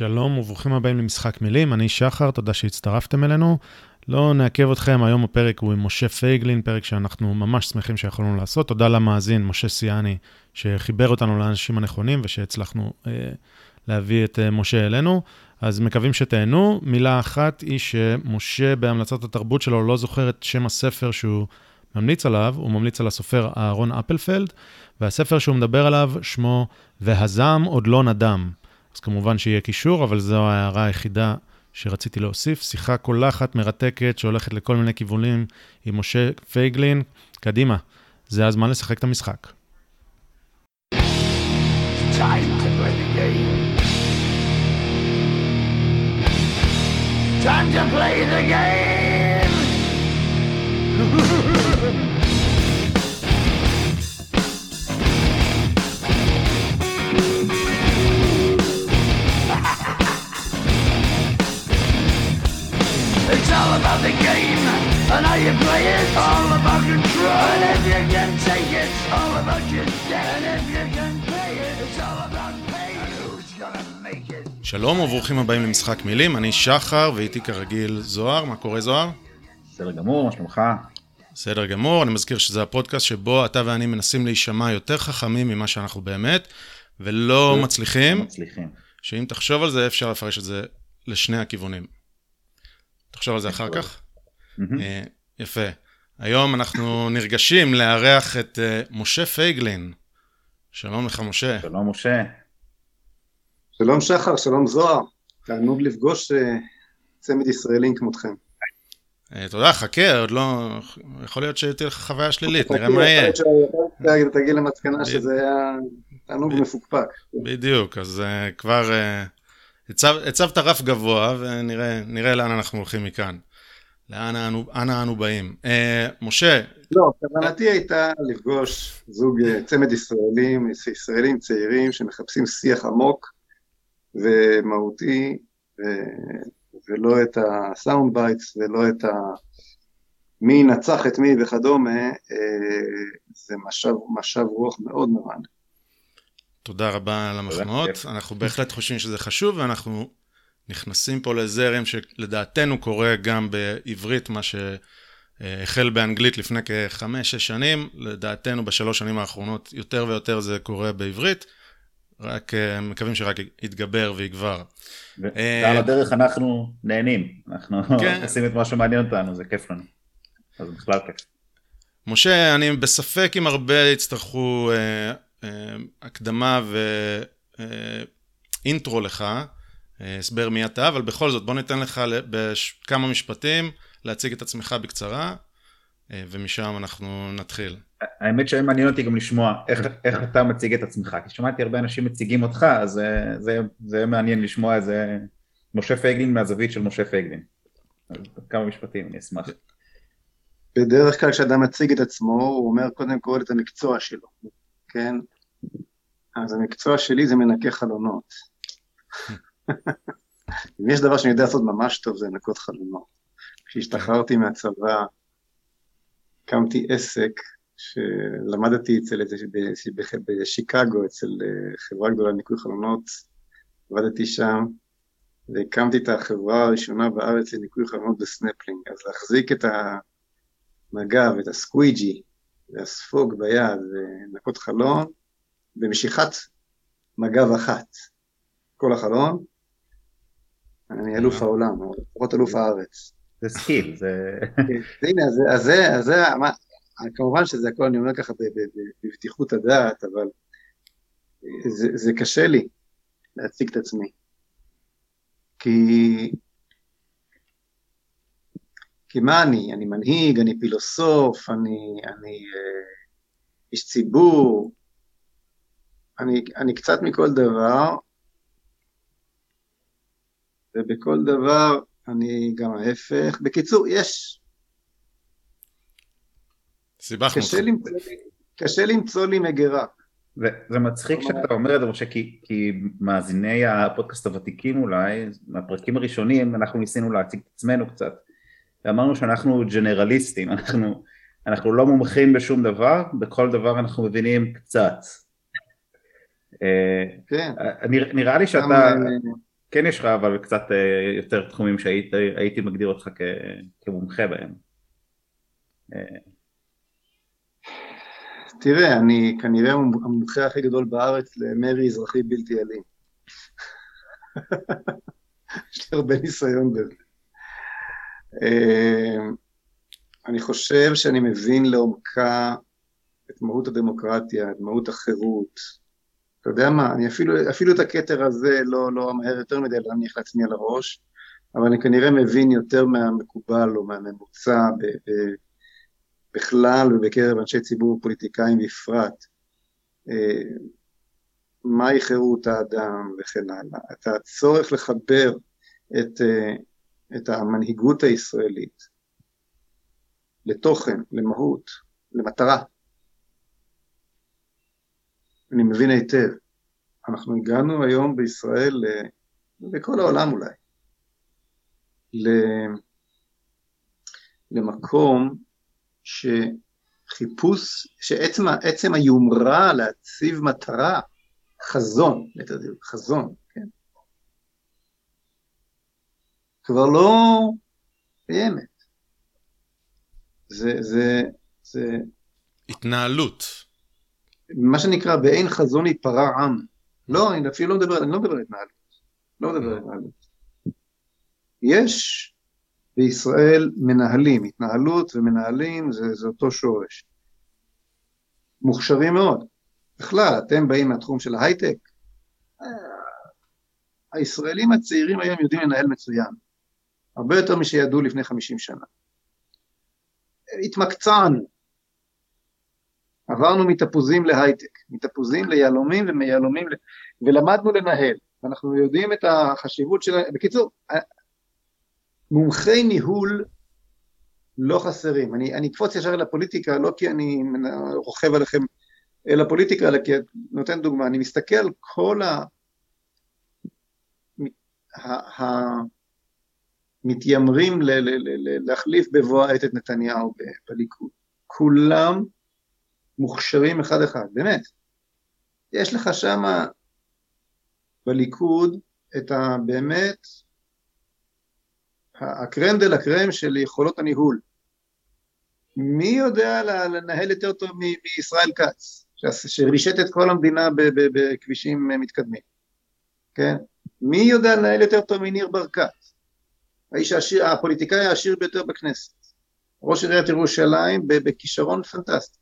שלום וברוכים הבאים למשחק מילים, אני שחר, תודה שהצטרפתם אלינו. לא נעכב אתכם, היום הפרק הוא עם משה פייגלין, פרק שאנחנו ממש שמחים שיכולנו לעשות. תודה למאזין, משה סיאני, שחיבר אותנו לאנשים הנכונים ושהצלחנו אה, להביא את אה, משה אלינו. אז מקווים שתהנו. מילה אחת היא שמשה בהמלצת התרבות שלו לא זוכר את שם הספר שהוא ממליץ עליו, הוא ממליץ על הסופר אהרון אפלפלד, והספר שהוא מדבר עליו שמו "והזעם עוד לא נדם". אז כמובן שיהיה קישור, אבל זו ההערה היחידה שרציתי להוסיף. שיחה קולחת, מרתקת, שהולכת לכל מיני כיוונים עם משה פייגלין. קדימה, זה הזמן לשחק את המשחק. Time to play the game. Time to play the game. all about the game and how you play it. All about control. And if you can take it, all about your debt. And if you can pay it, it's all about pay. And who's gonna make it? שלום וברוכים הבאים למשחק מילים, אני שחר ואיתי כרגיל זוהר, מה קורה זוהר? בסדר גמור, מה שלומך? בסדר גמור, אני מזכיר שזה הפודקאסט שבו אתה ואני מנסים להישמע יותר חכמים ממה שאנחנו באמת, ולא מצליחים. מצליחים. שאם תחשוב על זה, אפשר לפרש את זה לשני הכיוונים. תחשוב על זה אחר כך. אה, יפה. היום אנחנו נרגשים לארח את אה, משה פייגלין. שלום לך, משה. שלום, משה. שלום, שחר, שלום, זוהר. תענוג לפגוש אה, צמד ישראלים כמותכם. תודה, חכה, עוד לא... יכול להיות שתהיה לך חוויה שלילית, נראה מה יהיה. תגיע למסקנה שזה היה תענוג מפוקפק. בדיוק, אז כבר הצבת רף גבוה, ונראה לאן אנחנו הולכים מכאן. לאן אנו, אנה אנו באים. אה, משה. לא, כוונתי הייתה לפגוש זוג אה, צמד ישראלים, ישראלים צעירים שמחפשים שיח עמוק ומהותי, ו, ולא את ה sound bites ולא את ה... מי ינצח את מי וכדומה, אה, זה משב, משב רוח מאוד מרענן. תודה רבה על המחמאות, אנחנו בהחלט חושבים שזה חשוב ואנחנו נכנסים פה לזרם שלדעתנו קורה גם בעברית, מה שהחל באנגלית לפני כחמש-שש שנים, לדעתנו בשלוש שנים האחרונות יותר ויותר זה קורה בעברית, רק אה, מקווים שרק יתגבר ויגבר. ועל אה, הדרך אנחנו נהנים, אנחנו כן. עושים את מה שמעניין אותנו, זה כיף לנו, אז בכלל כיף. משה, אני בספק אם הרבה יצטרכו אה, הקדמה ואינטרו לך, אה, הסבר מי אתה, אבל בכל זאת בוא ניתן לך בכמה משפטים להציג את עצמך בקצרה, אה, ומשם אנחנו נתחיל. האמת שמעניין אותי גם לשמוע איך, איך אתה מציג את עצמך, כי שמעתי הרבה אנשים מציגים אותך, אז זה, זה, זה מעניין לשמוע איזה משה פייגלין מהזווית של משה פייגלין. כמה משפטים, אני אשמח. בדרך כלל כשאדם מציג את עצמו, הוא אומר קודם כל את המקצוע שלו. כן? אז המקצוע שלי זה מנקה חלונות. אם יש דבר שאני יודע לעשות ממש טוב זה לנקות חלונות. כשהשתחררתי מהצבא, הקמתי עסק שלמדתי אצל, בשיקגו, אצל אה, חברה גדולה לניקוי חלונות, עבדתי שם, והקמתי את החברה הראשונה בארץ לניקוי חלונות בסנפלינג. אז להחזיק את המגב, את ה squeegee, והספוג ביד לנקות חלון במשיכת מגב אחת. כל החלון, אני אלוף העולם, או לפחות אלוף הארץ. זה skill, זה... הנה, אז זה, אז זה, כמובן שזה הכל, אני אומר ככה בבטיחות הדעת, אבל זה קשה לי להציג את עצמי. כי כי מה אני? אני מנהיג, אני פילוסוף, אני, אני אה, איש ציבור, אני, אני קצת מכל דבר, ובכל דבר אני גם ההפך. בקיצור, יש. סיבכנו קשה, למצוא, קשה למצוא לי מגירה. זה מצחיק שאתה אומר את זה, משה, כי, כי מאזיני הפודקאסט הוותיקים אולי, מהפרקים הראשונים, אנחנו ניסינו להציג את עצמנו קצת. ואמרנו שאנחנו ג'נרליסטים, אנחנו, אנחנו לא מומחים בשום דבר, בכל דבר אנחנו מבינים קצת. אה, כן. נראה לי שאתה, כן יש לך אבל קצת אה, יותר תחומים שהייתי מגדיר אותך כמומחה בהם. תראה, אני כנראה המומחה הכי גדול בארץ למרי אזרחי בלתי אלים. יש לי הרבה ניסיון בזה. אני חושב שאני מבין לעומקה את מהות הדמוקרטיה, את מהות החירות. אתה יודע מה, אני אפילו, אפילו את הכתר הזה לא, לא אמהר יותר מדי להניח לעצמי על הראש, אבל אני כנראה מבין יותר מהמקובל או מהממוצע ב, ב, בכלל ובקרב אנשי ציבור ופוליטיקאים בפרט. אה, מהי חירות האדם וכן הלאה. את הצורך לחבר את, אה, את המנהיגות הישראלית לתוכן, למהות, למטרה. אני מבין היטב. אנחנו הגענו היום בישראל, בכל העולם אולי, למקום שחיפוש, שעצם היומרה להציב מטרה, חזון, חזון, כן, כבר לא קיימת. זה, זה, זה... התנהלות. מה שנקרא באין חזון ייפרע עם. לא, אני אפילו לא מדבר, אני לא מדבר על התנהלות. לא מדבר על התנהלות. יש בישראל מנהלים, התנהלות ומנהלים זה, זה אותו שורש. מוכשרים מאוד. בכלל, אתם באים מהתחום של ההייטק, הישראלים הצעירים היום יודעים לנהל מצוין. הרבה יותר משידעו לפני 50 שנה. התמקצענו. עברנו מתפוזים להייטק, מתפוזים ליהלומים ומיהלומים, ל... ולמדנו לנהל, ואנחנו יודעים את החשיבות של... בקיצור, מומחי ניהול לא חסרים. אני, אני אקפוץ ישר לפוליטיקה, לא כי אני רוכב עליכם אל הפוליטיקה, אלא כי נותן דוגמה. אני מסתכל על כל ה... ה... ה... מתיימרים ל- ל- ל- להחליף בבוא העת את נתניהו בליכוד. כולם מוכשרים אחד אחד, באמת. יש לך שם בליכוד את הבאמת הקרם דה לקרם של יכולות הניהול. מי יודע לנהל יותר טוב מישראל כץ, שרישת את כל המדינה בכבישים מתקדמים, כן? מי יודע לנהל יותר טוב מניר ברקת? האיש העשיר, הפוליטיקאי העשיר ביותר בכנסת, ראש עיריית ירושלים בכישרון פנטסטי.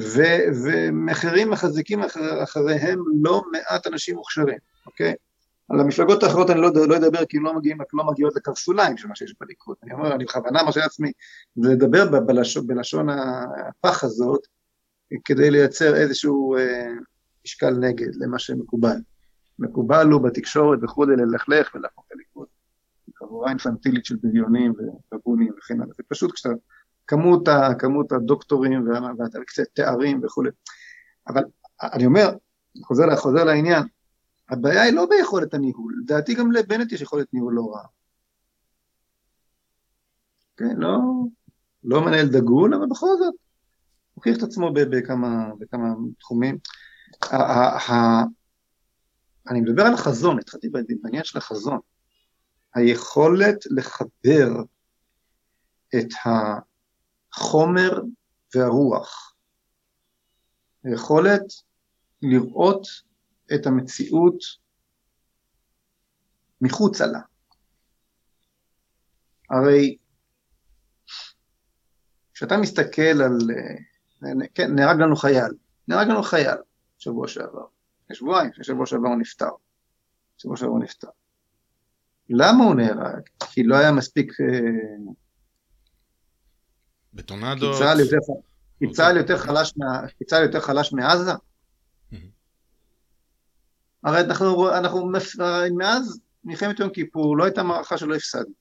ו, ומחירים מחזיקים אחר, אחריהם לא מעט אנשים מוכשרים, אוקיי? על המפלגות האחרות אני לא, לא אדבר כי הן לא, מגיעים, לא מגיעות לקרסוליים של מה שיש בליכוד. אני אומר, אני בכוונה מרשה לעצמי לדבר בלשון, בלשון הפח הזאת, כדי לייצר איזשהו אה, משקל נגד למה שמקובל. מקובל הוא בתקשורת וכולי ללכלך ולהפוך את הליכוד. חבורה אינפנטילית של בריונים ובונים וכן הלאה. זה פשוט כשאתה, כמות, כמות הדוקטורים והתארים וכולי. אבל אני אומר, חוזר, חוזר לעניין, הבעיה היא לא ביכולת הניהול, לדעתי גם לבנט יש יכולת ניהול לא רעה. כן, לא, לא מנהל דגול, אבל בכל זאת, הוכיח את עצמו בכמה, בכמה תחומים. אני מדבר על החזון, התחלתי בעניין של החזון. היכולת לחבר את החומר והרוח, היכולת לראות את המציאות מחוצה לה. הרי כשאתה מסתכל על, כן, נהרג לנו חייל, נהרג לנו חייל שבוע שעבר, שבועיים, שבוע שעבר הוא נפטר, שבוע שעבר הוא נפטר. למה הוא נהרג? כי לא היה מספיק... אה, בטונדות. כי צה"ל יותר, חלש, יותר חלש מעזה? הרי אנחנו, אנחנו, מאז מלחמת יום כיפור לא הייתה מערכה שלא הפסדנו.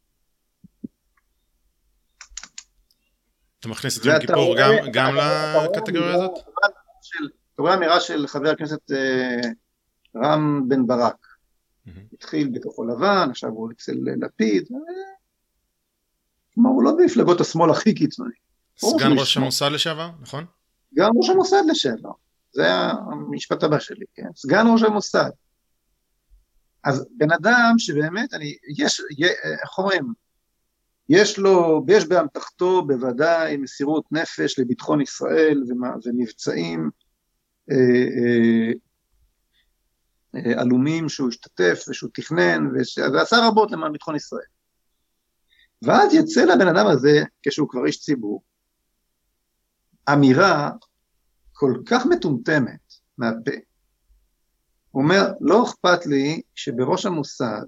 אתה מכניס את יום כיפור גם, גם לקטגוריה הזאת? אתה רואה אמירה של חבר הכנסת אה, רם בן ברק, התחיל בכחול לבן, עכשיו הוא אצל לפיד, כלומר הוא לא במפלגות השמאל הכי קיצוני. סגן ראש המוסד לשעבר, נכון? סגן ראש המוסד לשעבר. זה המשפט הבא שלי, כן? סגן ראש המוסד. אז בן אדם שבאמת, אני, יש, איך אומרים, יש לו, יש באמתחתו בוודאי מסירות נפש לביטחון ישראל ומבצעים אה, אה, אה, עלומים שהוא השתתף ושהוא תכנן ועשה רבות למען ביטחון ישראל. ואז יצא לבן אדם הזה, כשהוא כבר איש ציבור, אמירה כל כך מטומטמת מהפה. הוא אומר, לא אכפת לי שבראש המוסד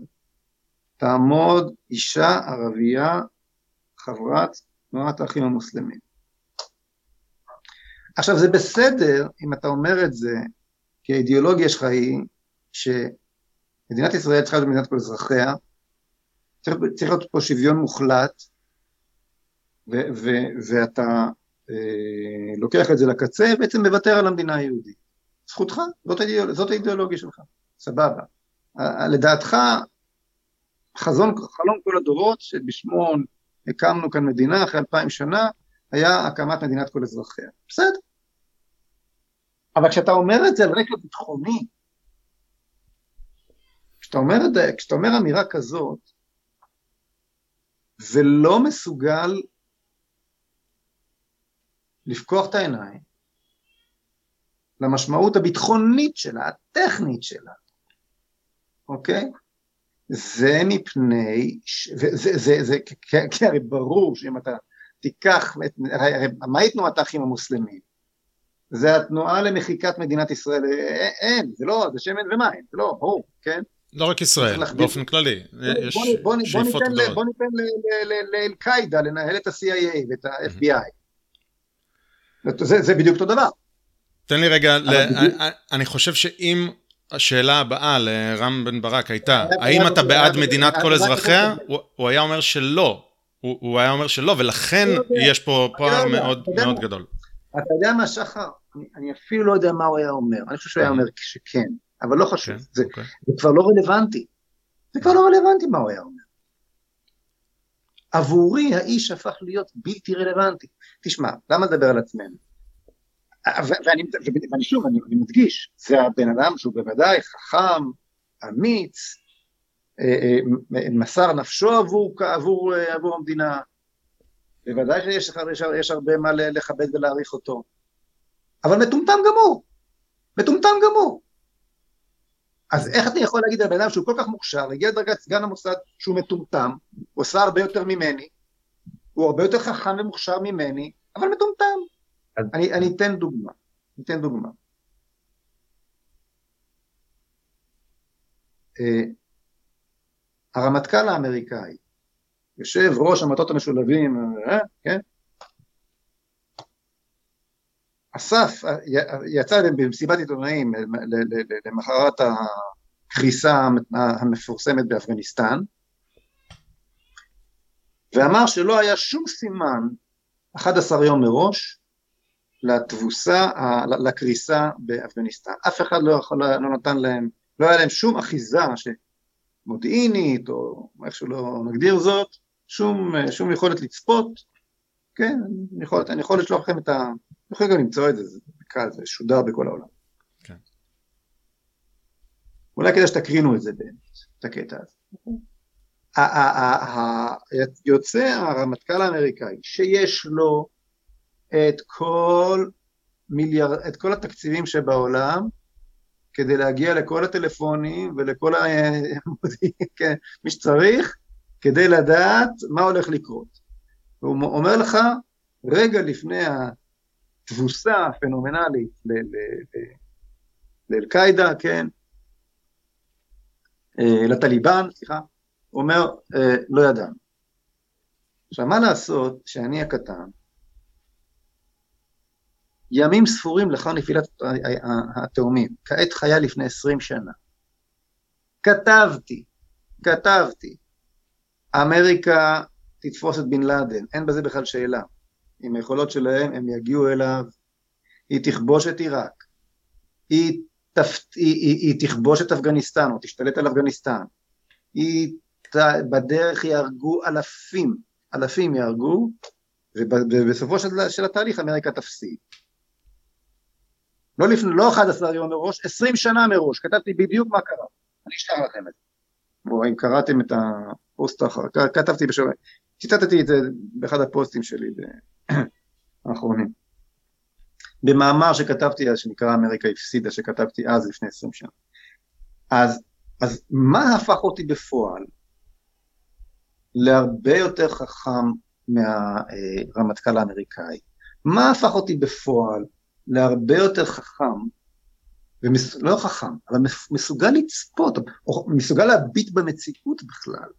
תעמוד אישה ערבייה חברת תנועת האחים המוסלמים. עכשיו זה בסדר אם אתה אומר את זה כי האידיאולוגיה שלך היא שמדינת ישראל צריכה להיות מדינת כל אזרחיה, צריך, צריך להיות פה שוויון מוחלט ו- ו- ואתה אה, לוקח את זה לקצה, בעצם מוותר על המדינה היהודית. זכותך, זאת, האידיאול, זאת האידיאולוגיה שלך, סבבה. לדעתך, חזון, חלום כל הדורות, שבשמו הקמנו כאן מדינה אחרי אלפיים שנה, היה הקמת מדינת כל אזרחיה. בסדר. אבל כשאתה אומר את זה על רקע ביטחוני, כשאתה אומר, כשאתה אומר אמירה כזאת, ולא מסוגל לפקוח את העיניים למשמעות הביטחונית שלה, הטכנית שלה, אוקיי? זה מפני, וזה, זה, זה, כי הרי ברור שאם אתה תיקח, הרי, הרי מהי תנועת האחים המוסלמים? זה התנועה למחיקת מדינת ישראל, אין, זה לא, זה שמן ומים, זה לא, ברור, כן? לא רק ישראל, באופן כללי, יש שאיפות גדולות. בוא ניתן לאל-קאידה לנהל את ה-CIA ואת ה-FBI. זה, בדיוק אותו דבר. תן לי רגע. אני חושב שאם השאלה הבאה לרם בן ברק הייתה, האם אתה בעד מדינת כל אזרחיה? הוא היה אומר שלא. הוא היה אומר שלא, ולכן יש פה פער מאוד מאוד גדול. אתה יודע מה, שחר? אני אפילו לא יודע מה הוא היה אומר. אני חושב שהוא היה אומר שכן, אבל לא חשוב. זה כבר לא רלוונטי. זה כבר לא רלוונטי מה הוא היה אומר. עבורי האיש הפך להיות בלתי רלוונטי. תשמע, למה לדבר על עצמנו? ואני, ואני שוב, אני, אני מדגיש, זה הבן אדם שהוא בוודאי חכם, אמיץ, אה, אה, מסר נפשו עבור, עבור, אה, עבור המדינה, בוודאי שיש יש, יש הרבה מה לכבד ולהעריך אותו, אבל מטומטם גמור, מטומטם גמור. אז איך אתה יכול להגיד על בן אדם שהוא כל כך מוכשר, הגיע לדרגת סגן המוסד שהוא מטומטם, הוא עושה הרבה יותר ממני, הוא הרבה יותר חכם ומוכשר ממני, אבל מטומטם. אז... אני, אני אתן דוגמה, אני אתן דוגמה. Uh, הרמטכ"ל האמריקאי, יושב ראש המטות המשולבים, uh, כן? אסף, יצא במסיבת עיתונאים למחרת הקריסה המפורסמת באפגניסטן, ואמר שלא היה שום סימן 11 יום מראש לתבוסה, לקריסה באפגניסטן. אף אחד לא, יכול, לא נתן להם, לא היה להם שום אחיזה מודיעינית, או איך שלא נגדיר זאת, שום, שום יכולת לצפות, כן, אני יכול, אני יכול לשלוח לכם את ה... יכול גם למצוא את זה, זה קל, זה שודר בכל העולם. כן. אולי כדאי שתקרינו את זה באמת, את הקטע הזה. יוצא הרמטכ"ל האמריקאי שיש לו את כל, מיליאר, את כל התקציבים שבעולם כדי להגיע לכל הטלפונים ולכל כן, מי שצריך כדי לדעת מה הולך לקרות. והוא אומר לך רגע לפני התבוסה הפנומנלית לאל-קאעידה, כן, אה, לטליבן, סליחה, אומר, אה, לא ידענו. עכשיו, מה לעשות שאני הקטן, ימים ספורים לאחר נפילת התאומים, כעת חיה לפני עשרים שנה. כתבתי, כתבתי, אמריקה תתפוס את בן לאדן, אין בזה בכלל שאלה. עם היכולות שלהם הם יגיעו אליו, היא תכבוש את עיראק, היא, תפ... היא, היא, היא תכבוש את אפגניסטן או תשתלט על אפגניסטן, היא בדרך יהרגו אלפים, אלפים יהרגו, ובסופו של, של התהליך אמריקה תפסיד. לא, לפני, לא 11 יום מראש, 20 שנה מראש, כתבתי בדיוק מה קרה, אני אשלח לכם את זה. או אם קראתם את הפוסט האחר, כתבתי בשבוע, ציטטתי את זה באחד הפוסטים שלי האחרונים. במאמר שכתבתי אז, שנקרא אמריקה הפסידה, שכתבתי אז לפני עשרים שנה. אז, אז מה הפך אותי בפועל להרבה יותר חכם מהרמטכ"ל האמריקאי? מה הפך אותי בפועל להרבה יותר חכם, ומס... לא חכם, אבל מסוגל לצפות, או מסוגל להביט במציאות בכלל,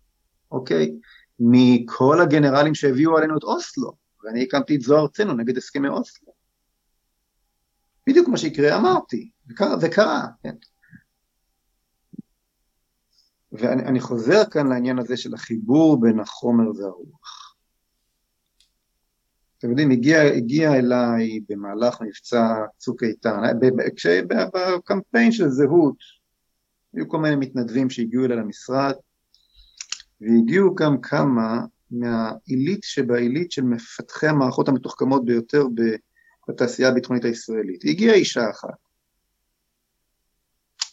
אוקיי? מכל הגנרלים שהביאו עלינו את אוסלו, ואני הקמתי את זו ארצנו נגד הסכמי אוסלו. בדיוק מה שיקרה אמרתי, וקרה, וקרה כן. ואני חוזר כאן לעניין הזה של החיבור בין החומר והרוח. אתם יודעים, הגיע, הגיע אליי במהלך מבצע צוק איתן, בקמפיין של זהות, היו כל מיני מתנדבים שהגיעו אליי למשרד, והגיעו גם כמה מהעילית שבעילית של מפתחי המערכות המתוחכמות ביותר בתעשייה הביטחונית הישראלית. הגיעה אישה אחת,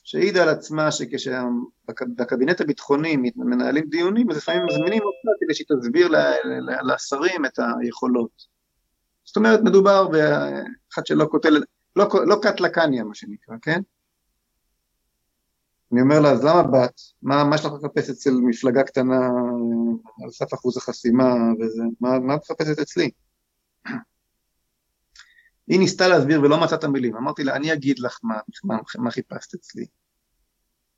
שהעידה על עצמה שכשבקבינט הביטחוני מנהלים דיונים, אז לפעמים מזמינים אותה כדי שהיא תסביר לשרים את היכולות. זאת אומרת, מדובר באחד שלא קוטל, לא, לא קטלקניה מה שנקרא, כן? אני אומר לה, אז למה באת? מה, מה יש לך לחפש אצל מפלגה קטנה על סף אחוז החסימה וזה? מה, את מחפשת אצלי? היא ניסתה להסביר ולא מצאה את המילים. אמרתי לה, אני אגיד לך מה, מה, מה חיפשת אצלי.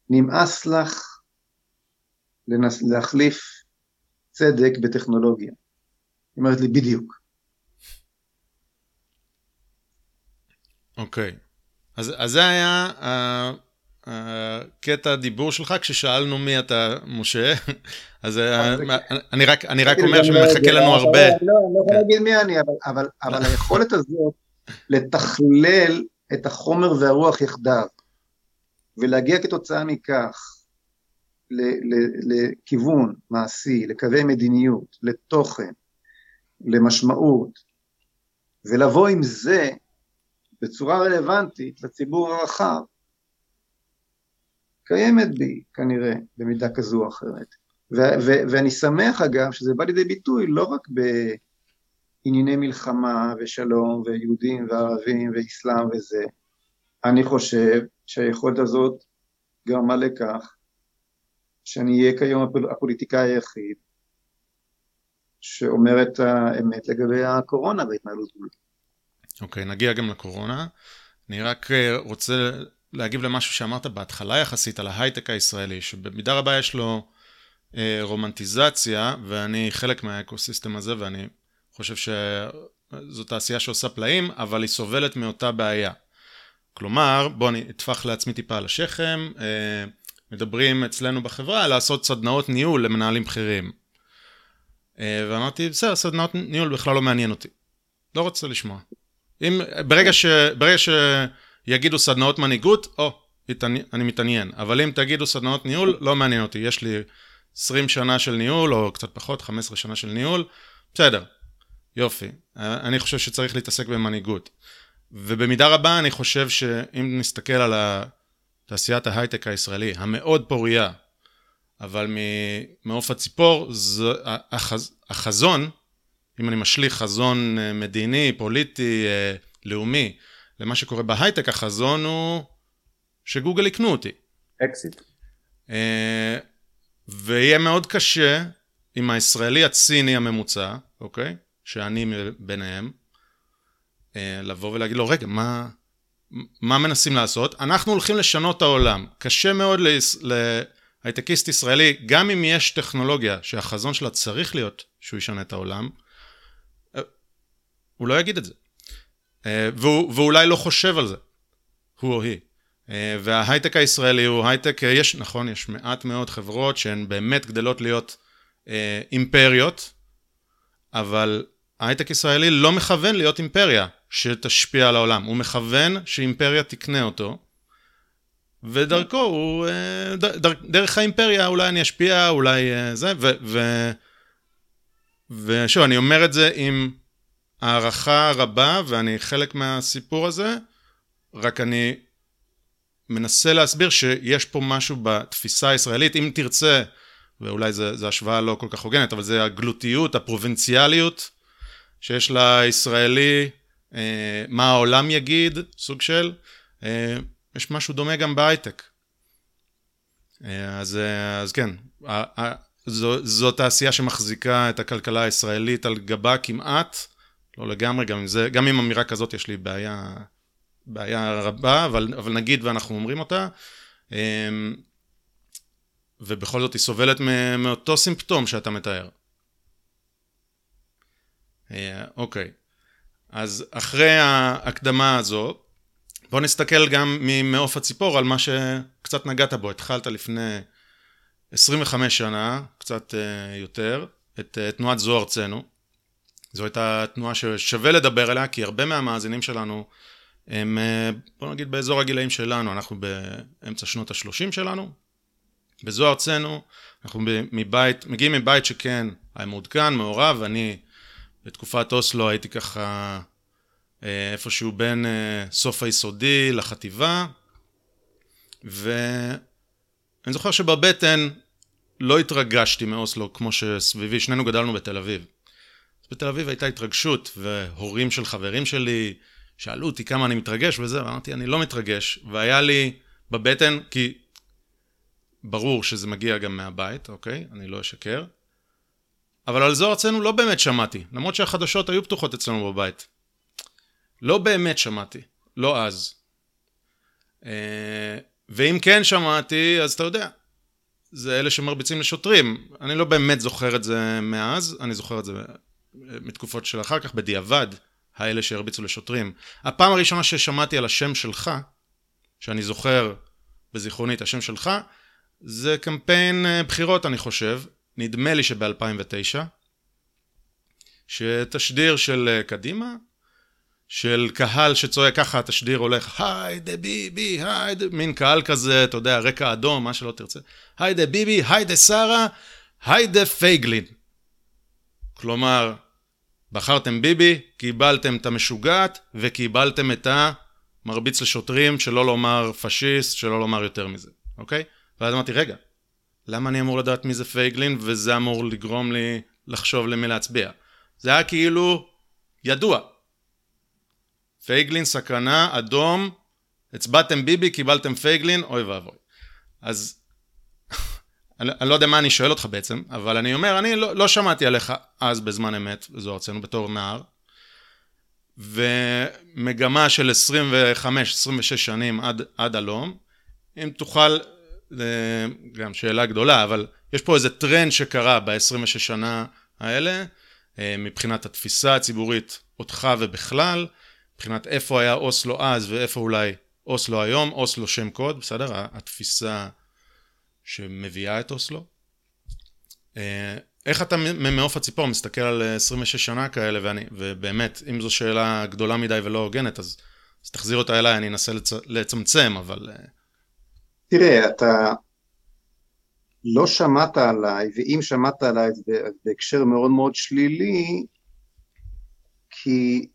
נמאס לך לנס, להחליף צדק בטכנולוגיה. היא אומרת לי, בדיוק. אוקיי. Okay. אז, אז זה היה הקטע הדיבור שלך כששאלנו מי אתה, משה. אז אה, אני רק, אני רק אומר שמחכה לנו הרבה. לא, אני לא יכול להגיד מי אני, אבל, אבל היכולת הזאת לתכלל את החומר והרוח יחדיו, ולהגיע כתוצאה מכך לכיוון מעשי, לקווי מדיניות, לתוכן, למשמעות, ולבוא עם זה בצורה רלוונטית לציבור הרחב, קיימת בי כנראה במידה כזו או אחרת. ו- ו- ואני שמח אגב שזה בא לידי ביטוי לא רק בענייני מלחמה ושלום ויהודים וערבים ואסלאם וזה, אני חושב שהיכולת הזאת גרמה לכך שאני אהיה כיום הפוליטיקאי היחיד שאומר את האמת לגבי הקורונה וההתנהלות. אוקיי, okay, נגיע גם לקורונה. אני רק אה, רוצה להגיב למשהו שאמרת בהתחלה יחסית על ההייטק הישראלי, שבמידה רבה יש לו אה, רומנטיזציה, ואני חלק מהאקוסיסטם הזה, ואני חושב שזו תעשייה שעושה פלאים, אבל היא סובלת מאותה בעיה. כלומר, בואו אני אטפח לעצמי טיפה על השכם, אה, מדברים אצלנו בחברה לעשות סדנאות ניהול למנהלים בכירים. אה, ואמרתי, בסדר, סדנאות ניהול בכלל לא מעניין אותי. לא רוצה לשמוע. אם, ברגע, ש, ברגע שיגידו סדנאות מנהיגות, או, אני מתעניין. אבל אם תגידו סדנאות ניהול, לא מעניין אותי. יש לי 20 שנה של ניהול, או קצת פחות, 15 שנה של ניהול, בסדר, יופי. אני חושב שצריך להתעסק במנהיגות. ובמידה רבה אני חושב שאם נסתכל על תעשיית ההייטק הישראלי, המאוד פורייה, אבל ממעוף הציפור, זה, החז, החזון, אם אני משליך חזון אה, מדיני, פוליטי, אה, לאומי, למה שקורה בהייטק, החזון הוא שגוגל יקנו אותי. אקזיט. אה, ויהיה מאוד קשה עם הישראלי הציני הממוצע, אוקיי? שאני ביניהם, לבוא ולהגיד לו, רגע, מה, מה מנסים לעשות? אנחנו הולכים לשנות את העולם. קשה מאוד להייטקיסט ישראלי, גם אם יש טכנולוגיה שהחזון שלה צריך להיות שהוא ישנה את העולם, הוא לא יגיד את זה. אה, והוא, ואולי לא חושב על זה, הוא או היא. אה, וההייטק הישראלי הוא הייטק, אה, יש, נכון, יש מעט מאוד חברות שהן באמת גדלות להיות אימפריות, אבל ההייטק הישראלי לא מכוון להיות אימפריה שתשפיע על העולם, הוא מכוון שאימפריה תקנה אותו, ודרכו הוא, דר, דרך האימפריה אולי אני אשפיע, אולי זה, ו, ו, ושוב, אני אומר את זה עם הערכה רבה, ואני חלק מהסיפור הזה, רק אני מנסה להסביר שיש פה משהו בתפיסה הישראלית, אם תרצה, ואולי זו השוואה לא כל כך הוגנת, אבל זה הגלותיות, הפרובינציאליות שיש לישראלי, אה, מה העולם יגיד, סוג של, אה, יש משהו דומה גם בהייטק. אה, אז, אה, אז כן, זו, זו תעשייה שמחזיקה את הכלכלה הישראלית על גבה כמעט, לא לגמרי, גם עם, זה, גם עם אמירה כזאת יש לי בעיה, בעיה רבה, אבל, אבל נגיד ואנחנו אומרים אותה, אמ, ובכל זאת היא סובלת מאותו סימפטום שאתה מתאר. אה, אוקיי, אז אחרי ההקדמה הזו, בוא נסתכל גם ממעוף הציפור על מה שקצת נגעת בו, התחלת לפני 25 שנה, קצת uh, יותר, את uh, תנועת זו ארצנו. זו הייתה תנועה ששווה לדבר עליה, כי הרבה מהמאזינים שלנו הם, uh, בוא נגיד, באזור הגילאים שלנו, אנחנו באמצע שנות ה-30 שלנו. בזו ארצנו, אנחנו מבית, מגיעים מבית שכן, היה מעודכן, מעורב, אני בתקופת אוסלו הייתי ככה איפשהו בין סוף היסודי לחטיבה, ואני זוכר שבבטן לא התרגשתי מאוסלו כמו שסביבי, שנינו גדלנו בתל אביב. אז בתל אביב הייתה התרגשות, והורים של חברים שלי שאלו אותי כמה אני מתרגש וזה, ואמרתי, אני לא מתרגש, והיה לי בבטן, כי ברור שזה מגיע גם מהבית, אוקיי? אני לא אשקר. אבל על זו ארצנו לא באמת שמעתי, למרות שהחדשות היו פתוחות אצלנו בבית. לא באמת שמעתי, לא אז. אה, ואם כן שמעתי, אז אתה יודע, זה אלה שמרביצים לשוטרים. אני לא באמת זוכר את זה מאז, אני זוכר את זה מתקופות של אחר כך, בדיעבד, האלה שהרביצו לשוטרים. הפעם הראשונה ששמעתי על השם שלך, שאני זוכר בזיכרוני את השם שלך, זה קמפיין אה, בחירות אני חושב, נדמה לי שב-2009, שתשדיר של אה, קדימה, של קהל שצועק ככה, התשדיר הולך, היידה ביבי, היידה, מין קהל כזה, אתה יודע, רקע אדום, מה שלא תרצה. היידה ביבי, היידה שרה, היידה פייגלין. כלומר, בחרתם ביבי, קיבלתם את המשוגעת, וקיבלתם את המרביץ לשוטרים, שלא לומר פשיסט, שלא לומר יותר מזה, אוקיי? ואז אמרתי, רגע, למה אני אמור לדעת מי זה פייגלין, וזה אמור לגרום לי לחשוב למי להצביע? זה היה כאילו ידוע. פייגלין סכנה, אדום, הצבעתם ביבי, קיבלתם פייגלין, אוי ואבוי. אז אני, אני לא יודע מה אני שואל אותך בעצם, אבל אני אומר, אני לא, לא שמעתי עליך אז בזמן אמת, זו ארצנו בתור נער, ומגמה של 25-26 שנים עד, עד הלום, אם תוכל, גם שאלה גדולה, אבל יש פה איזה טרנד שקרה ב-26 שנה האלה, אה, מבחינת התפיסה הציבורית אותך ובכלל, מבחינת איפה היה אוסלו אז ואיפה אולי אוסלו היום, אוסלו שם קוד, בסדר? התפיסה שמביאה את אוסלו. אה, איך אתה ממעוף הציפור מסתכל על 26 שנה כאלה, ואני, ובאמת, אם זו שאלה גדולה מדי ולא הוגנת, אז, אז תחזיר אותה אליי, אני אנסה לצ, לצמצם, אבל... אה, תראה, אתה לא שמעת עליי, ואם שמעת עליי בהקשר מאוד מאוד שלילי, כי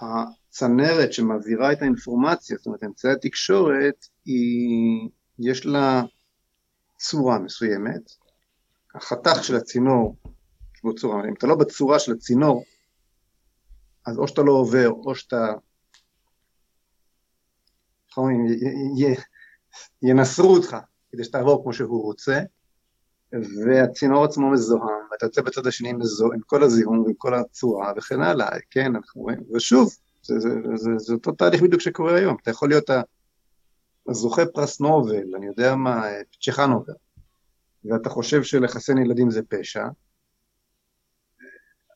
הצנרת שמעבירה את האינפורמציה, זאת אומרת אמצעי התקשורת, היא, יש לה צורה מסוימת, החתך של הצינור יש בו צורה, אם אתה לא בצורה של הצינור, אז או שאתה לא עובר, או שאתה, ינסרו אותך כדי שתעבור כמו שהוא רוצה, והצינור עצמו מזוהם, ואתה יוצא בצד השני עם כל הזיהום ועם כל הצורה וכן הלאה, כן, אנחנו רואים, ושוב, זה, זה, זה, זה, זה אותו תהליך בדיוק שקורה היום, אתה יכול להיות הזוכה פרס נובל, אני יודע מה, צ'חנובר, ואתה חושב שלחסן ילדים זה פשע,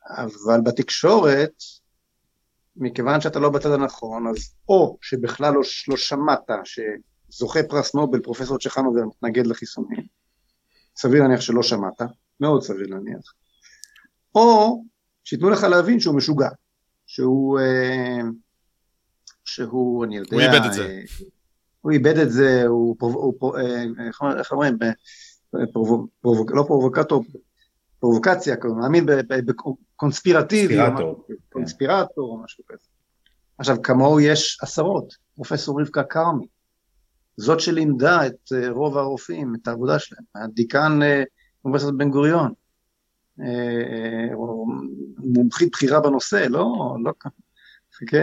אבל בתקשורת, מכיוון שאתה לא בצד הנכון, אז או שבכלל לא, לא שמעת שזוכה פרס נובל, פרופסור צ'חנובר, מתנגד לחיסונים, סביר להניח שלא שמעת, מאוד סביר להניח, או שייתנו לך להבין שהוא משוגע, שהוא, אה, שהוא, אני יודע, הוא איבד את זה, אה, הוא איבד את זה, הוא, הוא אה, איך אומרים, לא פרובוקטור, פרובוקציה, הוא מאמין בקונספירטיבי, קונספירטור, או משהו כזה. עכשיו, כמוהו יש עשרות, פרופסור רבקה כרמי, זאת שלימדה את אה, רוב הרופאים, את העבודה שלהם, הדיקן אה, אוניברסיטת בן גוריון, אה, מומחית בכירה בנושא, לא, לא, חכה,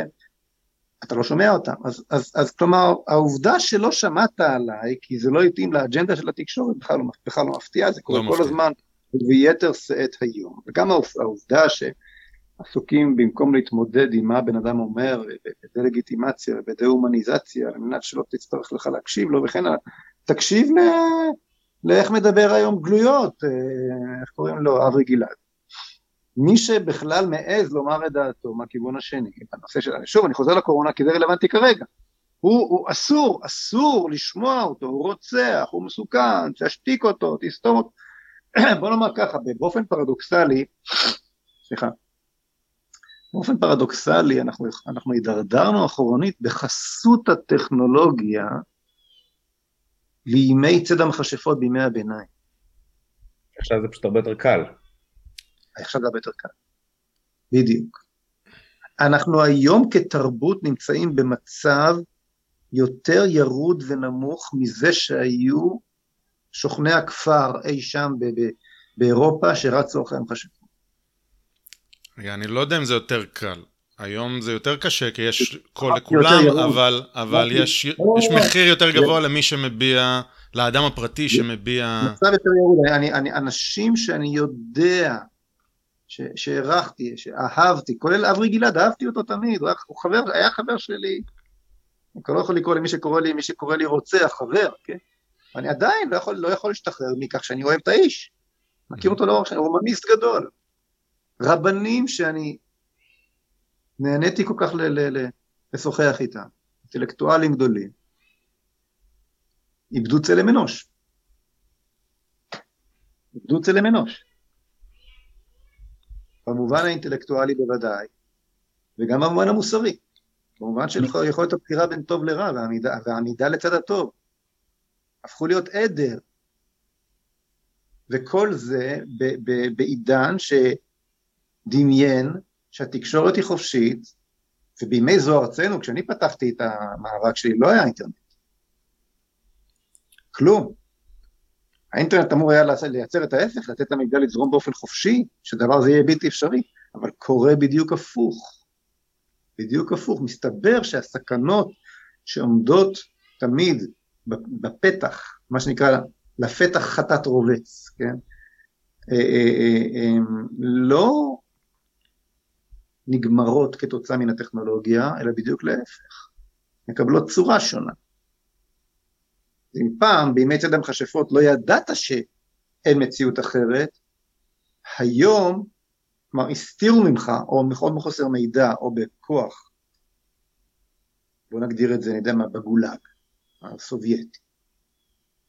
אתה לא שומע אותם. אז, אז, אז כלומר, העובדה שלא שמעת עליי, כי זה לא התאים לאג'נדה של התקשורת, בכלל לא, בכלל לא מפתיע, זה קורה לא כל מפתיע. הזמן, וביתר שאת היום. וגם העובדה שעסוקים במקום להתמודד עם מה הבן אדם אומר, בדה-לגיטימציה ובדה-הומניזציה, על מנת שלא תצטרך לך להקשיב לו וכן הלאה, תקשיב ל... לאיך מדבר היום גלויות, אה, איך קוראים לו, אברי גלעד. מי שבכלל מעז לומר את דעתו מהכיוון השני, בנושא של, שוב, אני חוזר לקורונה כי זה רלוונטי כרגע, הוא, הוא אסור, אסור לשמוע אותו, הוא רוצח, הוא מסוכן, תשתיק אותו, תסתום אותו. בוא נאמר ככה, באופן פרדוקסלי, סליחה, באופן פרדוקסלי אנחנו, הידרדרנו אחורנית בחסות הטכנולוגיה לימי ציד המכשפות בימי הביניים. עכשיו זה פשוט הרבה יותר קל. עכשיו זה הרבה יותר קל. בדיוק. אנחנו היום כתרבות נמצאים במצב יותר ירוד ונמוך מזה שהיו שוכני הכפר אי שם ב- ב- באירופה שרצו אחרי המכשפות. אני לא יודע אם זה יותר קל. היום זה יותר קשה כי יש קול לכולם, אבל, אבל יש, יש מחיר יותר גבוה למי שמביע, לאדם הפרטי שמביע... מצב יותר ירוד, אני, אני, אנשים שאני יודע שהערכתי, שאהבתי, כולל אברי גלעד, אהבתי אותו תמיד, הוא היה, הוא חבר, היה חבר שלי, אני כבר לא יכול לקרוא למי שקורא לי, מי שקורא לי רוצח, חבר, כן? אני עדיין לא יכול, לא יכול להשתחרר מכך שאני אוהב את האיש. מכיר אותו לאורך שנים, הוא ממיסט גדול. רבנים שאני נהניתי כל כך לשוחח איתם, אינטלקטואלים גדולים, איבדו צלם אנוש. איבדו צלם אנוש. במובן האינטלקטואלי בוודאי, וגם במובן המוסרי, במובן של יכולת הבחירה בין טוב לרע והעמידה, והעמידה לצד הטוב. הפכו להיות עדר. וכל זה בעידן שדמיין שהתקשורת היא חופשית, ובימי זו ארצנו, כשאני פתחתי את המאבק שלי, לא היה אינטרנט. כלום. האינטרנט אמור היה לייצר את ההפך, לתת למידע לזרום באופן חופשי, שדבר זה יהיה בלתי אפשרי, אבל קורה בדיוק הפוך. בדיוק הפוך. מסתבר שהסכנות שעומדות תמיד בפתח, מה שנקרא לפתח חטאת רובץ, כן? אה, אה, אה, לא נגמרות כתוצאה מן הטכנולוגיה, אלא בדיוק להפך, מקבלות צורה שונה. אם פעם, בימי צד המכשפות, לא ידעת שאין מציאות אחרת, היום, כלומר, הסתירו ממך, או מאוד מחוסר מידע, או בכוח, בוא נגדיר את זה, אני יודע מה, בגולאג, הסובייטי,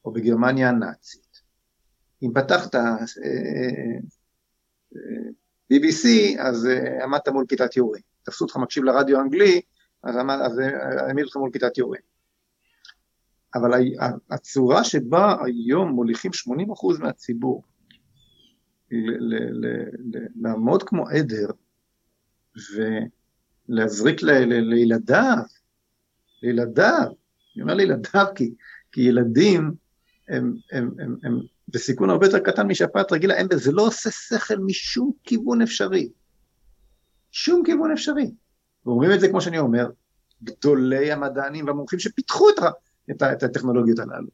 או בגרמניה הנאצית. אם פתחת אה, אה, BBC, אז אה, עמדת מול כיתת יורים. תפסו אותך מקשיב לרדיו האנגלי, אז העמידו אותך מול כיתת יורים. אבל הצורה שבה היום מוליכים 80% מהציבור לעמוד כמו עדר ולהזריק לילדיו, לילדיו, אני אומר לילדיו כי, כי ילדים הם, הם, הם, הם בסיכון הרבה יותר קטן משפעת רגילה, אין, זה לא עושה שכל משום כיוון אפשרי, שום כיוון אפשרי. ואומרים את זה כמו שאני אומר, גדולי המדענים והמומחים שפיתחו את, את, את הטכנולוגיות הללו.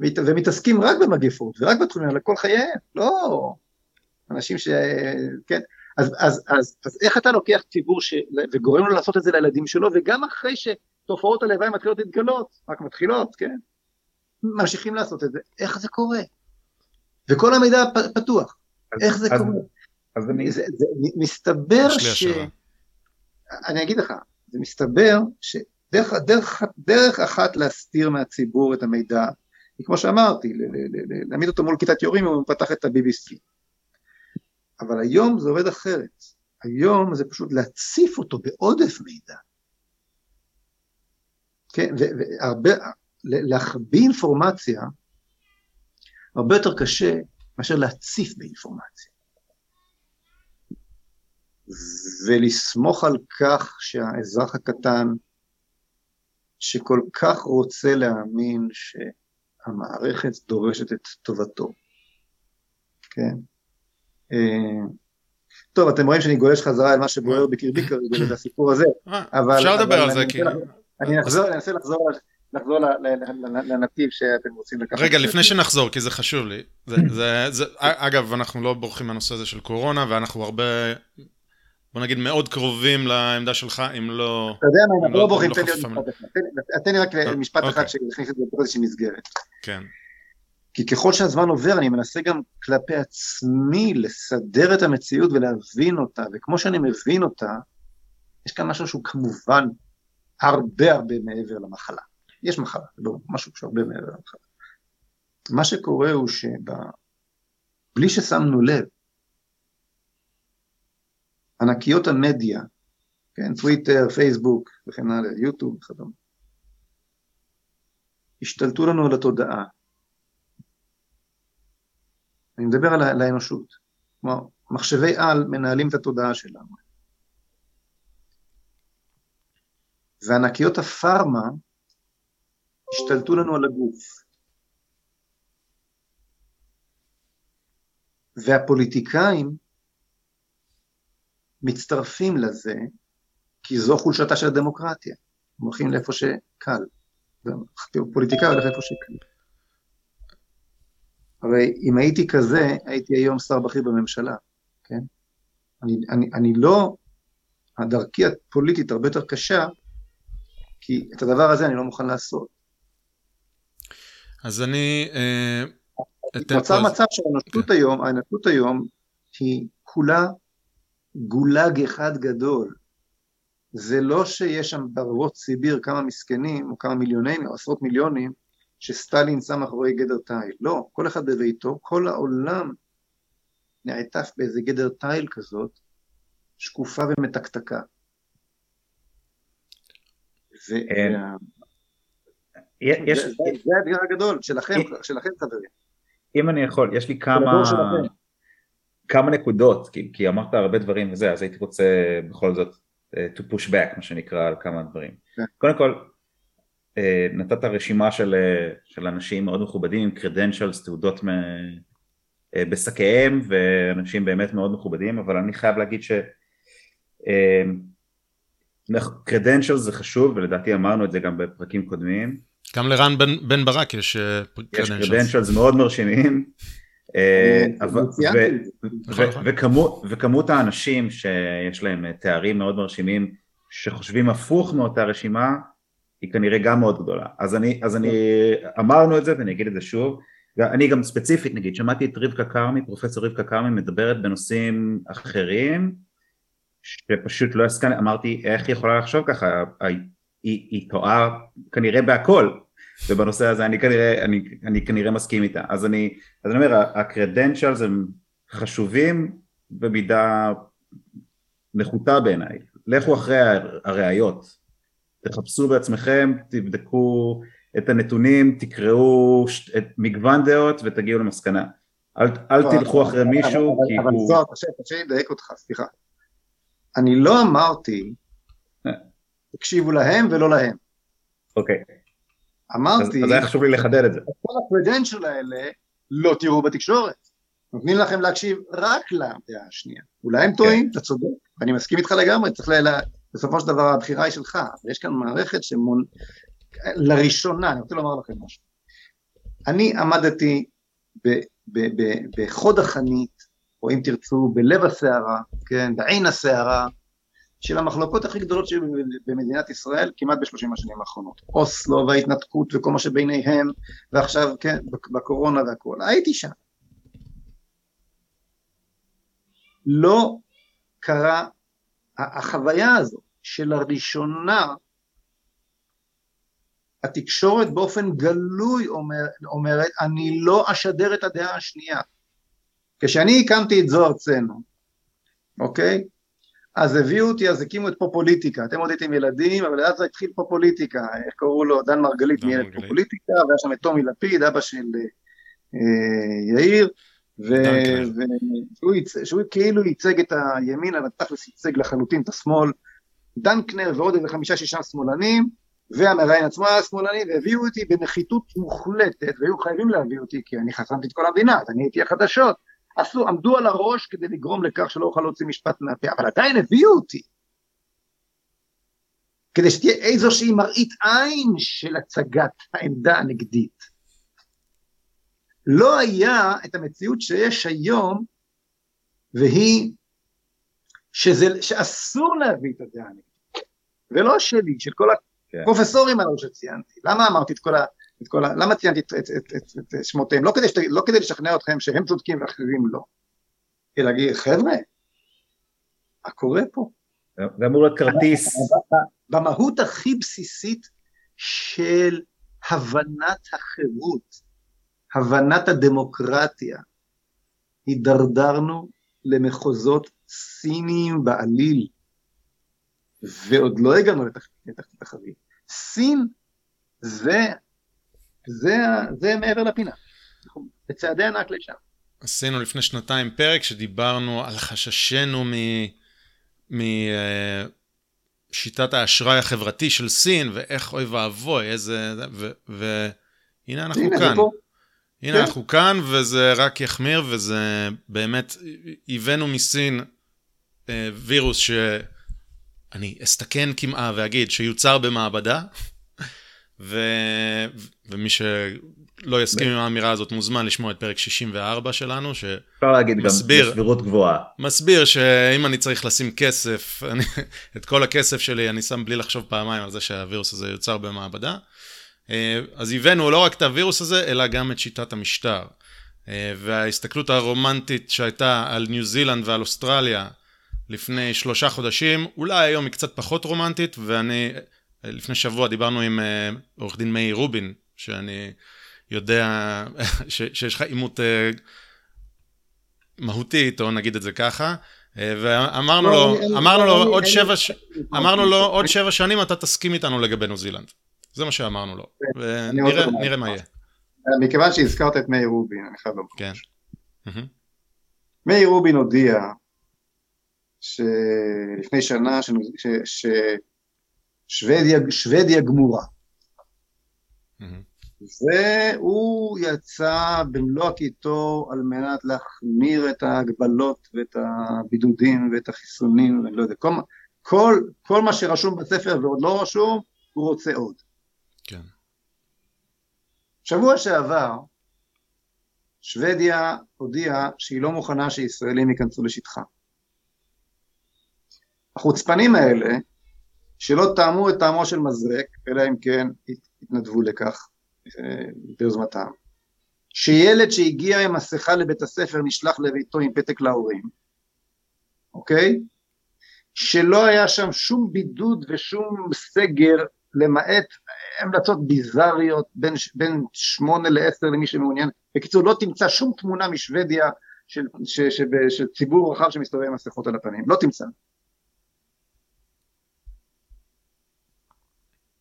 ומתעסקים רק במגפות ורק בתחומים האלה כל חייהם, לא אנשים ש... כן, אז, אז, אז, אז איך אתה לוקח ציבור ש... וגורם לו לעשות את זה לילדים שלו, וגם אחרי שתופעות הלוואי מתחילות להתגלות, רק מתחילות, כן, ממשיכים לעשות את זה, איך זה קורה? וכל המידע פתוח, אז, איך זה אז, קורה? אז אני... זה, זה, מסתבר ש... אני אגיד לך, זה מסתבר ש... דרך, דרך, דרך אחת להסתיר מהציבור את המידע, היא כמו שאמרתי, להעמיד אותו מול כיתת יורים אם הוא פתח את ה-BBC. אבל היום זה עובד אחרת. היום זה פשוט להציף אותו בעודף מידע. כן, והרבה, להחביא אינפורמציה הרבה יותר קשה מאשר להציף באינפורמציה. ולסמוך על כך שהאזרח הקטן, שכל כך רוצה להאמין שהמערכת דורשת את טובתו, כן? אה, טוב, אתם רואים שאני גולש חזרה אל מה שבוער בקרבי כרגע, זה הסיפור הזה, אה, אבל... אפשר לדבר על זה, כי... אני אנסה לחזור לחזור לנתיב שאתם רוצים לקחת. רגע, לפני שנחזור, כי זה חשוב לי. אגב, אנחנו לא בורחים מהנושא הזה של קורונה, ואנחנו הרבה, בוא נגיד, מאוד קרובים לעמדה שלך, אם לא... אתה יודע מה, אנחנו לא, לא בורחים, תן לי עוד משפט אחד. תן לי רק אה, משפט אחד אוקיי. שיכניס את זה באיזושהי מסגרת. כן. כי ככל שהזמן עובר, אני מנסה גם כלפי עצמי לסדר את המציאות ולהבין אותה, וכמו שאני מבין אותה, יש כאן משהו שהוא כמובן הרבה הרבה מעבר למחלה. יש מחלה, לא משהו שהרבה מעבר למחלה. מה שקורה הוא שבלי ששמנו לב, ענקיות המדיה, כן, טוויטר, פייסבוק וכן הלאה, יוטיוב וכדומה, השתלטו לנו על התודעה. אני מדבר על, על האנושות. כלומר, מחשבי על מנהלים את התודעה שלנו. וענקיות הפארמה השתלטו לנו על הגוף. והפוליטיקאים מצטרפים לזה, כי זו חולשתה של הדמוקרטיה. הם הולכים לאיפה שקל. פוליטיקאי הולך לאיפה שקל. הרי אם הייתי כזה, הייתי היום שר בכיר בממשלה, כן? אני, אני, אני לא, הדרכי הפוליטית הרבה יותר קשה, כי את הדבר הזה אני לא מוכן לעשות. אז אני... אה, נוצר מצב שהאנושות כן. היום, האנושות היום היא כולה גולג אחד גדול. זה לא שיש שם בערבות סיביר כמה מסכנים, או כמה מיליונים, או עשרות מיליונים, שסטלין שם מאחורי גדר תיל. לא, כל אחד בביתו, כל העולם נעטף באיזה גדר תיל כזאת, שקופה ומתקתקה. יש... זה האתגר הגדול, שלכם, שלכם חברים. אם אני יכול, יש לי כמה... כמה נקודות, כי, כי אמרת הרבה דברים וזה, אז הייתי רוצה בכל זאת uh, to push back, מה שנקרא, על כמה דברים. Yeah. כן. קודם כל, uh, נתת רשימה של, uh, של אנשים מאוד מכובדים עם credentials, תעודות מ, בשקיהם, ואנשים באמת מאוד מכובדים, אבל אני חייב להגיד ש... credentials זה חשוב, ולדעתי אמרנו את זה גם בפרקים קודמים, גם לרן בן, בן ברק יש קרדנשלס. יש קרדנשלס מאוד מרשימים. אה, וכמות האנשים שיש להם תארים מאוד מרשימים שחושבים הפוך מאותה רשימה היא כנראה גם מאוד גדולה. אז אני, אז אני אמרנו את זה ואני אגיד את זה שוב. אני גם ספציפית נגיד שמעתי את רבקה כרמי פרופסור רבקה כרמי מדברת בנושאים אחרים שפשוט לא הסכמתי אמרתי איך היא יכולה לחשוב ככה? היא, היא טועה כנראה בהכל ובנושא הזה אני כנראה, אני, אני כנראה מסכים איתה. אז אני, אז אני אומר, הקרדנציאלס הם חשובים במידה נחותה בעיניי. לכו אחרי הראיות, תחפשו בעצמכם, תבדקו את הנתונים, תקראו את מגוון דעות ותגיעו למסקנה. אל, אל לא, תלכו אחרי מישהו כי הוא... אבל זוהר, תרשה לי לדייק אותך, סליחה. אני לא אמרתי, אה. תקשיבו להם ולא להם. אוקיי. אמרתי, אז, היה חשוב לי לחדד את זה. כל הקרדנצ'ל האלה לא תראו בתקשורת. נותנים לכם להקשיב רק לדעה השנייה. אולי הם טועים, כן. אתה צודק, אני מסכים איתך לגמרי, צריך ל... בסופו של דבר הבחירה היא שלך, אבל יש כאן מערכת שמון... לראשונה, אני רוצה לומר לכם משהו. אני עמדתי ב, ב, ב, בחוד החנית, או אם תרצו, בלב הסערה, כן, בעין הסערה, של המחלוקות הכי גדולות שהיו במדינת ישראל כמעט בשלושים השנים האחרונות. אוסלו וההתנתקות וכל מה שביניהם, ועכשיו, כן, בקורונה והכול. הייתי שם. לא קרה, החוויה הזו של הראשונה, התקשורת באופן גלוי אומר, אומרת, אני לא אשדר את הדעה השנייה. כשאני הקמתי את זוהר צנו, אוקיי? אז הביאו אותי, אז הקימו את פופוליטיקה, אתם עוד הייתם ילדים, אבל אז התחיל פופוליטיקה, איך קראו לו, דן מרגלית ניהל את פופוליטיקה, והיה שם את טומי לפיד, אבא של אה, יאיר, ושהוא כאילו ייצג את הימין, אבל תכלס ייצג לחלוטין את השמאל. דנקנר ועוד איזה חמישה שישה שמאלנים, והמראיין עצמו היה שמאלני, והביאו אותי בנחיתות מוחלטת, והיו חייבים להביא אותי, כי אני חסמתי את כל המדינה, אז אני הייתי החדשות. עשו, עמדו על הראש כדי לגרום לכך שלא אוכל להוציא משפט מהפה, אבל עדיין הביאו אותי. כדי שתהיה איזושהי מראית עין של הצגת העמדה הנגדית. לא היה את המציאות שיש היום, והיא שזה, שאסור להביא את הדעה הנגדית, ולא שלי, של כל כן. הפרופסורים הללו שציינתי. למה אמרתי את כל. את כל ה... למה ציינתי את, את, את, את, את שמותיהם? לא כדי, שת, לא כדי לשכנע אתכם שהם צודקים ואחרים לא, אלא להגיד, חבר'ה, מה קורה פה? זה אמור להיות כרטיס. במהות הכי בסיסית של הבנת החירות, הבנת הדמוקרטיה, הידרדרנו למחוזות סיניים בעליל, ועוד לא הגענו לתחתית החבית. סין זה, זה, זה מעבר לפינה, בצעדי ענק לשם. עשינו לפני שנתיים פרק שדיברנו על חששנו משיטת האשראי החברתי של סין, ואיך אוי ואבוי, איזה... והנה אנחנו הנה, כאן. הנה כן. אנחנו כאן, וזה רק יחמיר, וזה באמת, הבאנו מסין אה, וירוס שאני אסתכן כמעה ואגיד שיוצר במעבדה, ו... ומי שלא יסכים עם האמירה הזאת מוזמן לשמוע את פרק 64 שלנו, שמסביר, אפשר להגיד גם בסבירות גבוהה. מסביר שאם אני צריך לשים כסף, אני, את כל הכסף שלי אני שם בלי לחשוב פעמיים על זה שהווירוס הזה יוצר במעבדה. אה, אז הבאנו לא רק את הווירוס הזה, אלא גם את שיטת המשטר. אה, וההסתכלות הרומנטית שהייתה על ניו זילנד ועל אוסטרליה לפני שלושה חודשים, אולי היום היא קצת פחות רומנטית, ואני, לפני שבוע דיברנו עם אה, עורך דין מאיר רובין, שאני יודע ש, שיש לך עימות מהותי איתו, נגיד את זה ככה. ואמרנו לו, אמרנו לו עוד שבע, אמרנו לו עוד שבע שנים אתה תסכים איתנו לגבי ניו זילנד. זה מה שאמרנו לו, ונראה מה יהיה. מכיוון שהזכרת את מאיר רובין, אני חייב לומר. כן. מאיר רובין הודיע שלפני שנה ששוודיה גמורה. והוא יצא במלוא הקיטו על מנת להחמיר את ההגבלות ואת הבידודים ואת החיסונים, ואני לא יודע, כל, כל, כל מה שרשום בספר ועוד לא רשום, הוא רוצה עוד. כן. שבוע שעבר, שוודיה הודיעה שהיא לא מוכנה שישראלים ייכנסו לשטחה. החוצפנים האלה, שלא טעמו את טעמו של מזרק, אלא אם כן התנדבו לכך אה, ביוזמתם, שילד שהגיע עם מסכה לבית הספר נשלח לביתו עם פתק להורים, אוקיי? שלא היה שם שום בידוד ושום סגר למעט המלצות ביזריות בין, בין שמונה לעשר למי שמעוניין. בקיצור, לא תמצא שום תמונה משוודיה של, ש, ש, ש, של ציבור רחב שמסתובב עם מסכות על הפנים, לא תמצא.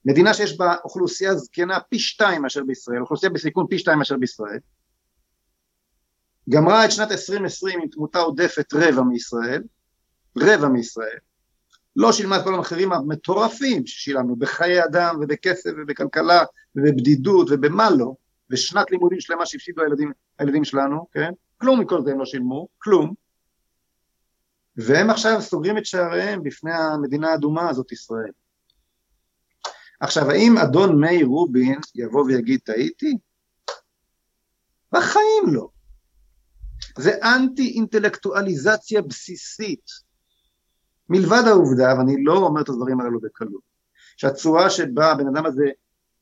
מדינה שיש בה אוכלוסייה זקנה פי שתיים מאשר בישראל, אוכלוסייה בסיכון פי שתיים מאשר בישראל, גמרה את שנת 2020 עם תמותה עודפת רבע מישראל, רבע מישראל, לא שילמה את כל המחירים המטורפים ששילמנו בחיי אדם ובכסף ובכלכלה ובבדידות ובמה לא, ושנת לימודים שלמה שהפסידו הילדים, הילדים שלנו, כן? כלום מכל זה הם לא שילמו, כלום. והם עכשיו סוגרים את שעריהם בפני המדינה האדומה הזאת, ישראל. עכשיו, האם אדון מאיר רובין יבוא ויגיד טעיתי? בחיים לא. זה אנטי אינטלקטואליזציה בסיסית. מלבד העובדה, ואני לא אומר את הדברים האלו בקלות, שהצורה שבה הבן אדם הזה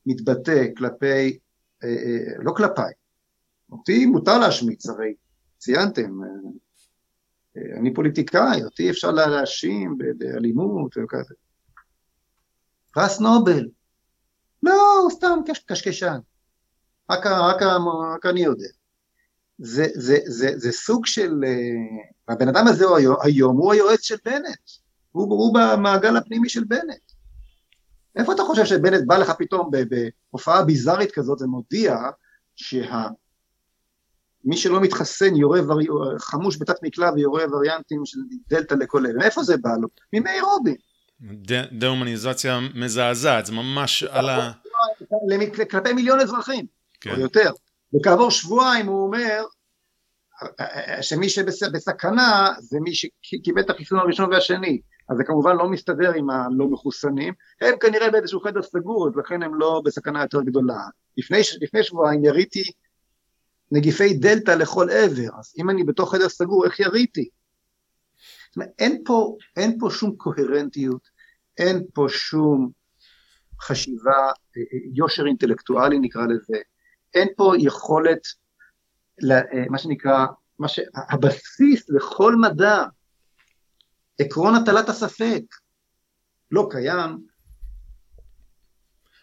מתבטא כלפי, אה, אה, לא כלפיי, אותי מותר להשמיץ, הרי ציינתם, אה, אני פוליטיקאי, אותי אפשר להאשים באלימות וכזה. פרס נובל, לא, סתם קשקשן, רק, רק, רק אני יודע. זה, זה, זה, זה סוג של, אה, הבן אדם הזה היום, היום הוא היועץ של בנט, הוא, הוא במעגל הפנימי של בנט. איפה אתה חושב שבנט בא לך פתאום בהופעה ביזארית כזאת ומודיע שהמדינה מי שלא מתחסן יורה ורי... חמוש בתת מקלע ויורה וריאנטים של דלתא לכל אלה. מאיפה זה בא לו? ממאירובי. דה-הומניזציה מזעזעת, זה ממש על ה... כלפי מיליון אזרחים, כן. או יותר. וכעבור שבועיים הוא אומר שמי שבסכנה זה מי שקיבל את החיסון הראשון והשני, אז זה כמובן לא מסתדר עם הלא מחוסנים, הם כנראה באיזשהו חדר סגור, אז לכן הם לא בסכנה יותר גדולה. לפני, לפני שבועיים יריתי נגיפי דלתא לכל עבר, אז אם אני בתוך חדר סגור, איך יריתי? זאת אומרת, אין פה, אין פה שום קוהרנטיות, אין פה שום חשיבה, אה, אה, יושר אינטלקטואלי נקרא לזה, אין פה יכולת, אה, מה שנקרא, מה ש... הבסיס לכל מדע, עקרון הטלת הספק, לא קיים.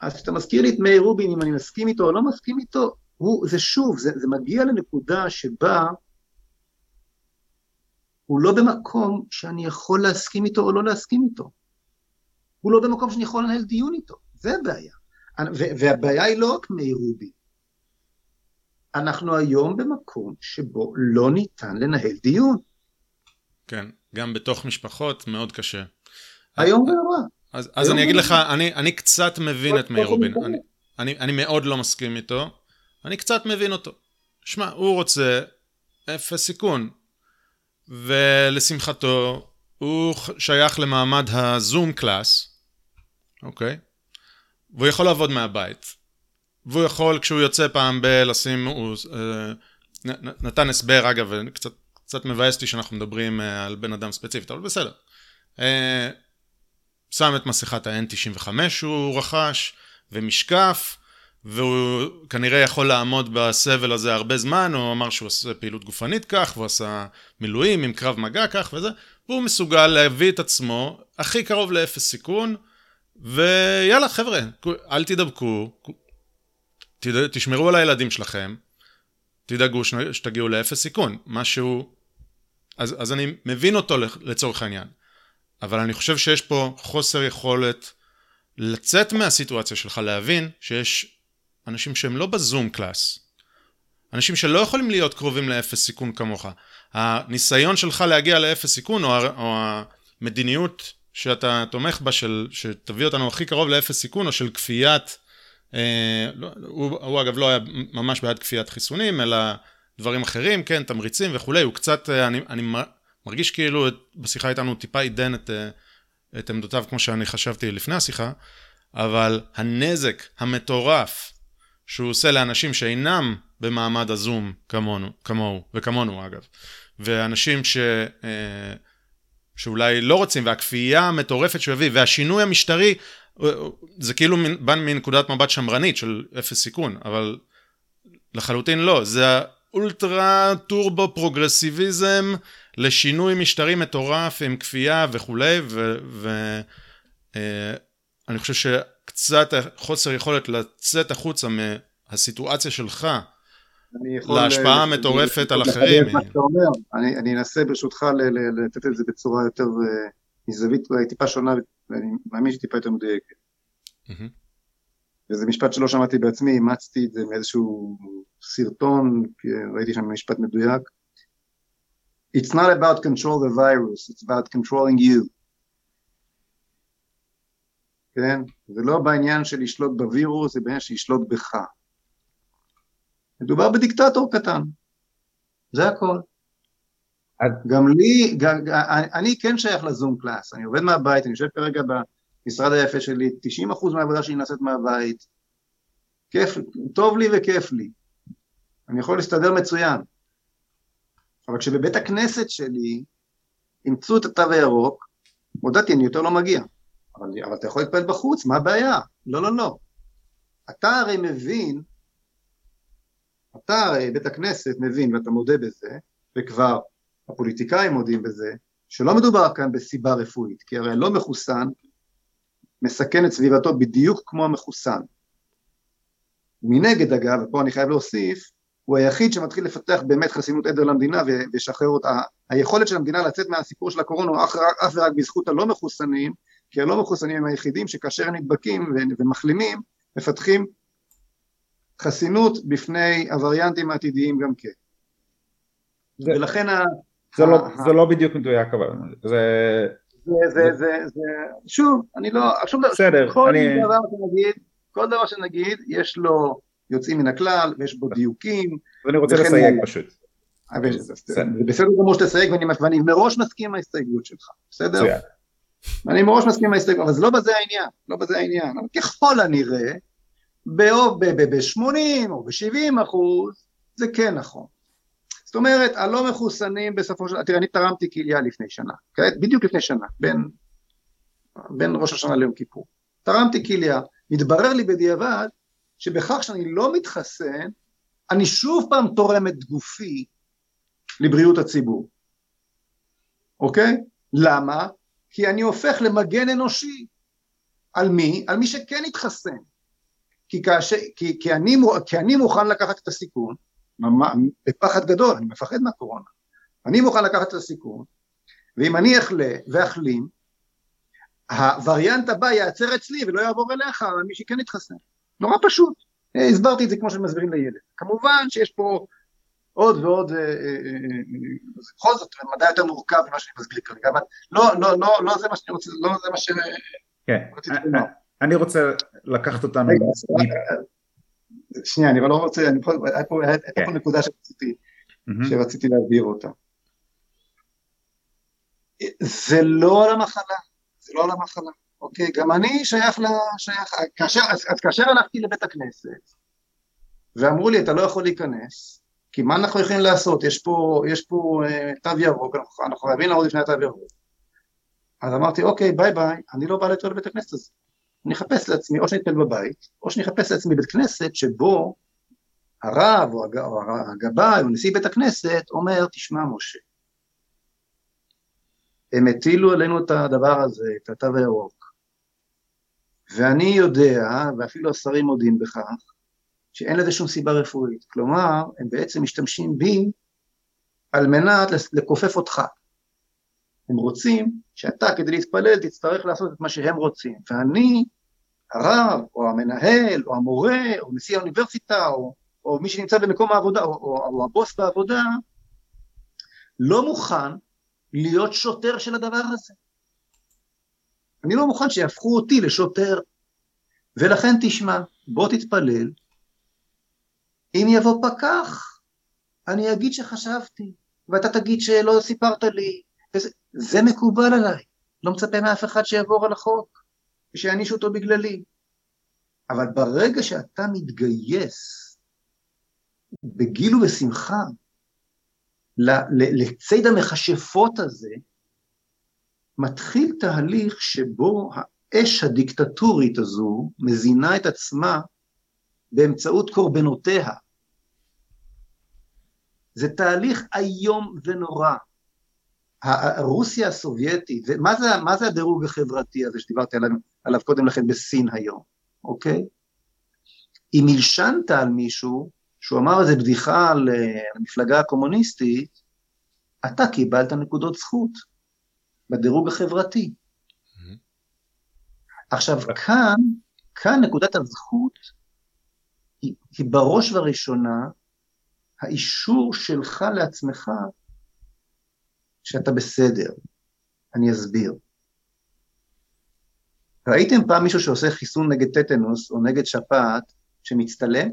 אז כשאתה מזכיר לי את מאיר רובין, אם אני מסכים איתו או לא מסכים איתו, הוא, זה שוב, זה, זה מגיע לנקודה שבה הוא לא במקום שאני יכול להסכים איתו או לא להסכים איתו. הוא לא במקום שאני יכול לנהל דיון איתו, זה הבעיה. והבעיה היא לא רק מאיר רובין. אנחנו היום במקום שבו לא ניתן לנהל דיון. כן, גם בתוך משפחות מאוד קשה. היום ונורא. אז, אז אני אגיד לך, אני, אני קצת מבין את מאיר רובין. אני, אני, אני מאוד לא מסכים איתו, אני קצת מבין אותו. שמע, הוא רוצה אפס סיכון, ולשמחתו, הוא שייך למעמד הזום קלאס, אוקיי? והוא יכול לעבוד מהבית. והוא יכול כשהוא יוצא פעם בלשים, הוא אה, נתן הסבר אגב, קצת, קצת מבאס אותי שאנחנו מדברים אה, על בן אדם ספציפית, אבל בסדר. אה, שם את מסכת ה-N95 שהוא רכש, ומשקף, והוא כנראה יכול לעמוד בסבל הזה הרבה זמן, הוא אמר שהוא עושה פעילות גופנית כך, והוא עשה מילואים עם קרב מגע כך וזה, והוא מסוגל להביא את עצמו הכי קרוב לאפס סיכון, ויאללה חבר'ה, אל תדבקו, תשמרו על הילדים שלכם, תדאגו שתגיעו לאפס סיכון, משהו... אז, אז אני מבין אותו לצורך העניין, אבל אני חושב שיש פה חוסר יכולת לצאת מהסיטואציה שלך, להבין שיש אנשים שהם לא בזום קלאס, אנשים שלא יכולים להיות קרובים לאפס סיכון כמוך. הניסיון שלך להגיע לאפס סיכון, או, או המדיניות שאתה תומך בה, של, שתביא אותנו הכי קרוב לאפס סיכון, או של כפיית אה, לא, הוא, הוא אגב לא היה ממש בעד כפיית חיסונים, אלא דברים אחרים, כן, תמריצים וכולי, הוא קצת, אה, אני, אני מרגיש כאילו בשיחה איתנו טיפה עידן את, אה, את עמדותיו כמו שאני חשבתי לפני השיחה, אבל הנזק המטורף שהוא עושה לאנשים שאינם במעמד הזום כמונו, כמוהו, וכמונו אגב, ואנשים ש... שאולי לא רוצים, והכפייה המטורפת שהוא הביא, והשינוי המשטרי, זה כאילו בא מנקודת מבט שמרנית של אפס סיכון, אבל לחלוטין לא, זה האולטרה טורבו פרוגרסיביזם לשינוי משטרי מטורף עם כפייה וכולי, ואני אה, חושב שקצת חוסר יכולת לצאת החוצה מהסיטואציה שלך להשפעה המטורפת על אחרים. אני אנסה ברשותך לתת את זה בצורה יותר אה, מזווית אולי טיפה שונה ואני מאמין שטיפה יותר מדויקת. וזה משפט שלא שמעתי בעצמי, אימצתי את זה מאיזשהו סרטון, ראיתי שם משפט מדויק. It's not about control the virus, it's about controlling you. כן? זה לא בעניין של לשלוט בווירוס, זה בעניין של לשלוט בך. מדובר בדיקטטור קטן, זה הכל. גם לי, גם, אני כן שייך לזום קלאס, אני עובד מהבית, אני יושב כרגע במשרד היפה שלי, 90% מהעבודה שלי נעשית מהבית, כיף, טוב לי וכיף לי, אני יכול להסתדר מצוין, אבל כשבבית הכנסת שלי אימצו את התו הירוק, הודעתי, אני יותר לא מגיע, אבל, אבל אתה יכול להתפלל בחוץ, מה הבעיה? לא, לא, לא. אתה הרי מבין, אתה הרי בית הכנסת מבין ואתה מודה בזה, וכבר הפוליטיקאים מודים בזה, שלא מדובר כאן בסיבה רפואית, כי הרי הלא מחוסן מסכן את סביבתו בדיוק כמו המחוסן. מנגד אגב, ופה אני חייב להוסיף, הוא היחיד שמתחיל לפתח באמת חסינות עדר למדינה ולשחרר אותה. היכולת של המדינה לצאת מהסיפור של הקורונה הוא אך ורק בזכות הלא מחוסנים, כי הלא מחוסנים הם היחידים שכאשר נדבקים ומחלימים, מפתחים חסינות בפני הווריאנטים העתידיים גם כן. ולכן ה... זה לא, זה לא בדיוק מדויק אבל זה... זה, זה, זה, זה, שוב, אני לא, שוב, בסדר, כל אני... דבר שנגיד, כל דבר שנגיד, יש לו יוצאים מן הכלל, ויש בו דיוקים. ואני רוצה לסייג הלאה. פשוט. זה בסדר גמור שתסייג, ואני, ואני מראש מסכים עם ההסתייגות שלך, בסדר? אני מראש מסכים עם ההסתייגות, אבל זה לא בזה העניין, לא בזה העניין. אבל ככל הנראה, ב-80 או ב-70 אחוז, זה כן נכון. זאת אומרת, הלא מחוסנים בסופו של דבר, תראה, אני תרמתי כליה לפני שנה, כעת, בדיוק לפני שנה, בין, בין ראש השנה ליום כיפור. תרמתי כליה, מתברר לי בדיעבד שבכך שאני לא מתחסן, אני שוב פעם תורם את גופי לבריאות הציבור, אוקיי? למה? כי אני הופך למגן אנושי. על מי? על מי שכן התחסן. כי, כאשר, כי, כי, אני, כי אני מוכן לקחת את הסיכון, בפחד גדול, אני מפחד מהקורונה. אני מוכן לקחת את הסיכון, ואם אני אחלה ואחלים, הווריאנט הבא ייעצר אצלי ולא יעבור אליך, על מי שכן התחסן. נורא פשוט. אה, הסברתי את זה כמו שמסבירים לילד. כמובן שיש פה עוד ועוד, אה, אה, אה, בכל זאת מדע יותר מורכב ממה שאני מסביר כרגע, אבל לא, לא, לא, לא זה מה שאני רוצה, לא זה מה ש... כן. אני רוצה לקחת אותנו... שנייה, אני לא רוצה, אני פה, היה פה, הייתה כן. פה נקודה שרציתי. שרציתי להבהיר אותה. זה לא על המחלה, זה לא על המחלה, אוקיי? גם אני שייך ל... שייך... כאשר, אז, אז כאשר הלכתי לבית הכנסת, ואמרו לי, אתה לא יכול להיכנס, כי מה אנחנו יכולים לעשות? יש פה, יש פה אה, תו ירוק, אנחנו, אנחנו חייבים לעמוד לפני התו ירוק. אז אמרתי, אוקיי, ביי ביי, אני לא בא יותר לבית הכנסת הזה. אני אחפש לעצמי, או שאני אתפלל בבית, או שאני אחפש לעצמי בית כנסת שבו הרב או, הג, או הגבאי או נשיא בית הכנסת אומר, תשמע משה, הם הטילו עלינו את הדבר הזה, את התו הירוק, ואני יודע, ואפילו השרים מודים בכך, שאין לזה שום סיבה רפואית. כלומר, הם בעצם משתמשים בי על מנת לכופף אותך. הם רוצים שאתה כדי להתפלל תצטרך לעשות את מה שהם רוצים, ואני, הרב, או המנהל, או המורה, או נשיא האוניברסיטה, או, או מי שנמצא במקום העבודה, או, או, או הבוס בעבודה, לא מוכן להיות שוטר של הדבר הזה. אני לא מוכן שיהפכו אותי לשוטר. ולכן תשמע, בוא תתפלל, אם יבוא פקח, אני אגיד שחשבתי, ואתה תגיד שלא סיפרת לי, וזה, זה מקובל עליי, לא מצפה מאף אחד שיעבור על החוק, ושיענישו אותו בגללי. אבל ברגע שאתה מתגייס בגיל ובשמחה לציד המכשפות הזה, מתחיל תהליך שבו האש הדיקטטורית הזו מזינה את עצמה באמצעות קורבנותיה. זה תהליך איום ונורא. רוסיה הסובייטית, ומה זה, מה זה הדירוג החברתי הזה שדיברתי עליו, עליו קודם לכן בסין היום, אוקיי? אם הלשנת על מישהו, שהוא אמר איזה בדיחה על המפלגה הקומוניסטית, אתה קיבלת נקודות זכות בדירוג החברתי. עכשיו כאן, כאן נקודת הזכות היא, היא בראש ובראשונה האישור שלך לעצמך שאתה בסדר. אני אסביר. ראיתם פעם מישהו שעושה חיסון נגד טטנוס או נגד שפעת שמצטלם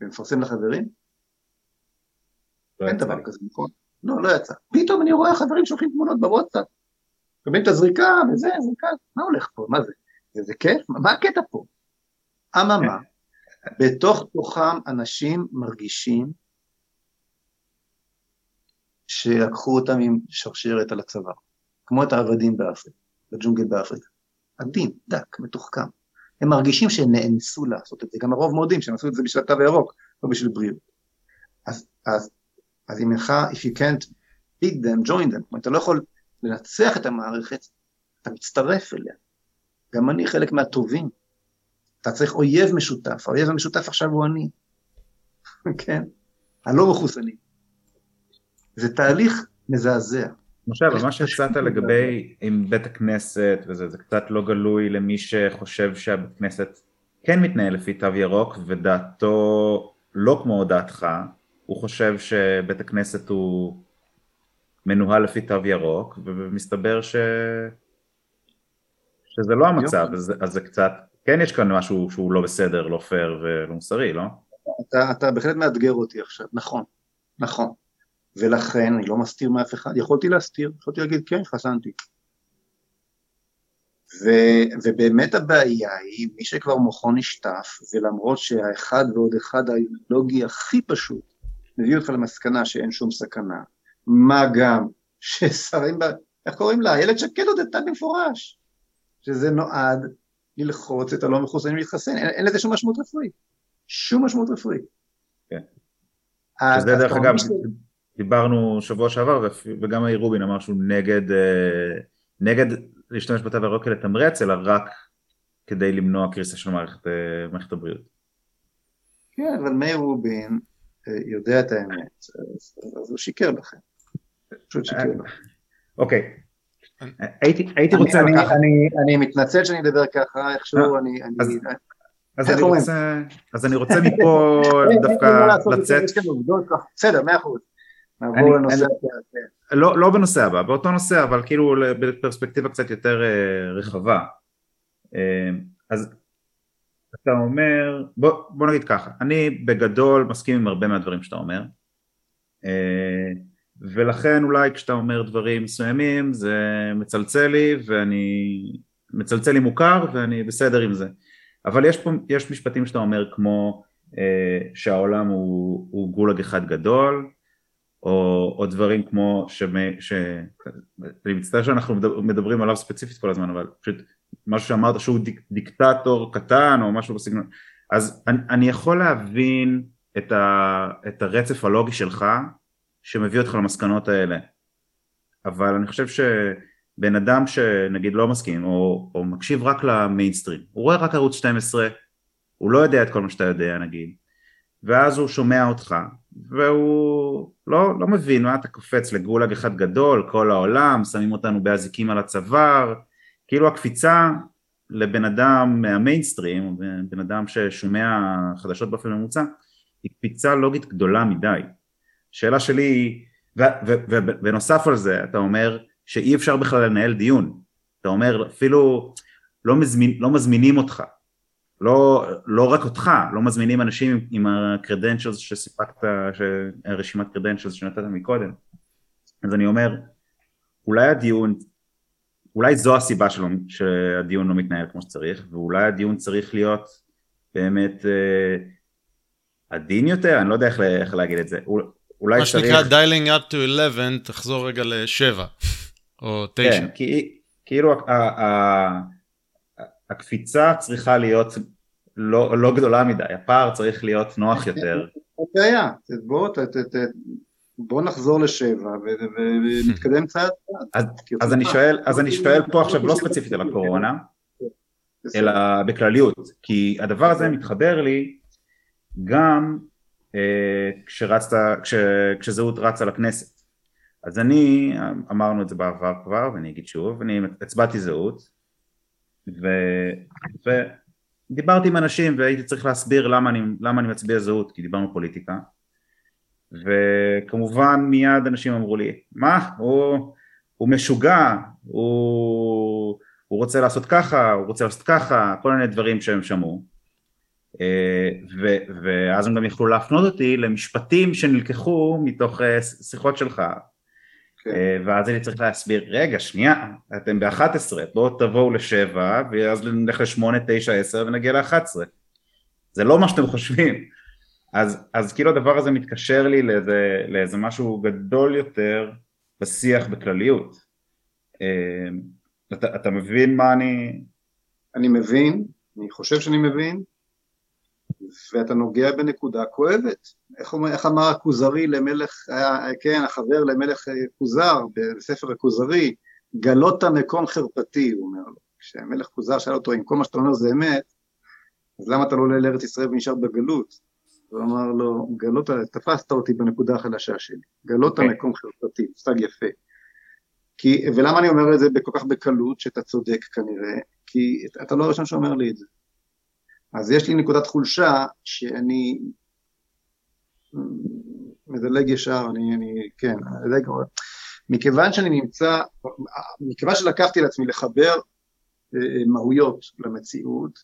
ומפרסם לחברים? לא אין דבר. כזה, נכון? לא, לא יצא. פתאום אני רואה חברים שולחים תמונות בוואטסאפ. מקבלים את הזריקה וזה, זריקה, מה הולך פה? מה זה? זה, זה כיף? מה הקטע פה? אממה, בתוך תוכם אנשים מרגישים שלקחו אותם עם שרשרת על הצוואר, כמו את העבדים באפריקה, בג'ונגל באפריקה. עדין, דק, מתוחכם. הם מרגישים שהם נאנסו לעשות את זה, גם הרוב מודים שהם עשו את זה בשביל התו הירוק, לא בשביל בריאות. אז, אז, אז אם לך, if you can't beat them, join them, אתה לא יכול לנצח את המערכת, אתה מצטרף אליה. גם אני חלק מהטובים. אתה צריך אויב משותף, האויב המשותף עכשיו הוא אני. כן? הלא מחוסנים. זה תהליך מזעזע. משה, אבל מה שהצעת לגבי עם בית הכנסת וזה, זה קצת לא גלוי למי שחושב שהבית כנסת כן מתנהל לפי תו ירוק ודעתו לא כמו דעתך, הוא חושב שבית הכנסת הוא מנוהל לפי תו ירוק, ומסתבר ש... שזה לא המצב, אז, אז זה קצת, כן יש כאן משהו שהוא לא בסדר, לא פייר ולא מוסרי, לא? אתה, אתה בהחלט מאתגר אותי עכשיו, נכון, נכון. ולכן אני לא מסתיר מאף אחד, יכולתי להסתיר, יכולתי להגיד כן, חסנתי. ו, ובאמת הבעיה היא, מי שכבר מוחו נשטף, ולמרות שהאחד ועוד אחד הלוגי הכי פשוט, מביא אותך למסקנה שאין שום סכנה, מה גם ששרים, איך קוראים לה? איילת שקד הודתה במפורש, שזה נועד ללחוץ את הלא מחוסנים להתחסן, אין, אין לזה שום משמעות רפואית, שום משמעות רפואית. כן. שזה דרך אגב. דיברנו שבוע שעבר, וגם מאיר רובין אמר שהוא נגד, אה, נגד להשתמש בתו הירוק כדי לתמרץ, אלא רק כדי למנוע קריסה של מערכת, אה, מערכת הבריאות. כן, אבל מאיר רובין אה, יודע את האמת, אז הוא שיקר לכם. פשוט שיקר לכם. אוקיי. הייתי רוצה לקחת... אני מתנצל שאני אדבר ככה, איכשהו אני... אז אני רוצה מפה דווקא לצאת... בסדר, מאה אחוז. נעבור לנושא הבא. לא, לא בנושא הבא, באותו נושא, אבל כאילו בפרספקטיבה קצת יותר אה, רחבה. אה, אז אתה אומר, בוא, בוא נגיד ככה, אני בגדול מסכים עם הרבה מהדברים שאתה אומר, אה, ולכן אולי כשאתה אומר דברים מסוימים זה מצלצל לי ואני, מצלצל לי מוכר ואני בסדר עם זה, אבל יש פה, יש משפטים שאתה אומר כמו שהעולם הוא, הוא גולג אחד גדול, או, או דברים כמו, שמ, ש... אני מצטער שאנחנו מדברים עליו ספציפית כל הזמן, אבל פשוט משהו שאמרת שהוא דיק, דיקטטור קטן או משהו בסגנון, אז אני, אני יכול להבין את, ה, את הרצף הלוגי שלך שמביא אותך למסקנות האלה, אבל אני חושב שבן אדם שנגיד לא מסכים או, או מקשיב רק למיינסטרים, הוא רואה רק ערוץ 12, הוא לא יודע את כל מה שאתה יודע נגיד, ואז הוא שומע אותך והוא לא, לא מבין מה אתה קופץ לגולג אחד גדול, כל העולם, שמים אותנו באזיקים על הצוואר, כאילו הקפיצה לבן אדם מהמיינסטרים, בן אדם ששומע חדשות באופן ממוצע, היא קפיצה לוגית גדולה מדי. שאלה שלי היא, ובנוסף על זה אתה אומר שאי אפשר בכלל לנהל דיון, אתה אומר אפילו לא, מזמין, לא מזמינים אותך, לא, לא רק אותך, לא מזמינים אנשים עם, עם הקרדנצ'לס שסיפקת, רשימת קרדנצ'לס שנתת מקודם. אז אני אומר, אולי הדיון, אולי זו הסיבה שלו, שהדיון לא מתנהל כמו שצריך, ואולי הדיון צריך להיות באמת אה, עדין יותר, אני לא יודע איך, איך להגיד את זה. אולי מה צריך... מה שנקרא dialing up to 11, תחזור רגע ל-7 או 9. כן, כי, כאילו ה, ה, הקפיצה צריכה להיות לא, לא גדולה מדי, הפער צריך להיות נוח יותר. בעיה, בוא, בוא נחזור לשבע ונתקדם צעד צעד. אז אני שואל, אז אני שואל פה עכשיו לא ספציפית על הקורונה, אלא בכלליות, כי הדבר הזה מתחבר לי גם אה, כשרצת, כש, כשזהות רצה לכנסת. אז אני, אמרנו את זה בעבר כבר, ואני אגיד שוב, אני הצבעתי זהות, ו... ודיברתי עם אנשים והייתי צריך להסביר למה אני, למה אני מצביע זהות, כי דיברנו פוליטיקה, וכמובן מיד אנשים אמרו לי, מה, הוא, הוא משוגע, הוא, הוא רוצה לעשות ככה, הוא רוצה לעשות ככה, כל מיני דברים שהם שמעו. אה, ו, ואז הם גם יכלו להפנות אותי למשפטים שנלקחו מתוך אה, שיחות שלך ואז אני צריך להסביר, רגע, שנייה, אתם ב-11, בואו תבואו ל-7, ואז נלך ל-8, 9, 10 ונגיע ל-11. זה לא מה שאתם חושבים. אז, אז כאילו הדבר הזה מתקשר לי לאיזה, לאיזה משהו גדול יותר בשיח בכלליות. אה, אתה, אתה מבין מה אני... אני מבין, אני חושב שאני מבין, ואתה נוגע בנקודה כואבת. איך, אומר, איך אמר הכוזרי למלך, כן, החבר למלך כוזר בספר הכוזרי, גלות מקום חרפתי, הוא אומר לו. כשהמלך כוזר שאל אותו אם כל מה שאתה אומר זה אמת, אז למה אתה לא עולה לארץ ישראל ונשאר בגלות? הוא אמר לו, גלות, תפסת אותי בנקודה החלשה שלי, גלות okay. אוקיי. מקום חרפתי, מושג יפה. כי, ולמה אני אומר את זה כל כך בקלות, שאתה צודק כנראה? כי אתה לא הראשון שאומר לי את זה. אז יש לי נקודת חולשה שאני מדלג ישר, אני, אני כן, מדלג, מכיוון שאני נמצא, מכיוון שלקחתי לעצמי לחבר אה, מהויות למציאות,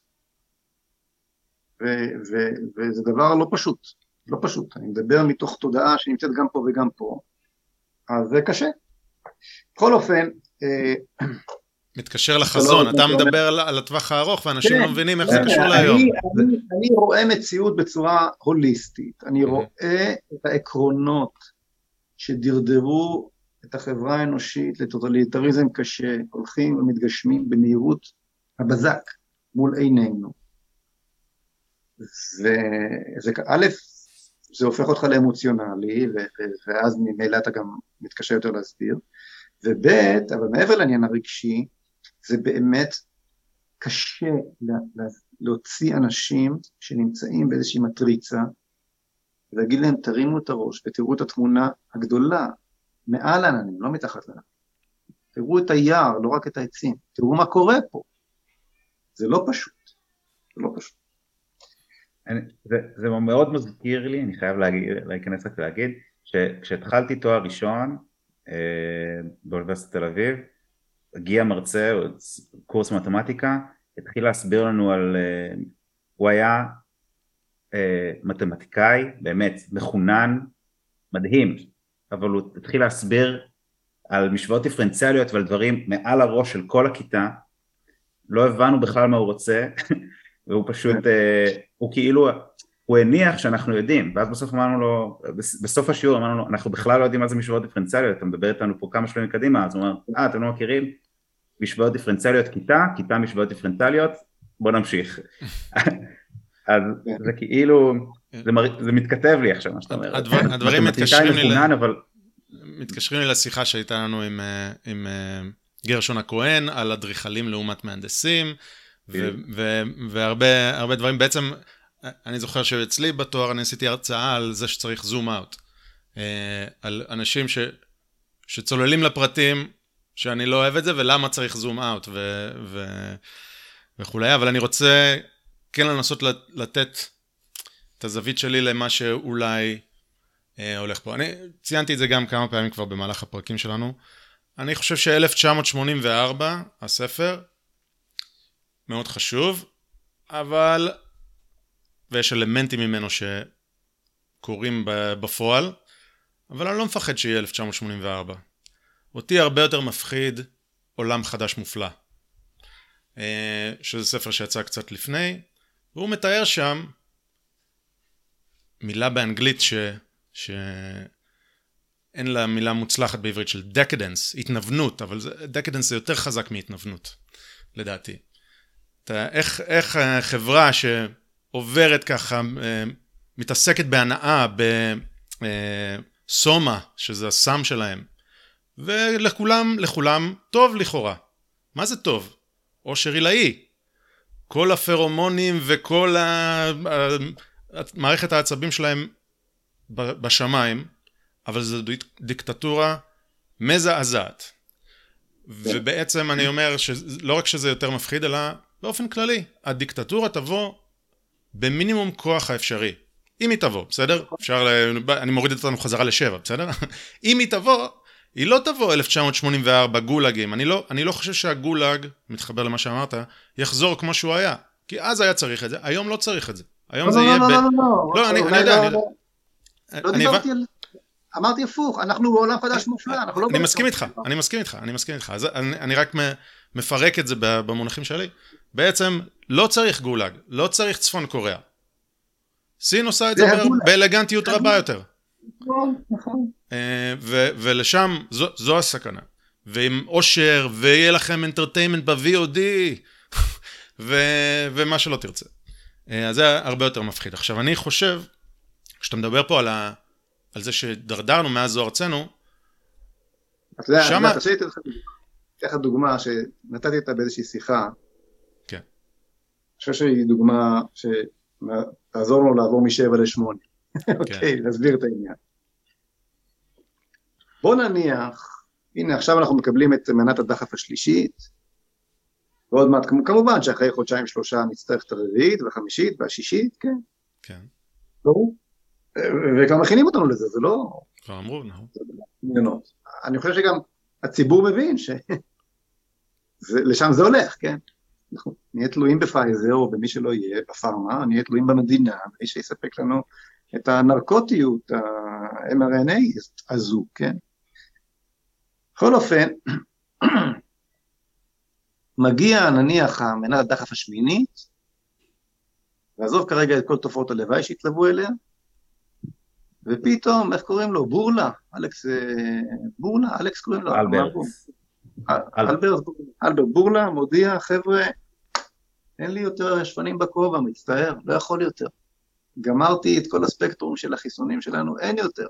ו, ו, וזה דבר לא פשוט, לא פשוט, אני מדבר מתוך תודעה שנמצאת גם פה וגם פה, אז זה קשה. בכל אופן, אה, מתקשר לחזון, אתה מדבר על הטווח הארוך ואנשים לא מבינים איך זה קשור להיום. אני רואה מציאות בצורה הוליסטית, אני רואה את העקרונות שדרדרו את החברה האנושית לטוטליטריזם קשה, הולכים ומתגשמים במהירות הבזק מול עינינו. וזה, א', זה הופך אותך לאמוציונלי, ואז ממילא אתה גם מתקשה יותר להסביר, וב', אבל מעבר לעניין הרגשי, זה באמת קשה להוציא אנשים שנמצאים באיזושהי מטריצה ולהגיד להם תרימו את הראש ותראו את התמונה הגדולה מעל העננים, לא מתחת לעננים. תראו את היער, לא רק את העצים, תראו מה קורה פה. זה לא פשוט, זה לא פשוט. אני, זה, זה מאוד מזכיר לי, אני חייב להגיד, להיכנס רק להגיד, שכשהתחלתי תואר ראשון אה, באוניברסיטת תל אביב, הגיע מרצה, קורס מתמטיקה, התחיל להסביר לנו על, אה, הוא היה אה, מתמטיקאי, באמת, מחונן, מדהים, אבל הוא התחיל להסביר על משוואות דיפרנציאליות ועל דברים מעל הראש של כל הכיתה, לא הבנו בכלל מה הוא רוצה, והוא פשוט, אה, הוא כאילו, הוא הניח שאנחנו יודעים, ואז בסוף אמרנו לו, בסוף השיעור אמרנו לו, אנחנו בכלל לא יודעים מה זה משוואות דיפרנציאליות, אתה מדבר איתנו פה כמה שלבים קדימה, אז הוא אומר, אה, אתם לא מכירים? משוואות דיפרנציאליות כיתה, כיתה משוואות דיפרנציאליות, בוא נמשיך. אז זה כאילו, זה, מר... זה מתכתב לי עכשיו מה שאתה אומר. הדבר, הדברים מתקשרים לי, אבל... מתקשרים לי לשיחה שהייתה לנו עם, אה, עם אה, גרשון הכהן על אדריכלים לעומת מהנדסים, ו- ו- והרבה דברים, בעצם אני זוכר שאצלי בתואר אני עשיתי הרצאה על זה שצריך זום אאוט. אה, על אנשים ש, שצוללים לפרטים, שאני לא אוהב את זה, ולמה צריך זום אאוט ו, ו, וכולי, אבל אני רוצה כן לנסות לתת את הזווית שלי למה שאולי אה, הולך פה. אני ציינתי את זה גם כמה פעמים כבר במהלך הפרקים שלנו. אני חושב ש-1984, הספר, מאוד חשוב, אבל ויש אלמנטים ממנו שקורים בפועל, אבל אני לא מפחד שיהיה 1984. אותי הרבה יותר מפחיד עולם חדש מופלא, אה, שזה ספר שיצא קצת לפני, והוא מתאר שם מילה באנגלית ש... ש... אין לה מילה מוצלחת בעברית של דקדנס, התנוונות, אבל דקדנס זה יותר חזק מהתנוונות, לדעתי. אתה, איך, איך חברה ש... עוברת ככה, אה, מתעסקת בהנאה, בסומה, שזה הסם שלהם, ולכולם, לכולם, טוב לכאורה. מה זה טוב? עושר עילאי. כל הפרומונים וכל מערכת העצבים שלהם בשמיים, אבל זו דיקטטורה מזעזעת. ובעצם אני אומר שלא רק שזה יותר מפחיד, אלא באופן כללי, הדיקטטורה תבוא במינימום כוח האפשרי. אם היא תבוא, בסדר? אפשר, ל... אני מוריד אותנו חזרה לשבע, בסדר? אם היא תבוא, היא לא תבוא 1984 גולאגים. אני לא, אני לא חושב שהגולאג, מתחבר למה שאמרת, יחזור כמו שהוא היה. כי אז היה צריך את זה, היום לא צריך את זה. היום לא, זה לא, יהיה לא, ב... לא, לא, לא, אני יודע, אני... לא דיברתי על... אמרתי הפוך, אנחנו בעולם חדש מופלא, אנחנו לא... אני מסכים איתך, אני מסכים איתך, אני מסכים איתך. אז אני רק מפרק את זה במונחים שלי. בעצם לא צריך גולאג, לא צריך צפון קוריאה. סין עושה את זה באלגנטיות רבה יותר. נכון, נכון. אה, ולשם, זו הסכנה. ועם עושר, ויהיה לכם אנטרטיימנט ב-VOD, ומה שלא תרצה. אה, אז זה הרבה יותר מפחיד. עכשיו, אני חושב, כשאתה מדבר פה על, ה, על זה שדרדרנו מאז זו ארצנו, אתה יודע, שמה... תרשה לי לתת לך דוגמה שנתתי אותה באיזושהי שיחה. כן. אני חושב שהיא דוגמה שתעזור לנו לעבור משבע לשמונה. כן. אוקיי, להסביר את העניין. בוא נניח, הנה עכשיו אנחנו מקבלים את מנת הדחף השלישית, ועוד מעט, כמובן שאחרי חודשיים שלושה נצטרך את הרביעית והחמישית והשישית, כן? כן. ברור. וגם מכינים אותנו לזה, זה לא... כבר אמרו, נכון. מעניינות. אני חושב שגם הציבור מבין שלשם זה הולך, כן? אנחנו נהיה תלויים בפייזר או במי שלא יהיה, בפארמה, נהיה תלויים במדינה, מי שיספק לנו את הנרקוטיות, ה-mRNA הזו, כן? בכל אופן, מגיע נניח המנת הדחף השמינית, ועזוב כרגע את כל תופעות הלוואי שהתלוו אליה, ופתאום, איך קוראים לו? בורלה, אלכס אה, בורלה, אלכס קוראים לו? אלברט. אלברט, בורלה מודיע, חבר'ה, אין לי יותר שפנים בכובע, מצטער, לא יכול יותר. גמרתי את כל הספקטרום של החיסונים שלנו, אין יותר.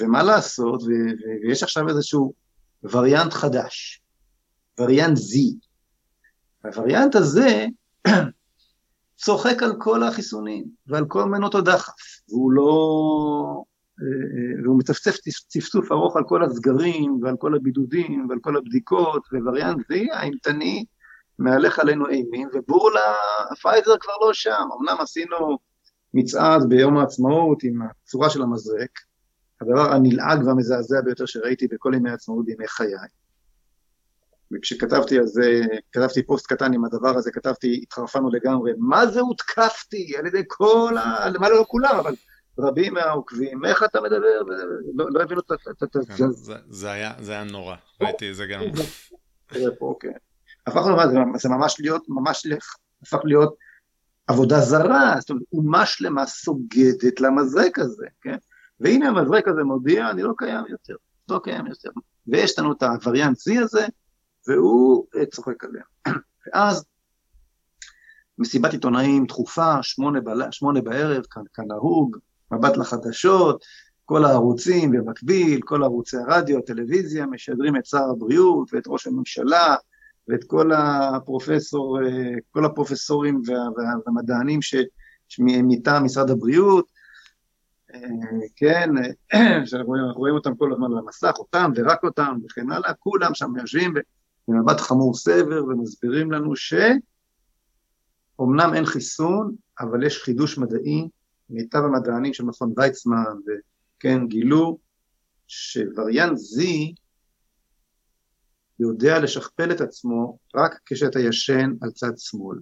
ומה לעשות, ויש עכשיו איזשהו וריאנט חדש, וריאנט Z. הווריאנט הזה צוחק על כל החיסונים ועל כל מנות הדחף, והוא לא... והוא מצפצף צפצוף ארוך על כל הסגרים ועל כל הבידודים ועל כל הבדיקות, ווריאנט Z האימתני מהלך עלינו אימים, ובורלה, פייזר כבר לא שם, אמנם עשינו מצעד ביום העצמאות עם הצורה של המזרק, הדבר הנלעג והמזעזע ביותר שראיתי בכל ימי העצמאות בימי חיי. וכשכתבתי על זה, כתבתי פוסט קטן עם הדבר הזה, כתבתי, התחרפנו לגמרי, מה זה הותקפתי על ידי כל ה... מה לא כולם, אבל רבים מהעוקבים, איך אתה מדבר? לא, לא הבינו את ה... כן, זה היה נורא, ראיתי את זה גם. הפך להיות, זה ממש להיות, ממש הפך להיות עבודה זרה, זאת אומרת, אומה שלמה סוגדת למזרק הזה, כן? והנה המזרק הזה מודיע, אני לא קיים יותר, לא קיים יותר. ויש לנו את הווריאנט C הזה, והוא אה, צוחק עליה. ואז מסיבת עיתונאים דחופה, שמונה, בל... שמונה בערב, כנהוג, מבט לחדשות, כל הערוצים במקביל, כל ערוצי הרדיו, הטלוויזיה, משדרים את שר הבריאות ואת ראש הממשלה ואת כל הפרופסור, אה, כל הפרופסורים וה, וה, והמדענים שמטעם משרד הבריאות, אה, כן, שאנחנו רואים אותם כל הזמן על המסך, אותם ורק אותם וכן הלאה, כולם שם יושבים במבט חמור סבר ומסבירים לנו שאומנם אין חיסון, אבל יש חידוש מדעי, מיטב המדענים של מכון ויצמן, וכן, גילו שווריאנט Z יודע לשכפל את עצמו רק כשאתה ישן על צד שמאל.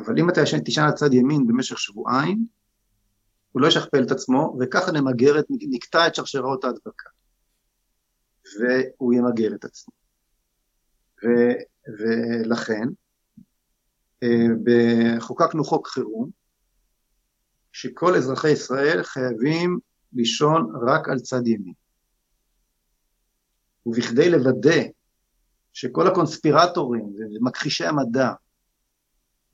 אבל אם אתה ישן, תישן על צד ימין במשך שבועיים, הוא לא ישכפל את עצמו, וככה נמגר את, נקטע את שרשראות ההדבקה. והוא ימגר את עצמו. ו, ולכן, אה, חוקקנו חוק חירום, שכל אזרחי ישראל חייבים לישון רק על צד ימין. ובכדי לוודא שכל הקונספירטורים ומכחישי המדע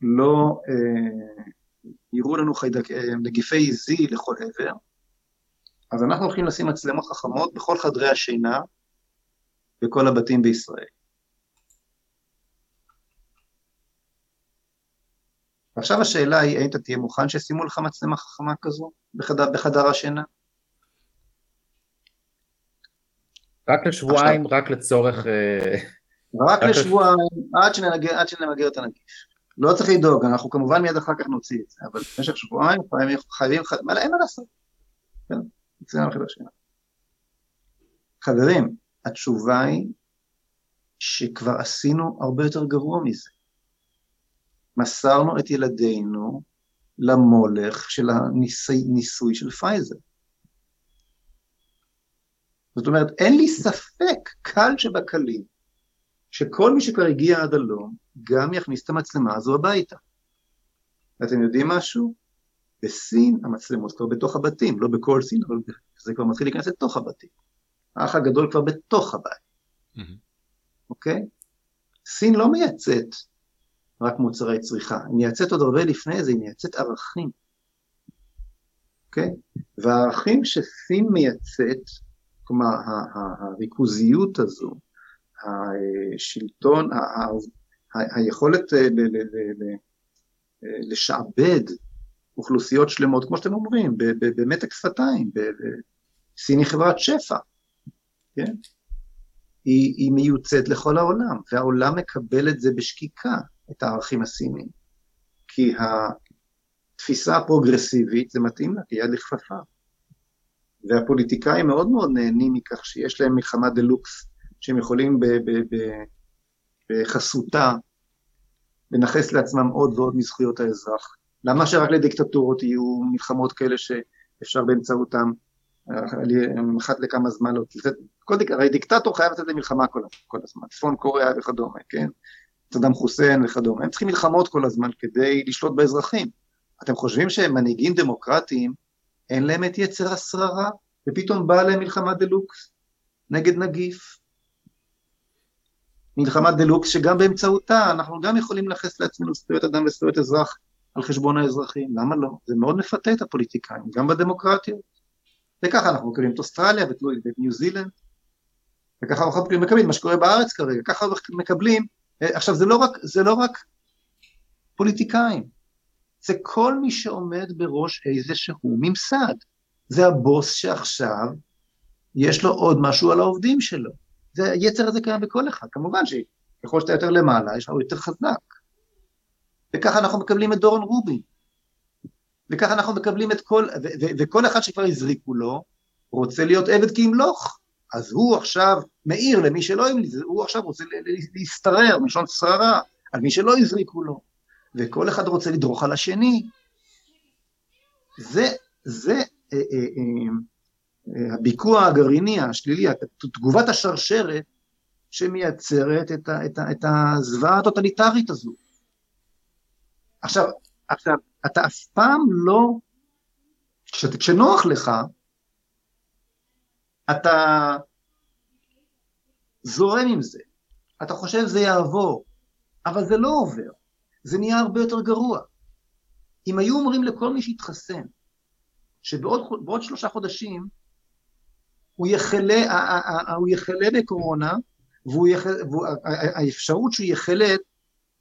לא אה, יראו לנו חיידק, אה, נגיפי זי לכל עבר, אז אנחנו הולכים לשים מצלמות חכמות בכל חדרי השינה בכל הבתים בישראל. עכשיו השאלה היא, האם אתה תהיה מוכן שישימו לך מצלמה חכמה כזו בחדר, בחדר השינה? רק לשבועיים, עכשיו, רק לצורך... אה, רק לשבועיים, עד שנמגר, עד שנמגר את הנגיף. לא צריך לדאוג, אנחנו כמובן מיד אחר כך נוציא את זה, אבל במשך שבועיים חייבים, חייבים, מה, אין מה לעשות. כן, בחדר שינה. חברים, התשובה היא שכבר עשינו הרבה יותר גרוע מזה. מסרנו את ילדינו למולך של הניסוי של פייזר. זאת אומרת, אין לי ספק, קל שבקלים, שכל מי שכבר הגיע עד הלום, גם יכניס את המצלמה הזו הביתה. ואתם יודעים משהו? בסין המצלמות כבר בתוך הבתים, לא בכל סין, אבל זה כבר מתחיל להיכנס לתוך הבתים. האח הגדול כבר בתוך הבית, אוקיי? סין לא מייצאת רק מוצרי צריכה, היא מייצאת עוד הרבה לפני זה, היא מייצאת ערכים, אוקיי? והערכים שסין מייצאת, כלומר הריכוזיות הזו, השלטון, היכולת אה, לשעבד אוכלוסיות שלמות, כמו שאתם אומרים, במתק שפתיים, סין היא חברת שפע, כן? היא, היא מיוצאת לכל העולם, והעולם מקבל את זה בשקיקה, את הערכים הסינים. כי תפיסה פרוגרסיבית, זה מתאים לה כיד לכפפה. והפוליטיקאים מאוד מאוד נהנים מכך שיש להם מלחמה דה לוקס, שהם יכולים בחסותה לנכס לעצמם עוד ועוד מזכויות האזרח. למה שרק לדיקטטורות יהיו מלחמות כאלה שאפשר באמצעותם אחת לכמה זמן לא... כל. הרי דיקטטור חייב לצאת למלחמה כל, כל הזמן, צפון קוריאה וכדומה, כן? סדאם חוסיין וכדומה, הם צריכים מלחמות כל הזמן כדי לשלוט באזרחים. אתם חושבים שמנהיגים דמוקרטיים אין להם את יצר השררה, ופתאום באה להם מלחמה דה לוקס נגד נגיף. מלחמה דה לוקס שגם באמצעותה אנחנו גם יכולים לייחס לעצמנו זכויות אדם וזכויות אזרח על חשבון האזרחים, למה לא? זה מאוד מפתה את הפוליטיקאים, גם בדמוקרטיות. וככה אנחנו מקבלים את אוסטרליה ואת ניו זילנד, וככה אנחנו מקבלים מה שקורה בארץ כרגע, ככה אנחנו מקבלים, עכשיו זה לא רק, זה לא רק פוליטיקאים, זה כל מי שעומד בראש איזשהו ממסד, זה הבוס שעכשיו יש לו עוד משהו על העובדים שלו, זה, היצר הזה קיים בכל אחד, כמובן שככל שאתה יותר למעלה יש לך יותר חזק, וככה אנחנו מקבלים את דורון רובין, וככה אנחנו מקבלים את כל, ו- ו- וכל אחד שכבר הזריקו לו, רוצה להיות עבד כי ימלוך. אז הוא עכשיו מעיר למי שלא הוא עכשיו רוצה להשתרר, מלשון שררה, על מי שלא הזריקו לו. וכל אחד רוצה לדרוך על השני. זה, זה אה, אה, אה, הביקוע הגרעיני השלילי, תגובת השרשרת שמייצרת את, ה, את, ה, את הזוועה הטוטליטרית הזו. עכשיו, עכשיו, אתה אף פעם לא, כשנוח לך, אתה זורם עם זה, אתה חושב זה יעבור, אבל זה לא עובר, זה נהיה הרבה יותר גרוע. אם היו אומרים לכל מי שהתחסן, שבעוד שלושה חודשים הוא יחלה, הוא יחלה בקורונה, והאפשרות שהוא יחלה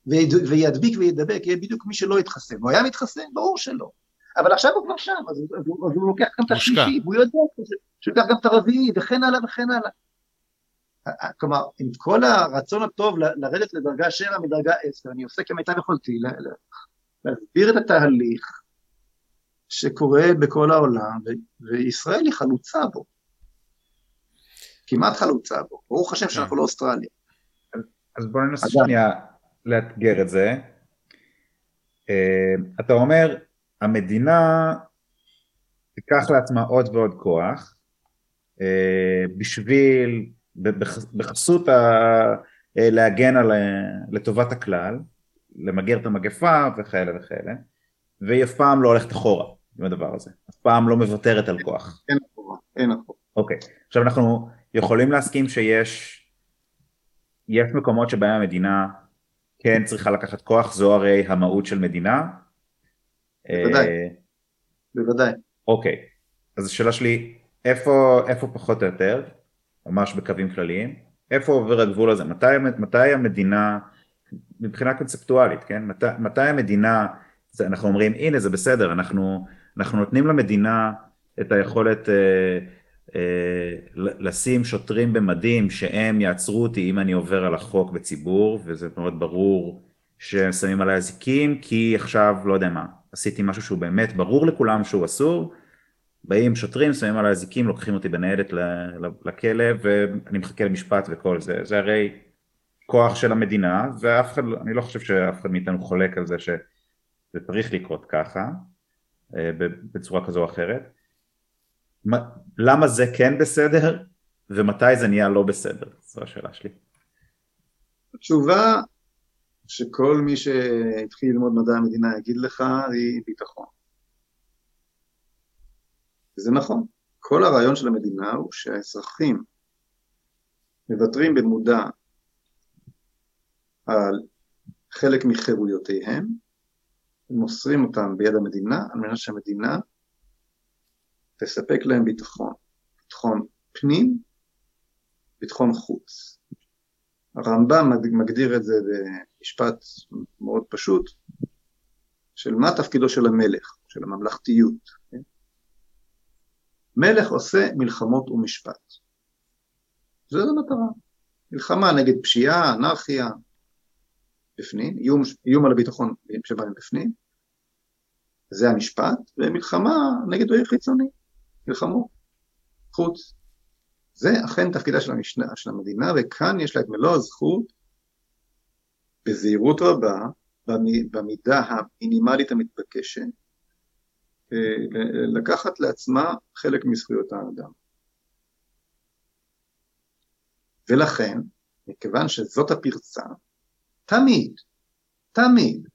וידביק וידבק, יהיה בדיוק מי שלא יתחסן. הוא היה מתחסן? ברור שלא. אבל עכשיו הוא כבר שם, אז, אז, אז הוא לוקח גם את השלישי, והוא יודע שהוא לוקח גם את הרביעי, וכן הלאה וכן הלאה. כלומר, עם כל הרצון הטוב לרדת לדרגה 7 מדרגה 10, אני עושה כמיטב יכולתי להסביר את התהליך שקורה בכל העולם, וישראל היא חלוצה בו. כמעט חלוצה בו. ברוך השם שאנחנו לא אוסטרליה. אז בואו ננסה שנייה לאתגר את זה. אה, אתה אומר, המדינה תיקח לעצמה עוד ועוד כוח אה, בשביל, בחסות ה... אה, להגן על, לטובת הכלל, למגר את המגפה וכאלה וכאלה, והיא אף פעם לא הולכת אחורה עם הדבר הזה, אף פעם לא מוותרת על כוח. אין אחורה, אין אחורה. אוקיי, עכשיו אנחנו יכולים להסכים שיש יש מקומות שבהם המדינה כן צריכה לקחת כוח, זו הרי המהות של מדינה. בוודאי, אה, בוודאי. אוקיי, אז השאלה שלי, איפה, איפה פחות או יותר, ממש בקווים כלליים, איפה עובר הגבול הזה? מתי, מתי המדינה, מבחינה קונספטואלית, כן? מת, מתי המדינה, אנחנו אומרים, הנה זה בסדר, אנחנו, אנחנו נותנים למדינה את היכולת אה, אה, לשים שוטרים במדים שהם יעצרו אותי אם אני עובר על החוק בציבור וזה מאוד ברור שהם שמים עליי אזיקים כי עכשיו לא יודע מה עשיתי משהו שהוא באמת ברור לכולם שהוא אסור באים שוטרים שמים עליי אזיקים לוקחים אותי בניידת לכלא ואני מחכה למשפט וכל זה זה הרי כוח של המדינה ואף אחד אני לא חושב שאף אחד מאיתנו חולק על זה שזה צריך לקרות ככה אה, בצורה כזו או אחרת למה זה כן בסדר ומתי זה נהיה לא בסדר? זו השאלה שלי. התשובה שכל מי שהתחיל ללמוד מדעי המדינה יגיד לך היא ביטחון. וזה נכון. כל הרעיון של המדינה הוא שהאזרחים מוותרים במודע על חלק מחירויותיהם, מוסרים אותם ביד המדינה על מנת שהמדינה תספק להם ביטחון, ביטחון פנים, ביטחון חוץ. הרמב"ם מגדיר את זה במשפט מאוד פשוט, של מה תפקידו של המלך, של הממלכתיות. מלך עושה מלחמות ומשפט. זו המטרה. מלחמה נגד פשיעה, אנרכיה, בפנים, איום, איום על הביטחון שבאים בפנים, זה המשפט, ומלחמה נגד אויב חיצוני, מלחמות, חוץ. זה אכן תפקידה של, המשנה, של המדינה, וכאן יש לה את מלוא הזכות, בזהירות רבה, במידה המינימלית המתבקשת, לקחת לעצמה חלק מזכויות האדם. ולכן, מכיוון שזאת הפרצה, תמיד, תמיד,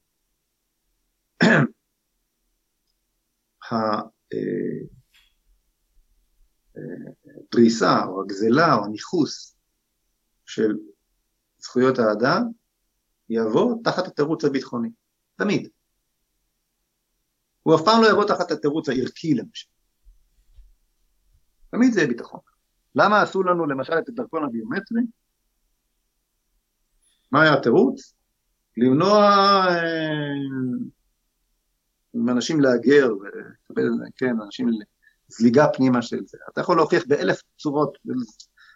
הדריסה או הגזלה או הניכוס של זכויות האדם יבוא תחת התירוץ הביטחוני, תמיד. הוא אף פעם לא יבוא תחת התירוץ הערכי למשל. תמיד זה יהיה ביטחון. למה עשו לנו למשל את הדרכון הביומטרי? מה היה התירוץ? למנוע אה, אנשים להגר ולקבל, כן, אנשים זליגה פנימה של זה. אתה יכול להוכיח באלף צורות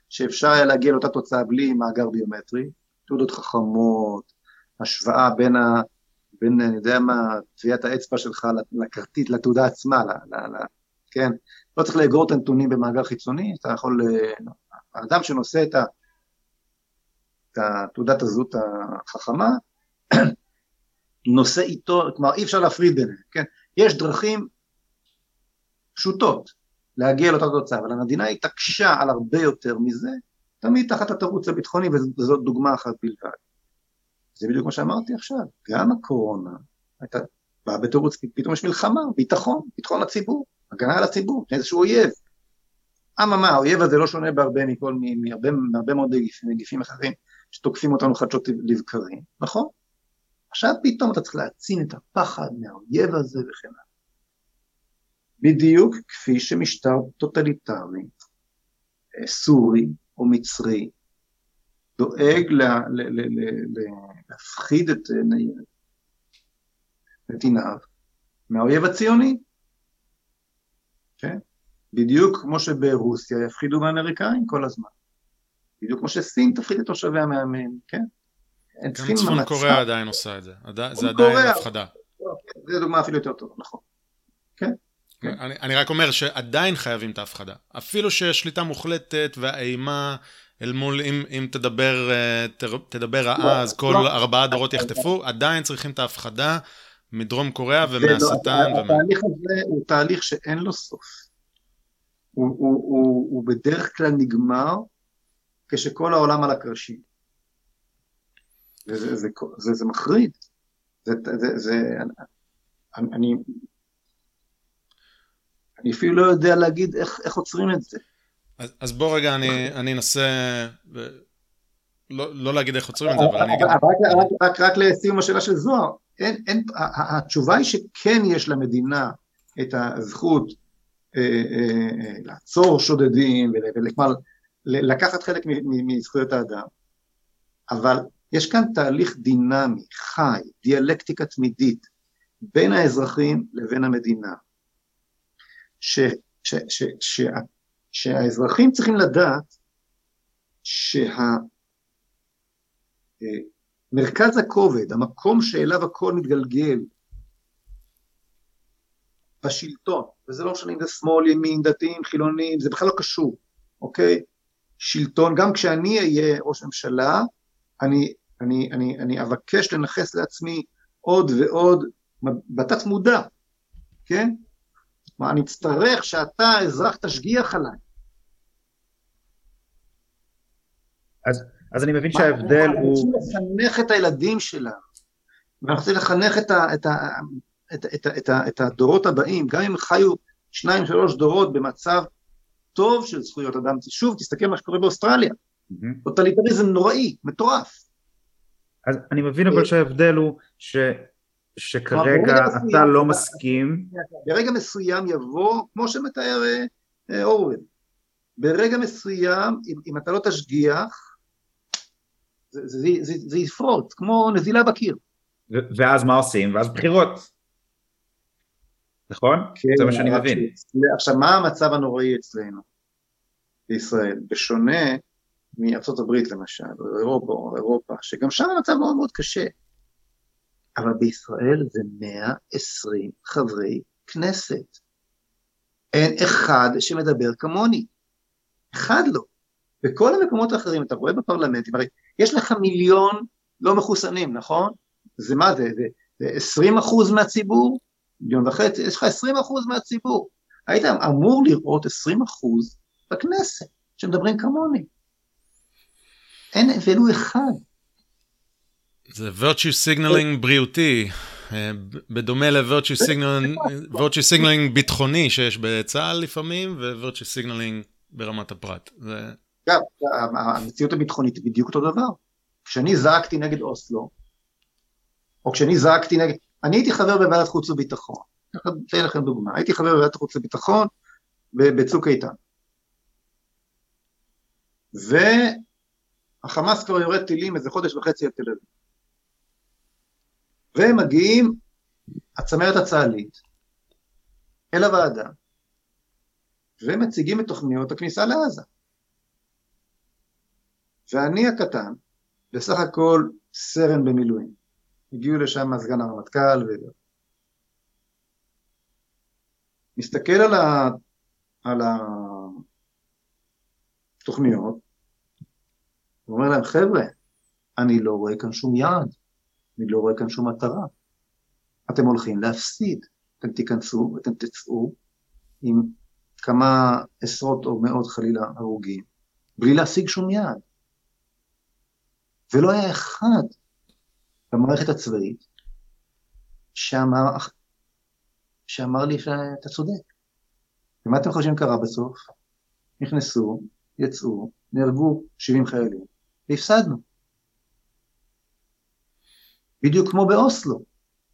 שאפשר היה להגיע לאותה תוצאה בלי מאגר ביומטרי, תעודות חכמות, השוואה בין, ה, בין אני יודע מה, טביעת האצבע שלך לכרטיס, לתעודה עצמה, ל, ל, ל, כן? לא צריך לאגור את הנתונים במאגר חיצוני, אתה יכול, אה, האדם שנושא את, ה, את תעודת הזהות החכמה, נושא איתו, כלומר אי אפשר להפריד ביניהם, כן? יש דרכים פשוטות להגיע לאותה תוצאה, אבל המדינה התעקשה על הרבה יותר מזה, תמיד תחת התירוץ הביטחוני, וזאת דוגמה אחת בלבד. זה בדיוק מה שאמרתי עכשיו, גם הקורונה הייתה באה בתירוץ, פתאום יש מלחמה, ביטחון, ביטחון לציבור, הגנה על הציבור, איזשהו אויב. אממה, האויב הזה לא שונה בהרבה מכל, מהרבה, מהרבה מאוד נגיפים אחרים שתוקפים אותנו חדשות לבקרים, נכון? עכשיו פתאום אתה צריך להעצים את הפחד מהאויב הזה וכן הלאה. בדיוק כפי שמשטר טוטליטרי, אה, סורי או מצרי, דואג לה, לה, לה, לה, להפחיד את נתיניו מהאויב הציוני. כן? בדיוק כמו שברוסיה יפחידו מהאמריקאים כל הזמן. בדיוק כמו שסין תפחיד את תושביה מהמם, כן? הם צריכים... גם צפון קוריאה עדיין עושה את זה, זה עדיין הפחדה. זו דוגמה אפילו יותר טובה, נכון. כן. כן. אני, אני רק אומר שעדיין חייבים את ההפחדה. אפילו שיש שליטה מוחלטת והאימה אל מול, אם, אם תדבר, אה, תדבר רעה, לא, אז כל לא, ארבעה דורות יחטפו, עדיין צריכים את ההפחדה מדרום קוריאה לא, ומהשטן. התהליך הזה הוא תהליך שאין לו סוף. הוא, הוא, הוא, הוא בדרך כלל נגמר כשכל העולם על הקרשים. זה, זה, זה, זה מחריד. זה, זה, זה, אני, אני אפילו לא יודע להגיד איך, איך עוצרים את זה. אז, אז בוא רגע, אני, אנסה. לא, לא להגיד איך עוצרים את זה, אבל אני אגיד... רק, רק, רק, רק לסיום השאלה של זוהר, אין, אין, התשובה היא שכן יש למדינה את הזכות אה, אה, אה, לעצור שודדים וכלומר לקחת חלק מזכויות האדם, אבל יש כאן תהליך דינמי, חי, דיאלקטיקה תמידית בין האזרחים לבין המדינה, ש, ש, ש, ש, שהאזרחים צריכים לדעת שהמרכז אה, הכובד, המקום שאליו הכל מתגלגל בשלטון, וזה לא משנה אם זה שמאל, ימין, דתיים, חילונים, זה בכלל לא קשור, אוקיי? שלטון, גם כשאני אהיה ראש ממשלה, אני, אני, אני, אני אבקש לנכס לעצמי עוד ועוד בתת מודע, כן? מה, אני אצטרך שאתה, אזרח, תשגיח עליי. אז, אז אני מבין שההבדל הוא... אנחנו רוצים לחנך את הילדים שלנו, ואנחנו רוצים לחנך את, ה, את, ה, את, את, את, את הדורות הבאים, גם אם חיו שניים, שלוש דורות במצב טוב של זכויות אדם. שוב, תסתכל מה שקורה באוסטרליה. טוטליטריזם נוראי, מטורף. אז אני מבין אבל שההבדל הוא ש... שכרגע אתה לא מסכים. ברגע מסוים יבוא, כמו שמתאר אורוול, ברגע מסוים, אם, אם אתה לא תשגיח, זה, זה, זה, זה יפרוץ, כמו נזילה בקיר. ואז מה עושים? ואז בחירות. נכון? כן, זה מה שאני מבין. עכשיו, מה המצב הנוראי אצלנו בישראל? בשונה מארצות הברית למשל, או אירופה, או אירופה, שגם שם המצב מאוד מאוד קשה. אבל בישראל זה 120 חברי כנסת. אין אחד שמדבר כמוני. אחד לא. בכל המקומות האחרים, אתה רואה בפרלמנטים, הרי יש לך מיליון לא מחוסנים, נכון? זה מה זה? זה, זה 20 אחוז מהציבור? מיליון וחצי, יש לך 20 אחוז מהציבור. היית אמור לראות 20 אחוז בכנסת, שמדברים כמוני. אין ולו אחד. זה virtue signaling בריאותי, אה, בדומה ל-virtue signaling, ביטחוני שיש בצה"ל לפעמים, ו-virtue signaling ברמת הפרט. זה... אגב, המציאות הביטחונית היא בדיוק אותו דבר. כשאני זעקתי נגד אוסלו, או כשאני זעקתי נגד... אני הייתי חבר בוועדת חוץ וביטחון. אתן לכם דוגמה. הייתי חבר בוועדת חוץ וביטחון בצוק איתן. והחמאס כבר יורד טילים איזה חודש וחצי על תל אביב. והם מגיעים, הצמרת הצה"לית, אל הוועדה, ומציגים את תוכניות הכניסה לעזה. ואני הקטן, בסך הכל סרן במילואים. הגיעו לשם סגן הרמטכ"ל ו... מסתכל על, ה... על התוכניות, ואומר להם, חבר'ה, אני לא רואה כאן שום יעד, אני לא רואה כאן שום מטרה. אתם הולכים להפסיד, אתם תיכנסו ואתם תצאו עם כמה עשרות או מאות חלילה הרוגים, בלי להשיג שום יעד. ולא היה אחד במערכת הצבאית שאמר, שאמר לי שאתה צודק. ומה אתם חושבים קרה בסוף? נכנסו, יצאו, נהרגו 70 חיילים, והפסדנו. בדיוק כמו באוסלו,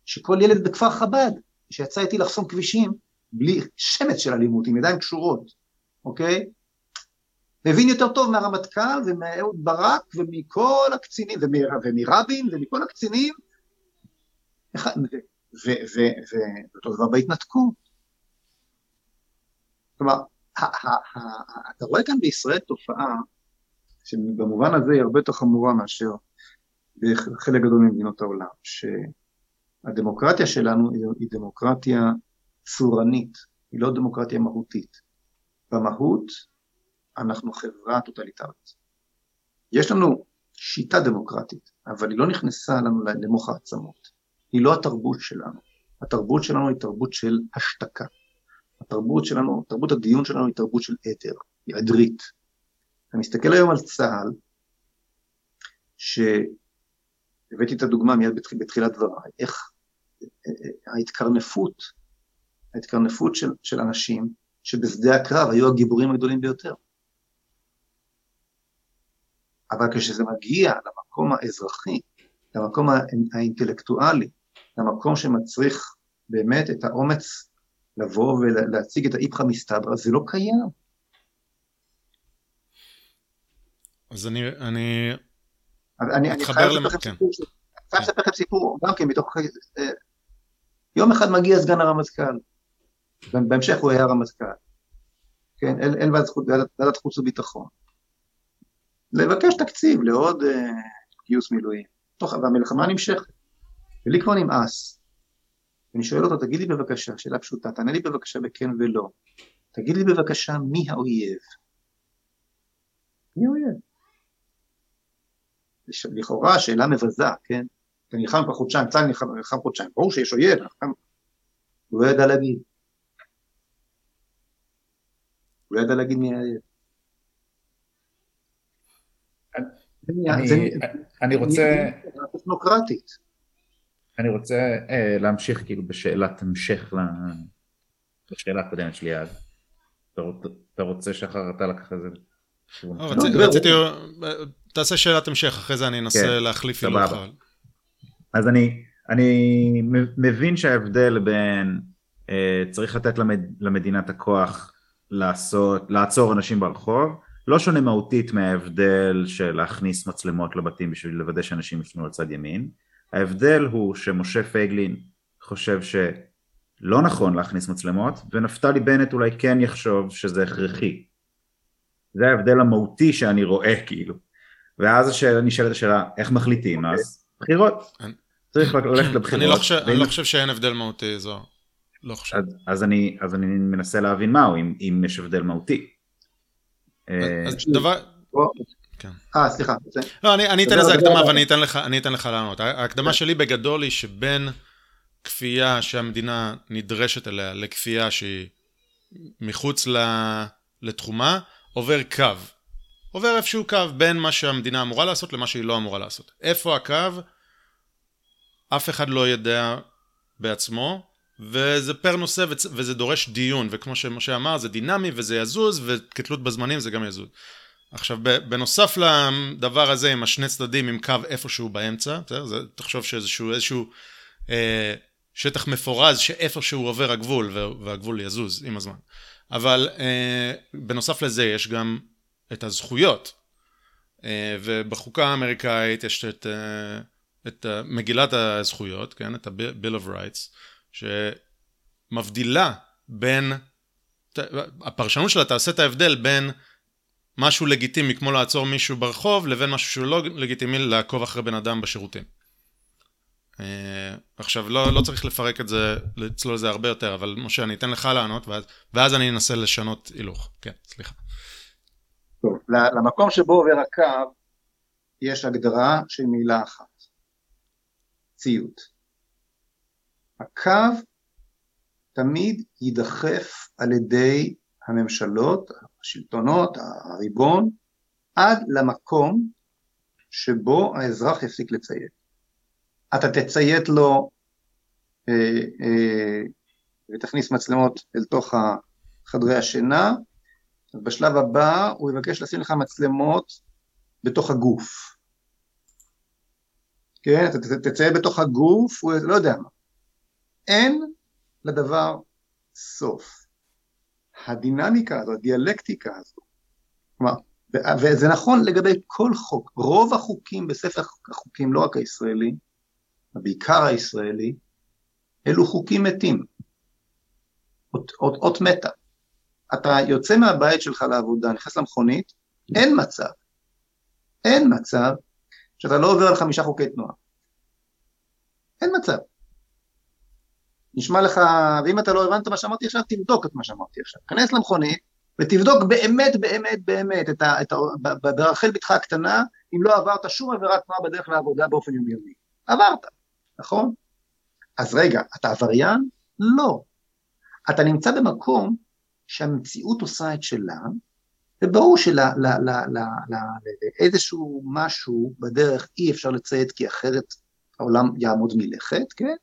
שכל ילד בכפר חב"ד, שיצא איתי לחסום כבישים, בלי שמץ של אלימות, עם ידיים קשורות, אוקיי? מבין יותר טוב מהרמטכ"ל ומאהוד ברק ומכל הקצינים, ומרבין ומכל הקצינים, ואותו דבר בהתנתקות. כלומר, אתה רואה כאן בישראל תופעה שבמובן הזה היא הרבה יותר חמורה מאשר בחלק גדול ממדינות העולם, שהדמוקרטיה שלנו היא דמוקרטיה צורנית, היא לא דמוקרטיה מהותית. במהות אנחנו חברה טוטליטרית. יש לנו שיטה דמוקרטית, אבל היא לא נכנסה לנו למוח העצמות. היא לא התרבות שלנו. התרבות שלנו היא תרבות של השתקה. התרבות שלנו, תרבות הדיון שלנו היא תרבות של עדר, היא עדרית. אני מסתכל היום על צה"ל, שהבאתי את הדוגמה מיד בתחילת דבריי, איך אה, אה, ההתקרנפות, ההתקרנפות של, של אנשים שבשדה הקרב היו הגיבורים הגדולים ביותר. אבל כשזה מגיע למקום האזרחי, למקום האינטלקטואלי, למקום שמצריך באמת את האומץ לבוא ולהציג את האיפכא מסתברא, זה לא קיים. אז אני, אני, אני, אני חייב לספר לכם כן. לספר לכם סיפור, גם כן מתוך, אה, יום אחד מגיע סגן הרמטכ"ל, בהמשך הוא היה רמטכ"ל, כן, אל, אל ועדת חוץ וביטחון, לבקש תקציב לעוד uh, גיוס מילואים, תוך, והמלחמה נמשכת, ולי כבר נמאס. ואני שואל אותו, תגיד לי בבקשה, שאלה פשוטה, תענה לי בבקשה בכן ולא, תגיד לי בבקשה מי האויב. מי האויב? לכאורה שאלה מבזה, כן? אתה נלחם כבר חודשיים, צה"ל נלחם חודשיים, ברור שיש אויב, הוא לא ידע להגיד. הוא לא ידע להגיד מי האויב. אני רוצה... טכנוקרטית. אני רוצה אה, להמשיך כאילו בשאלת המשך לשאלה הקודמת שלי אז. אתה רוצה שחר אתה לקח את זה? לא, רציתי, תעשה שאלת המשך, אחרי זה אני אנסה כן, להחליף הילוך. אז אני מבין שההבדל בין אה, צריך לתת למדינה את הכוח לעצור אנשים ברחוב לא שונה מהותית מההבדל של להכניס מצלמות לבתים בשביל לוודא שאנשים יפנו לצד ימין. ההבדל הוא שמשה פייגלין חושב שלא נכון להכניס מצלמות, ונפתלי בנט אולי כן יחשוב שזה הכרחי. זה ההבדל המהותי שאני רואה כאילו. ואז השאלה, נשאלת השאלה, איך מחליטים? Okay. אוקיי. אז בחירות. צריך ללכת לבחירות. אני לא חושב, אני לא חושב שאין הבדל מהותי, זו. לא חושב. אז, אז, אני, אז אני מנסה להבין מהו, אם, אם יש הבדל מהותי. אז דבר... כן. אה, סליחה. לא, אני, אני אתן לזה הקדמה ואני אתן לך, אני אתן לך לענות. ההקדמה שלי בגדול היא שבין כפייה שהמדינה נדרשת אליה לכפייה שהיא מחוץ לתחומה, עובר קו. עובר איפשהו קו בין מה שהמדינה אמורה לעשות למה שהיא לא אמורה לעשות. איפה הקו? אף אחד לא יודע בעצמו, וזה פר נושא וזה דורש דיון, וכמו שמשה אמר, זה דינמי וזה יזוז, וכתלות בזמנים זה גם יזוז. עכשיו, בנוסף לדבר הזה עם השני צדדים עם קו איפשהו באמצע, בסדר? זה, תחשוב שאיזשהו איזשהו, אה, שטח מפורז שאיפשהו עובר הגבול, והגבול יזוז עם הזמן. אבל אה, בנוסף לזה יש גם את הזכויות, אה, ובחוקה האמריקאית יש את, אה, את מגילת הזכויות, כן? את ה-Bill of Rights, שמבדילה בין, הפרשנות שלה תעשה את ההבדל בין משהו לגיטימי כמו לעצור מישהו ברחוב לבין משהו שהוא לא לגיטימי לעקוב אחרי בן אדם בשירותים. אה, עכשיו לא, לא צריך לפרק את זה, לצלול לזה הרבה יותר, אבל משה אני אתן לך לענות ואז, ואז אני אנסה לשנות הילוך. כן, סליחה. טוב, למקום שבו עובר הקו יש הגדרה של מילה אחת, ציות. הקו תמיד יידחף על ידי הממשלות, השלטונות, הריבון, עד למקום שבו האזרח יפסיק לציית. אתה תציית לו אה, אה, ותכניס מצלמות אל תוך חדרי השינה, בשלב הבא הוא יבקש לשים לך מצלמות בתוך הגוף. כן, אתה תציית בתוך הגוף, הוא לא יודע מה. אין לדבר סוף. הדינמיקה הזו, הדיאלקטיקה הזו, כלומר, וזה נכון לגבי כל חוק, רוב החוקים בספר החוקים, לא רק הישראלי, בעיקר הישראלי, אלו חוקים מתים, אות, אות, אות מתה. אתה יוצא מהבית שלך לעבודה, נכנס למכונית, אין מצב, אין מצב שאתה לא עובר על חמישה חוקי תנועה. אין מצב. נשמע לך, ואם אתה לא הבנת מה שאמרתי עכשיו, תבדוק את מה שאמרתי עכשיו. כנס למכונית ותבדוק באמת, באמת, באמת, את ה, את ה, ברחל בתך הקטנה, אם לא עברת שום עבירת תנועה בדרך לעבודה באופן יומיומי. עברת, נכון? אז רגע, אתה עבריין? לא. אתה נמצא במקום שהמציאות עושה את שלה, וברור שלאיזשהו משהו בדרך אי אפשר לציית כי אחרת העולם יעמוד מלכת, כן?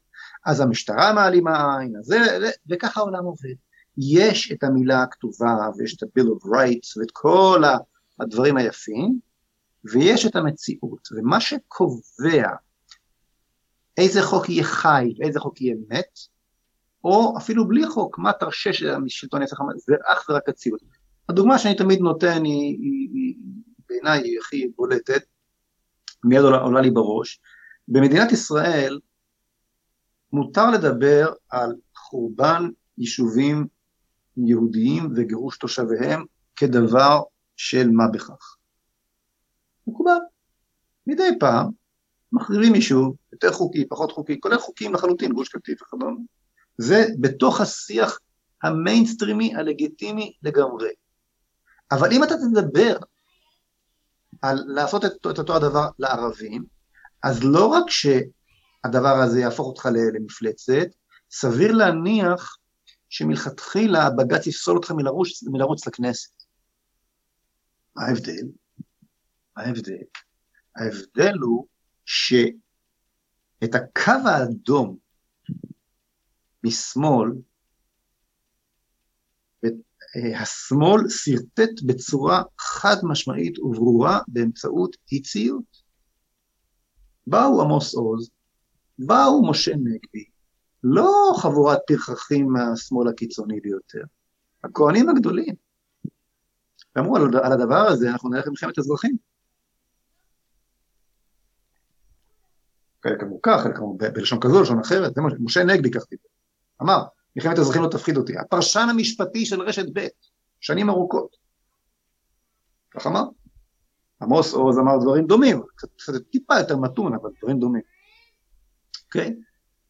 אז המשטרה מעלימה עין, אז זה, וככה העולם עובד. יש את המילה הכתובה ויש את ה-Bill of Rights ואת כל הדברים היפים, ויש את המציאות, ומה שקובע איזה חוק יהיה חי ואיזה חוק יהיה מת, או אפילו בלי חוק, מה תרשה שהשלטון יעשה לך, זה אך ורק הציאות. הדוגמה שאני תמיד נותן היא, היא, היא בעיניי היא הכי בולטת, מיד עולה, עולה לי בראש. במדינת ישראל מותר לדבר על חורבן יישובים יהודיים וגירוש תושביהם כדבר של מה בכך. מקובל. מדי פעם מחריבים יישוב, יותר חוקי, פחות חוקי, כולל חוקים לחלוטין, גוש קטיף וכדומה. זה בתוך השיח המיינסטרימי הלגיטימי לגמרי. אבל אם אתה תדבר על לעשות את, את אותו הדבר לערבים, אז לא רק ש... הדבר הזה יהפוך אותך למפלצת, סביר להניח שמלכתחילה בג"ץ יפסול אותך מלרוץ, מלרוץ לכנסת. מה ההבדל? מה ההבדל? ההבדל הוא שאת הקו האדום משמאל, השמאל שרטט בצורה חד משמעית וברורה באמצעות אי ציות. באו עמוס עוז, באו משה נגבי, לא חבורת פרחחים מהשמאל הקיצוני ביותר, הכהנים הגדולים. ואמרו על, על הדבר הזה אנחנו נלך למלחמת אזרחים. חלק אמרו כך, חלק אמרו בלשון כזו, לשון אחרת, זה משה נגבי כך דיבר. אמר, מלחמת אזרחים לא תפחיד אותי. הפרשן המשפטי של רשת ב', שנים ארוכות. כך אמר. עמוס עוז אמר דברים דומים, קצת טיפה יותר מתון, אבל דברים דומים. אוקיי?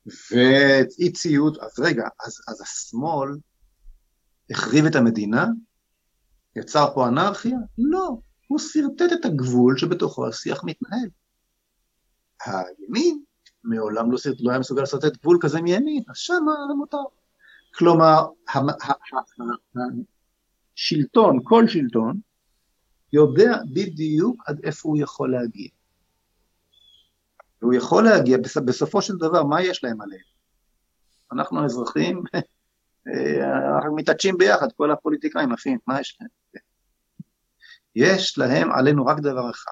ואי ציות, אז רגע, אז, אז השמאל החריב את המדינה? יצר פה אנרכיה? לא, הוא שרטט את הגבול שבתוכו השיח מתנהל. הימין מעולם לא, לא היה מסוגל לשרטט גבול כזה מימין, אז שם זה מותר. כלומר, השלטון, כל שלטון, יודע בדיוק עד איפה הוא יכול להגיע. והוא יכול להגיע, בסופו של דבר, מה יש להם עליהם? אנחנו האזרחים, אה, אנחנו מתעטשים ביחד, כל הפוליטיקאים עפים, מה יש להם? יש להם עלינו רק דבר אחד,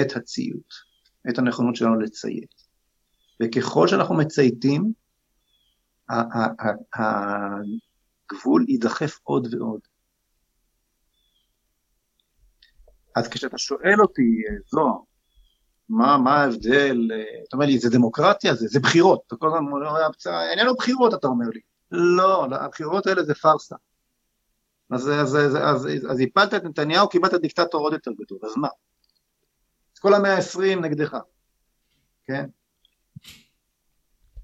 את הציות, את הנכונות שלנו לציית. וככל שאנחנו מצייתים, הגבול יידחף עוד ועוד. אז כשאתה שואל אותי, זוהר, מה, מה ההבדל, אתה אומר לי, זה דמוקרטיה? זה, זה בחירות. אתה כל הזמן אומר, איננו בחירות, אתה אומר לי. לא, הבחירות האלה זה פארסה. אז, אז, אז, אז, אז הפלת את נתניהו, קיבלת דיקטטור עוד יותר גדול, אז מה? כל המאה העשרים נגדך, כן?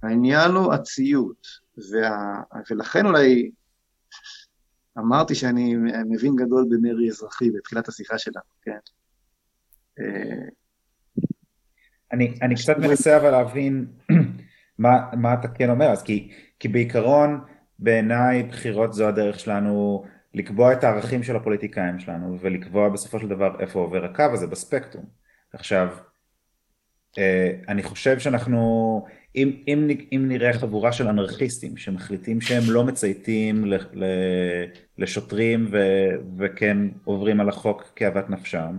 העניין הוא הציות, וה, ולכן אולי אמרתי שאני מבין גדול במרי אזרחי בתחילת השיחה שלנו, כן? אה, אני, אני קצת מנסה אבל להבין מה, מה אתה כן אומר, אז כי, כי בעיקרון בעיניי בחירות זו הדרך שלנו לקבוע את הערכים של הפוליטיקאים שלנו ולקבוע בסופו של דבר איפה עובר הקו הזה בספקטרום. עכשיו, אה, אני חושב שאנחנו, אם, אם, אם נראה חבורה של אנרכיסטים שמחליטים שהם לא מצייתים ל, ל, לשוטרים ו, וכן עוברים על החוק כאוות נפשם,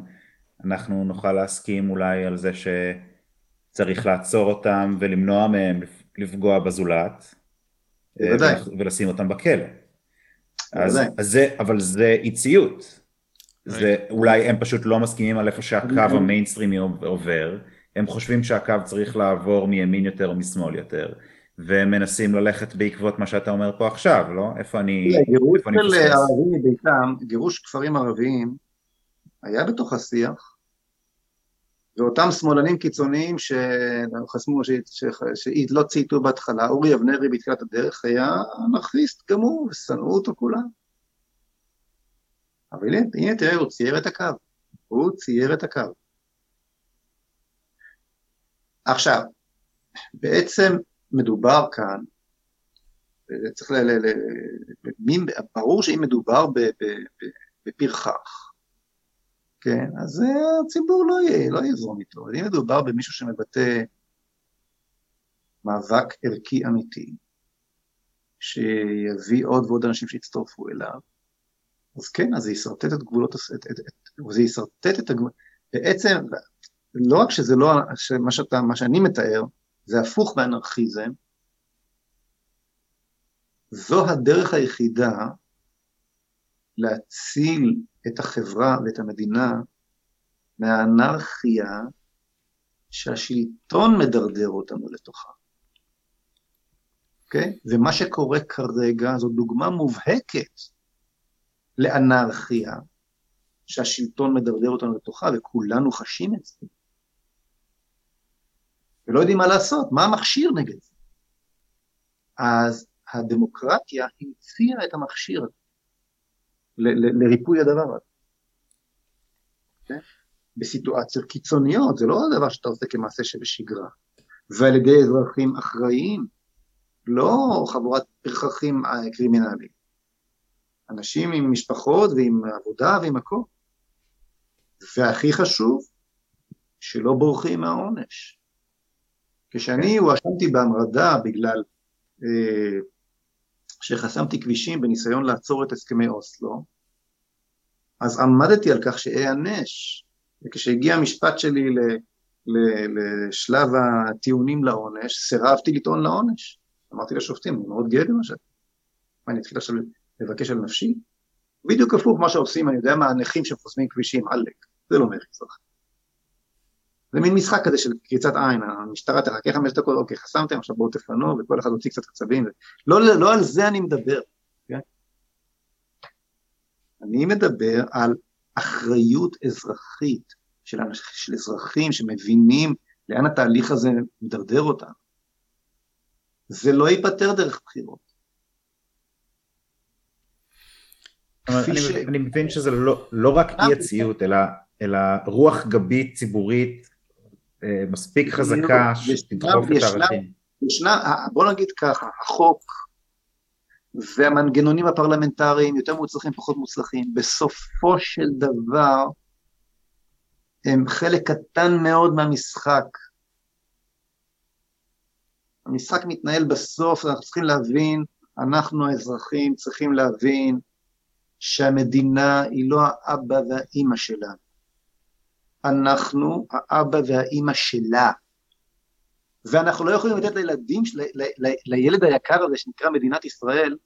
אנחנו נוכל להסכים אולי על זה שצריך לעצור אותם ולמנוע מהם לפגוע בזולת, אה, ולשים אותם בכלא. אז, אז זה, אבל זה אי ציות. זה, אולי הם פשוט לא מסכימים על איפה שהקו המיינסטרימי עובר, הם חושבים שהקו צריך לעבור מימין יותר או משמאל יותר, והם מנסים ללכת בעקבות מה שאתה אומר פה עכשיו, לא? איפה אני... גירוש של ערבים מביתם, גירוש כפרים ערביים, היה בתוך השיח, ואותם שמאלנים קיצוניים שחסמו, שלא צייתו בהתחלה, אורי אבנרי בתחילת הדרך היה אנרכיסט גם הוא, ושנאו אותו כולם. אבל הנה, הנה תראה, הוא צייר את הקו. הוא צייר את הקו. עכשיו, בעצם מדובר כאן, צריך ל... ל, ל ברור שאם מדובר בפרחח, כן, אז הציבור לא, יהיה, לא יזרום איתו. אם מדובר במישהו שמבטא מאבק ערכי אמיתי, שיביא עוד ועוד אנשים שיצטרפו אליו, אז כן, אז זה ישרטט את גבולות, את, את, את, זה ישרטט את הגבולות, בעצם, לא רק שזה לא, שמה, שאתה, מה שאני מתאר, זה הפוך מאנרכיזם, זו הדרך היחידה להציל את החברה ואת המדינה מהאנרכיה שהשלטון מדרדר אותנו לתוכה. אוקיי? Okay? ומה שקורה כרגע זו דוגמה מובהקת לאנרכיה שהשלטון מדרדר אותנו לתוכה, וכולנו חשים את זה. ולא יודעים מה לעשות, מה המכשיר נגד זה? אז הדמוקרטיה המציאה את המכשיר הזה. לריפוי הדבר הזה. כן? בסיטואציות קיצוניות, זה לא הדבר שאתה עושה כמעשה שבשגרה, ועל ידי אזרחים אחראיים, לא חבורת פרחחים אה, קרימינליים. אנשים עם משפחות ועם עבודה ועם הכל. והכי חשוב, שלא בורחים מהעונש. כשאני הואשמתי בהמרדה בגלל אה, שחסמתי כבישים בניסיון לעצור את הסכמי אוסלו, אז עמדתי על כך שאענש, וכשהגיע המשפט שלי ל, ל, לשלב הטיעונים לעונש, סירבתי לטעון לעונש. אמרתי לשופטים, אני מאוד גאה במה שאתה. מה, אני אתחיל עכשיו לבקש על נפשי? בדיוק הפוך מה שעושים, אני יודע מה, הנכים שחוסמים כבישים, עלק, זה לא מרי אזרחי. זה מין משחק כזה של קריצת עין, המשטרה תחכה חמש דקות, אוקיי, חסמתם, עכשיו בואו תפנו, וכל אחד הוציא קצת עצבים. לא, לא על זה אני מדבר, כן? אני מדבר על אחריות אזרחית של, של אזרחים שמבינים לאן התהליך הזה מדרדר אותנו. זה לא ייפתר דרך בחירות. אני, ש... אני מבין שזה לא, לא רק אי הציות, אלא, אלא רוח גבית ציבורית אה, מספיק חזקה שתדחוף את הערכים. ישנה, בוא נגיד ככה, החוק והמנגנונים הפרלמנטריים יותר מוצלחים, פחות מוצלחים, בסופו של דבר הם חלק קטן מאוד מהמשחק. המשחק מתנהל בסוף, אנחנו צריכים להבין, אנחנו האזרחים צריכים להבין שהמדינה היא לא האבא והאימא שלנו. אנחנו האבא והאימא שלה. ואנחנו לא יכולים לתת לילדים, ל, ל, ל, לילד היקר הזה שנקרא מדינת ישראל,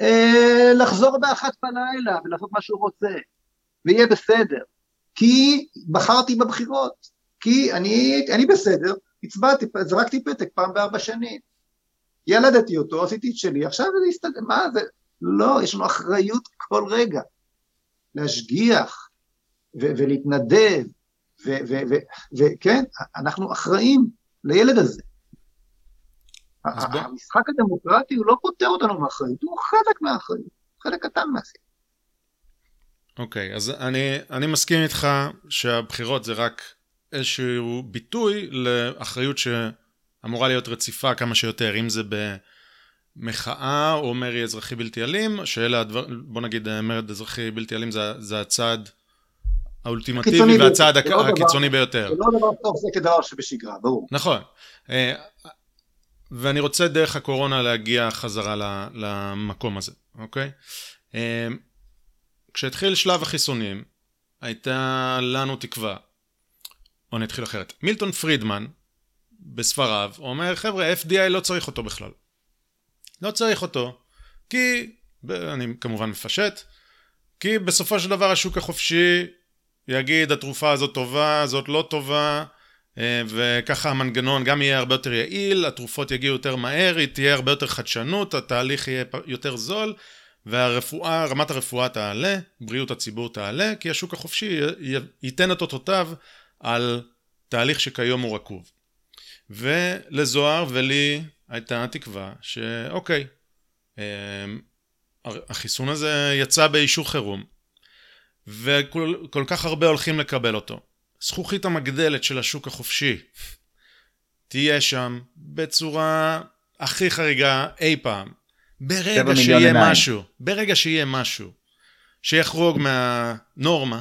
אה, לחזור באחת בלילה ולעשות מה שהוא רוצה, ויהיה בסדר. כי בחרתי בבחירות, כי אני, אני בסדר, הצבעתי, זרקתי פתק פעם בארבע שנים. ילדתי אותו, עשיתי את שלי, עכשיו זה יסתדר, מה זה? לא, יש לנו אחריות כל רגע. להשגיח ו- ולהתנדב, וכן, אנחנו אחראים לילד הזה. המשחק הדמוקרטי הוא לא פותר אותנו מאחריות, הוא חלק מהאחריות, חלק קטן מהסיפור. אוקיי, okay, אז אני, אני מסכים איתך שהבחירות זה רק איזשהו ביטוי לאחריות שאמורה להיות רציפה כמה שיותר, אם זה במחאה או מרי אזרחי בלתי אלים, שאלה הדבר, בוא נגיד מרד אזרחי בלתי אלים זה, זה הצעד האולטימטיבי והצעד הק... לא הקיצוני דבר, ביותר. זה לא דבר טוב, זה כדבר שבשגרה, ברור. נכון. אה, ואני רוצה דרך הקורונה להגיע חזרה למקום הזה, אוקיי? אה, כשהתחיל שלב החיסונים, הייתה לנו תקווה, או נתחיל אחרת. מילטון פרידמן, בספריו, אומר, חבר'ה, FDI לא צריך אותו בכלל. לא צריך אותו, כי, אני כמובן מפשט, כי בסופו של דבר השוק החופשי יגיד התרופה הזאת טובה, זאת לא טובה, אה, וככה המנגנון גם יהיה הרבה יותר יעיל, התרופות יגיעו יותר מהר, תהיה הרבה יותר חדשנות, התהליך יהיה יותר זול, והרפואה, רמת הרפואה תעלה, בריאות הציבור תעלה, כי השוק החופשי ייתן את אותותיו על תהליך שכיום הוא רקוב. ולזוהר ולי הייתה תקווה שאוקיי, אה, החיסון הזה יצא באישור חירום, וכל כך הרבה הולכים לקבל אותו. זכוכית המגדלת של השוק החופשי תהיה שם בצורה הכי חריגה אי פעם. ברגע שיהיה עיניים. משהו, ברגע שיהיה משהו שיחרוג מהנורמה,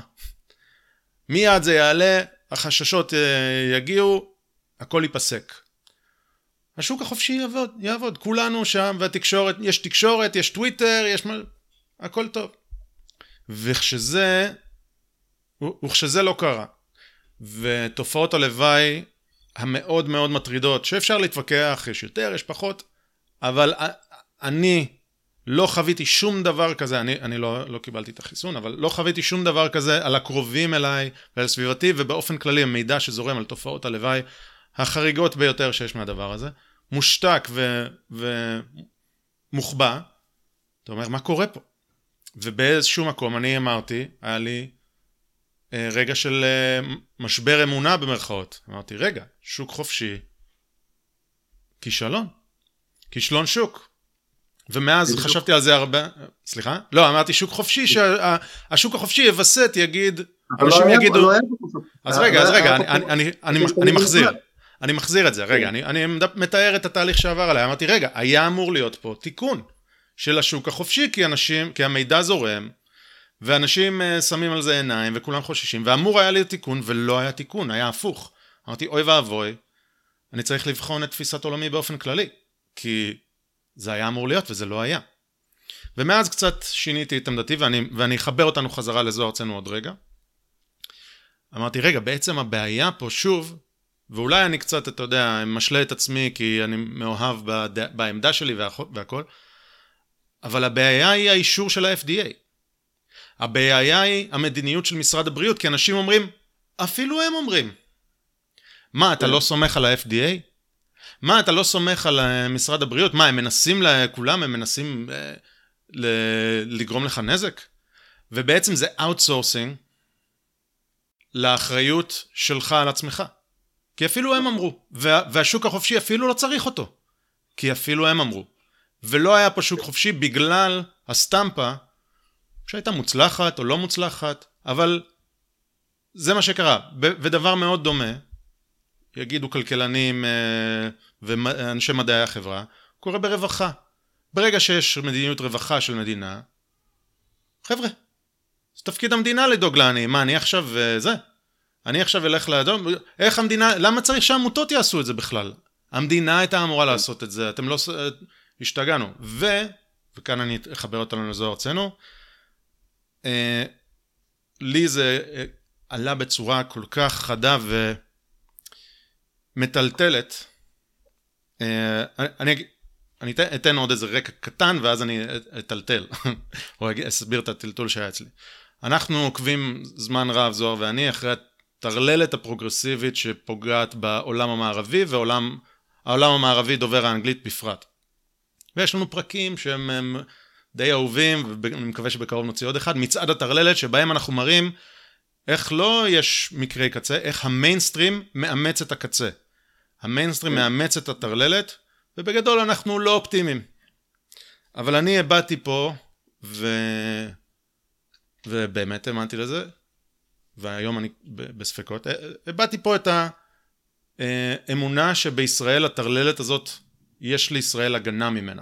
מיד זה יעלה, החששות אה, יגיעו, הכל ייפסק. השוק החופשי יעבוד, יעבוד, כולנו שם, והתקשורת, יש תקשורת, יש טוויטר, יש מה... הכל טוב. וכשזה, וכשזה לא קרה, ותופעות הלוואי המאוד מאוד מטרידות, שאפשר להתווכח, יש יותר, יש פחות, אבל אני לא חוויתי שום דבר כזה, אני, אני לא, לא קיבלתי את החיסון, אבל לא חוויתי שום דבר כזה על הקרובים אליי ועל סביבתי, ובאופן כללי המידע שזורם על תופעות הלוואי החריגות ביותר שיש מהדבר הזה, מושתק ומוחבא. אתה אומר, מה קורה פה? ובאיזשהו מקום אני אמרתי, היה לי אה, רגע של אה, משבר אמונה במרכאות. אמרתי, רגע, שוק חופשי, כישלון. כישלון שוק. ומאז חשבתי על זה הרבה, סליחה? לא, אמרתי שוק חופשי, שהשוק החופשי יווסת, יגיד, אנשים לא יגידו... לא אז רגע, אז רגע, אני מחזיר. אני מחזיר את זה, רגע, אני מתאר את התהליך שעבר עליי, אמרתי, רגע, היה אמור להיות פה תיקון. של השוק החופשי, כי אנשים, כי המידע זורם, ואנשים uh, שמים על זה עיניים, וכולם חוששים, ואמור היה להיות תיקון, ולא היה תיקון, היה הפוך. אמרתי, אוי ואבוי, אני צריך לבחון את תפיסת עולמי באופן כללי, כי זה היה אמור להיות וזה לא היה. ומאז קצת שיניתי את עמדתי, ואני, ואני אחבר אותנו חזרה לזו ארצנו עוד רגע. אמרתי, רגע, בעצם הבעיה פה שוב, ואולי אני קצת, אתה יודע, משלה את עצמי כי אני מאוהב בד... בעמדה שלי והכל, אבל הבעיה היא האישור של ה-FDA. הבעיה היא המדיניות של משרד הבריאות, כי אנשים אומרים, אפילו הם אומרים. מה, אתה לא סומך על ה-FDA? מה, אתה לא סומך על אה, משרד הבריאות? מה, הם מנסים לכולם, הם מנסים אה, ל- לגרום לך נזק? ובעצם זה outsourcing לאחריות שלך על עצמך. כי אפילו הם אמרו, וה, והשוק החופשי אפילו לא צריך אותו, כי אפילו הם אמרו. ולא היה פה שוק חופשי בגלל הסטמפה שהייתה מוצלחת או לא מוצלחת, אבל זה מה שקרה. ודבר מאוד דומה, יגידו כלכלנים אה, ואנשי מדעי החברה, קורה ברווחה. ברגע שיש מדיניות רווחה של מדינה, חבר'ה, זה תפקיד המדינה לדאוג לעניים. מה, אני עכשיו אה, זה? אני עכשיו אלך לאדום? איך המדינה, למה צריך שהעמותות יעשו את זה בכלל? המדינה הייתה אמורה לעשות את זה, אתם לא... השתגענו. ו... וכאן אני אחבר אותנו לאזור ארצנו. אה, לי זה אה, עלה בצורה כל כך חדה ומטלטלת. אה, אני, אני אתן, אתן עוד איזה רקע קטן ואז אני אטלטל, או אסביר את הטלטול שהיה אצלי. אנחנו עוקבים זמן רב, זוהר ואני, אחרי הטרללת הפרוגרסיבית שפוגעת בעולם המערבי והעולם המערבי דובר האנגלית בפרט. ויש לנו פרקים שהם די אהובים, ואני מקווה שבקרוב נוציא עוד אחד, מצעד הטרללת, שבהם אנחנו מראים איך לא יש מקרי קצה, איך המיינסטרים מאמץ את הקצה. המיינסטרים כן. מאמץ את הטרללת, ובגדול אנחנו לא אופטימיים. אבל אני הבעתי פה, ו... ובאמת האמנתי לזה, והיום אני בספקות, הבעתי פה את האמונה שבישראל הטרללת הזאת יש לישראל הגנה ממנה.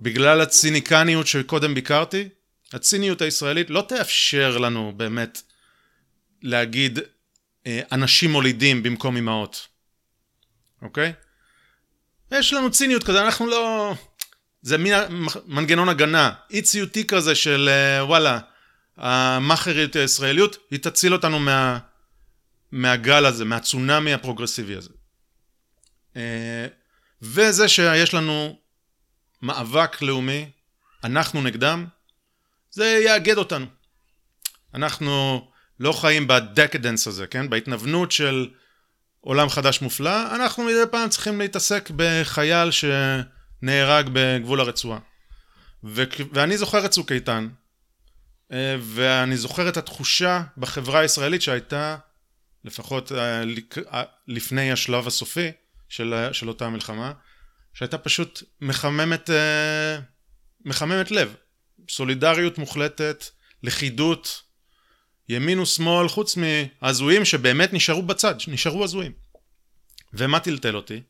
בגלל הציניקניות שקודם ביקרתי, הציניות הישראלית לא תאפשר לנו באמת להגיד אה, אנשים מולידים במקום אמהות, אוקיי? יש לנו ציניות כזה, אנחנו לא... זה מין מנגנון הגנה, אי ציותי כזה של אה, וואלה, המאכריות הישראליות, היא תציל אותנו מה, מהגל הזה, מהצונאמי הפרוגרסיבי הזה. אה, וזה שיש לנו מאבק לאומי, אנחנו נגדם, זה יאגד אותנו. אנחנו לא חיים בדקדנס הזה, כן? בהתנוונות של עולם חדש מופלא, אנחנו מדי פעם צריכים להתעסק בחייל שנהרג בגבול הרצועה. ו- ואני זוכר את צוק איתן, ואני זוכר את התחושה בחברה הישראלית שהייתה, לפחות אה, אה, לפני השלב הסופי, של, של אותה מלחמה, שהייתה פשוט מחממת, אה, מחממת לב. סולידריות מוחלטת, לכידות, ימין ושמאל, חוץ מהזויים שבאמת נשארו בצד, נשארו הזויים. ומה טלטל אותי?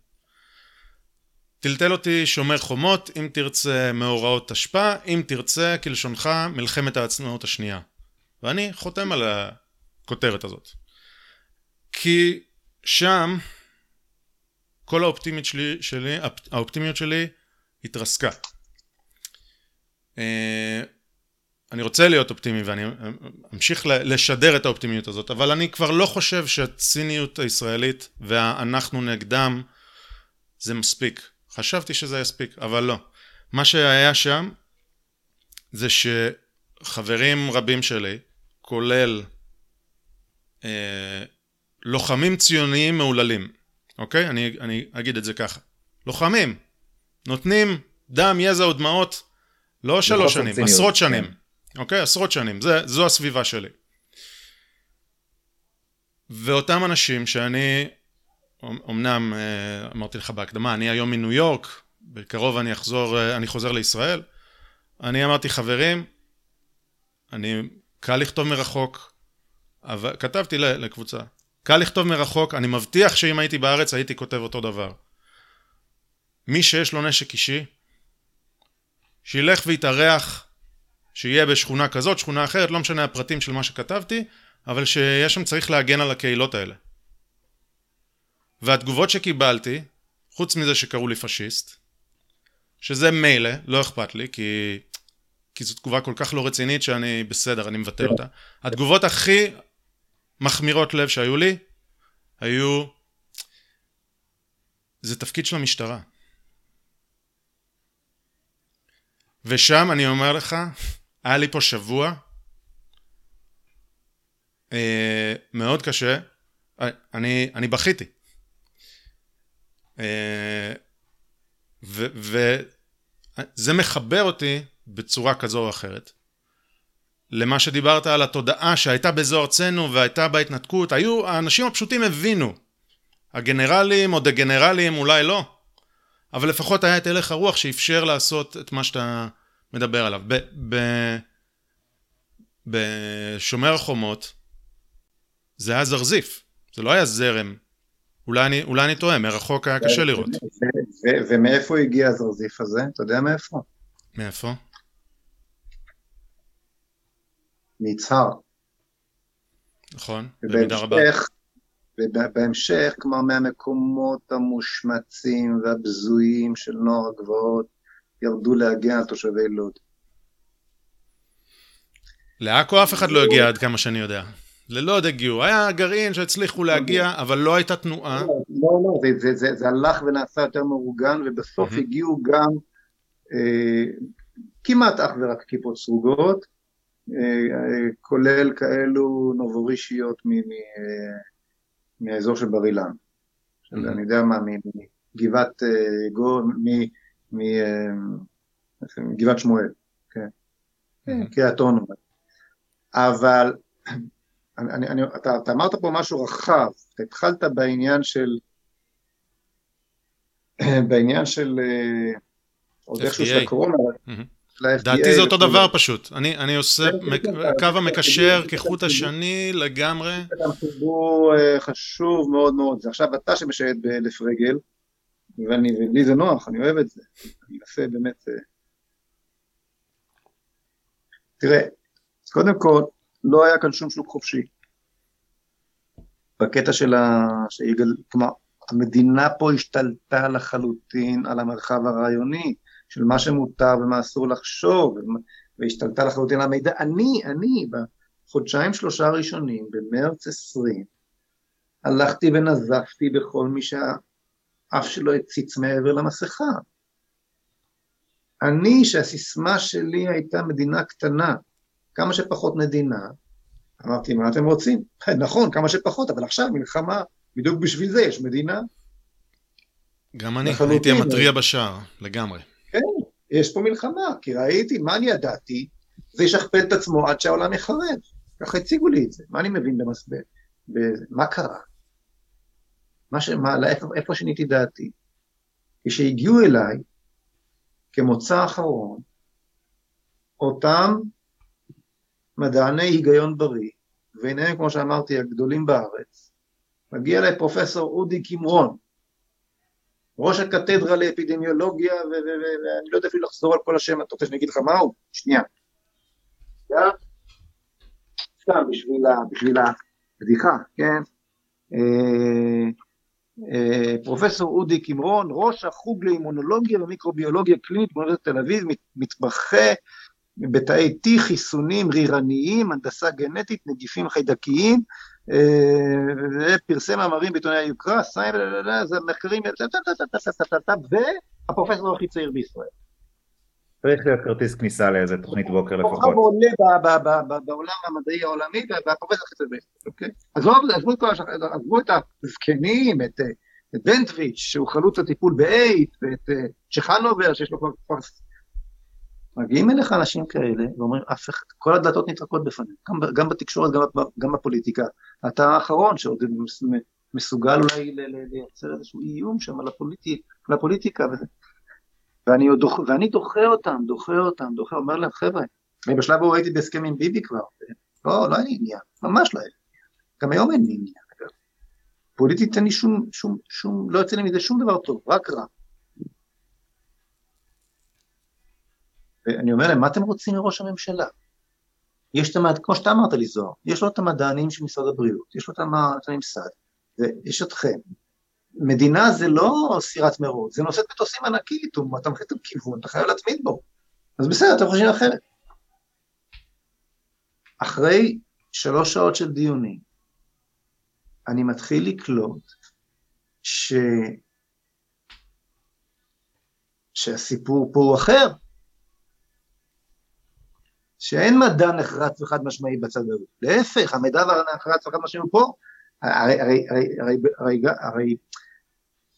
טלטל אותי שומר חומות, אם תרצה מאורעות תשפ"א, אם תרצה כלשונך מלחמת העצמאות השנייה. ואני חותם על הכותרת הזאת. כי שם כל האופטימיות שלי, שלי האופטימיות שלי התרסקה. אה, אני רוצה להיות אופטימי ואני אמשיך לשדר את האופטימיות הזאת, אבל אני כבר לא חושב שהציניות הישראלית והאנחנו נגדם זה מספיק. חשבתי שזה יספיק, אבל לא. מה שהיה שם זה שחברים רבים שלי, כולל אה, לוחמים ציוניים מהוללים, אוקיי? אני, אני אגיד את זה ככה. לוחמים, נותנים דם, יזע ודמעות, לא שלוש שנים, ציניות, עשרות כן. שנים. אוקיי? עשרות שנים, זה, זו הסביבה שלי. ואותם אנשים שאני, אמנם אה, אמרתי לך בהקדמה, אני היום מניו יורק, בקרוב אני אחזור, אה, אני חוזר לישראל, אני אמרתי חברים, אני, קל לכתוב מרחוק, אבל כתבתי לקבוצה, קל לכתוב מרחוק, אני מבטיח שאם הייתי בארץ הייתי כותב אותו דבר. מי שיש לו נשק אישי, שילך ויתארח, שיהיה בשכונה כזאת, שכונה אחרת, לא משנה הפרטים של מה שכתבתי, אבל שיש שם צריך להגן על הקהילות האלה. והתגובות שקיבלתי, חוץ מזה שקראו לי פשיסט, שזה מילא, לא אכפת לי, כי, כי זו תגובה כל כך לא רצינית שאני בסדר, אני מבטא אותה. התגובות הכי מחמירות לב שהיו לי, היו... זה תפקיד של המשטרה. ושם אני אומר לך, היה לי פה שבוע אה, מאוד קשה, אני, אני בכיתי. אה, וזה מחבר אותי בצורה כזו או אחרת למה שדיברת על התודעה שהייתה באזור ארצנו והייתה בהתנתקות, היו, האנשים הפשוטים הבינו. הגנרלים או דגנרלים אולי לא, אבל לפחות היה את הלך הרוח שאפשר לעשות את מה שאתה מדבר עליו. בשומר החומות זה היה זרזיף, זה לא היה זרם. אולי אני, אולי אני טועה, מרחוק היה קשה לראות. ומאיפה הגיע הזרזיף הזה? אתה יודע מאיפה? מאיפה? מיצהר. נכון, במידה רבה. ובהמשך, כלומר, מהמקומות המושמצים והבזויים של נוער הגבעות, ירדו להגן על תושבי לוד. לעכו אף אחד לא הגיע עד כמה שאני יודע. ללוד הגיעו, היה גרעין שהצליחו להגיע, אבל לא הייתה תנועה. לא, לא, זה, זה, זה, זה הלך ונעשה יותר מאורגן, ובסוף mm-hmm. הגיעו גם אה, כמעט אך ורק כיפות סרוגות, אה, אה, כולל כאלו נובורישיות מ, מ, אה, מהאזור של בר אילן. Mm-hmm. אני יודע מה, מגבעת אה, גו, מגבעת אה, שמואל, כן. Mm-hmm. קריית אונו. אבל אני, אני, אתה, אתה אמרת פה משהו רחב, אתה התחלת בעניין של, בעניין של, אה, עוד איכשהו של הקורונה, לדעתי זה אותו דבר פשוט, אני, אני עושה קו המקשר כחוט השני לגמרי. זה גם חיבור אה, חשוב מאוד מאוד, זה עכשיו אתה שמשייט באלף רגל, ולי זה נוח, אני אוהב את זה, אני אנסה באמת... אה. תראה, קודם כל, לא היה כאן שום שוק חופשי. בקטע של ה... שיגל... כלומר, המדינה פה השתלטה לחלוטין על המרחב הרעיוני של מה שמותר ומה אסור לחשוב, והשתלטה לחלוטין על המידע. אני, אני, בחודשיים שלושה הראשונים, במרץ 20, הלכתי ונזפתי בכל מי שהאף שלו הציץ מעבר למסכה. אני, שהסיסמה שלי הייתה מדינה קטנה, כמה שפחות מדינה, אמרתי, מה אתם רוצים? נכון, כמה שפחות, אבל עכשיו מלחמה, בדיוק בשביל זה יש מדינה. גם אני, הייתי המתריע בשער, לגמרי. כן, יש פה מלחמה, כי ראיתי, מה אני ידעתי? זה ישכפל את עצמו עד שהעולם יחרב. ככה הציגו לי את זה, מה אני מבין במסבר? מה קרה? מה ש... מה, לאיפה, איפה שיניתי דעתי? כשהגיעו אליי, כמוצא אחרון, אותם מדעני היגיון בריא, וביניהם, כמו שאמרתי, הגדולים בארץ, מגיע אליי פרופסור אודי קימרון, ראש הקתדרה לאפידמיולוגיה, ואני לא יודע אפילו לחזור על כל השם, אתה רוצה שאני אגיד לך מה הוא? שנייה. סתם בשביל הבדיחה, כן? אה, אה, פרופסור אודי קימרון, ראש החוג לאימונולוגיה ומיקרוביולוגיה קלינית באוניברסיטת תל אביב, מתמחה בתאי T, חיסונים רירניים, הנדסה גנטית, נגיפים חיידקיים, ופרסם מאמרים בעיתוני היוקרה, סיים, זה מחקרים, והפרופסור הכי צעיר בישראל. צריך להיות כרטיס כניסה לאיזה תוכנית בוקר לפחות. כוכב עולה בעולם המדעי העולמי והפרופסור הכי צעיר בישראל, אוקיי? עזבו את הזקנים, את בנטוויץ', שהוא חלוץ הטיפול באייט, ואת צ'חנובר, שיש לו כבר מגיעים אליך אנשים כאלה ואומרים, כל הדלתות נטרקות בפניהם, גם, גם בתקשורת, גם, גם בפוליטיקה. אתה האחרון שעוד מסוגל אולי לייצר איזשהו איום שם על הפוליטי, לפוליטיקה וזה. ואני, דוח, ואני דוחה אותם, דוחה אותם, דוחה, אומר להם, חבר'ה, אני בשלב ההוא הייתי בהסכם עם ביבי כבר, לא, לא היה לי עניין, ממש לא היה לי עניין. גם היום אין לי עניין, אגב. פוליטית אין לי שום, שום, שום, לא יוצא לי מזה שום דבר טוב, רק רע. ואני אומר להם, מה אתם רוצים מראש הממשלה? יש את המד... כמו שאתה אמרת לי זוהר, יש לו את המדענים של משרד הבריאות, יש לו את הממסד, ויש אתכם. מדינה זה לא סירת מרוץ, זה נושאת מטוסים ענקית, אתה מחליט על כיוון, אתה חייב להתמיד בו. אז בסדר, אתם חושבים אחרת. אחרי שלוש שעות של דיונים, אני מתחיל לקלוט ש... שהסיפור פה הוא אחר. שאין מדע נחרץ וחד משמעי בצד הזה. להפך, המידע הנחרץ וחד משמעי הוא פה. הרי, הרי, הרי, הרי, הרי, הרי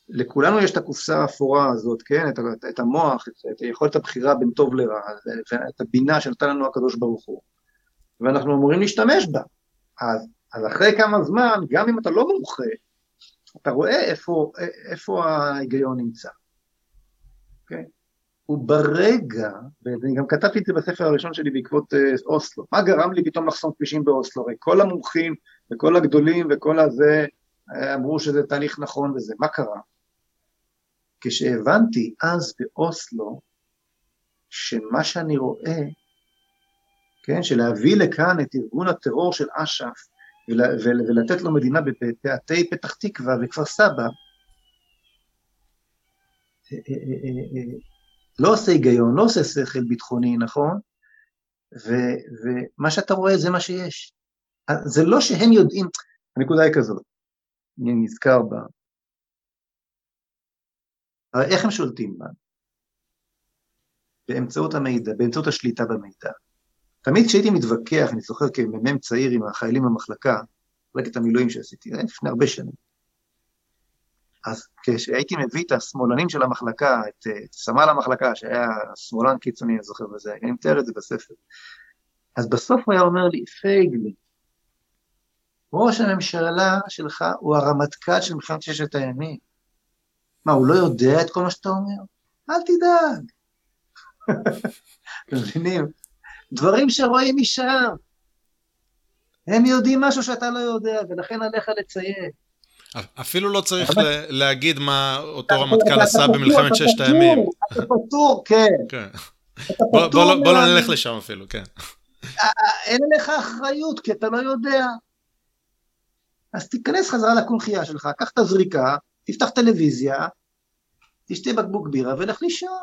לכולנו יש את הקופסה האפורה הזאת, כן? את, את המוח, את, את יכולת הבחירה בין טוב לרע, את הבינה שנתן לנו הקדוש ברוך הוא. ואנחנו אמורים להשתמש בה. אז, אז אחרי כמה זמן, גם אם אתה לא מומחה, אתה רואה איפה, איפה ההיגיון נמצא. Okay? וברגע, ואני גם כתבתי את זה בספר הראשון שלי בעקבות uh, אוסלו, מה גרם לי פתאום לחסום כבישים באוסלו? הרי כל המומחים וכל הגדולים וכל הזה אה, אמרו שזה תהליך נכון וזה, מה קרה? כשהבנתי אז באוסלו שמה שאני רואה, כן, שלהביא לכאן את ארגון הטרור של אש"ף ולתת לו מדינה בפאתי פתח תקווה וכפר סבא, אה, אה, לא עושה היגיון, לא עושה שכל ביטחוני, נכון? ו, ומה שאתה רואה זה מה שיש. זה לא שהם יודעים, הנקודה היא כזאת, אני נזכר בה, הרי איך הם שולטים בנו? באמצעות המידע, באמצעות השליטה במידע. תמיד כשהייתי מתווכח, אני זוכר כמ"מ צעיר עם החיילים במחלקה, מחלקת המילואים שעשיתי, לפני הרבה שנים, אז כשהייתי מביא את השמאלנים של המחלקה, את, את סמל המחלקה, שהיה שמאלן קיצוני, אני זוכר בזה, אני מתאר את זה בספר, אז בסוף הוא היה אומר לי, פייגלי, ראש הממשלה שלך הוא הרמטכ"ל של מלחמת ששת הימים. מה, הוא לא יודע את כל מה שאתה אומר? אל תדאג. אתם מבינים? דברים שרואים משם. הם יודעים משהו שאתה לא יודע, ולכן עליך לציין. אפילו לא צריך להגיד מה אותו רמטכ"ל עשה במלחמת ששת הימים. אתה פטור, כן. כן. בוא לא נלך לשם אפילו, כן. אין לך אחריות, כי אתה לא יודע. אז תיכנס חזרה לקונכייה שלך, קח את הזריקה, תפתח טלוויזיה, תשתה בקבוק בירה ולך לישון.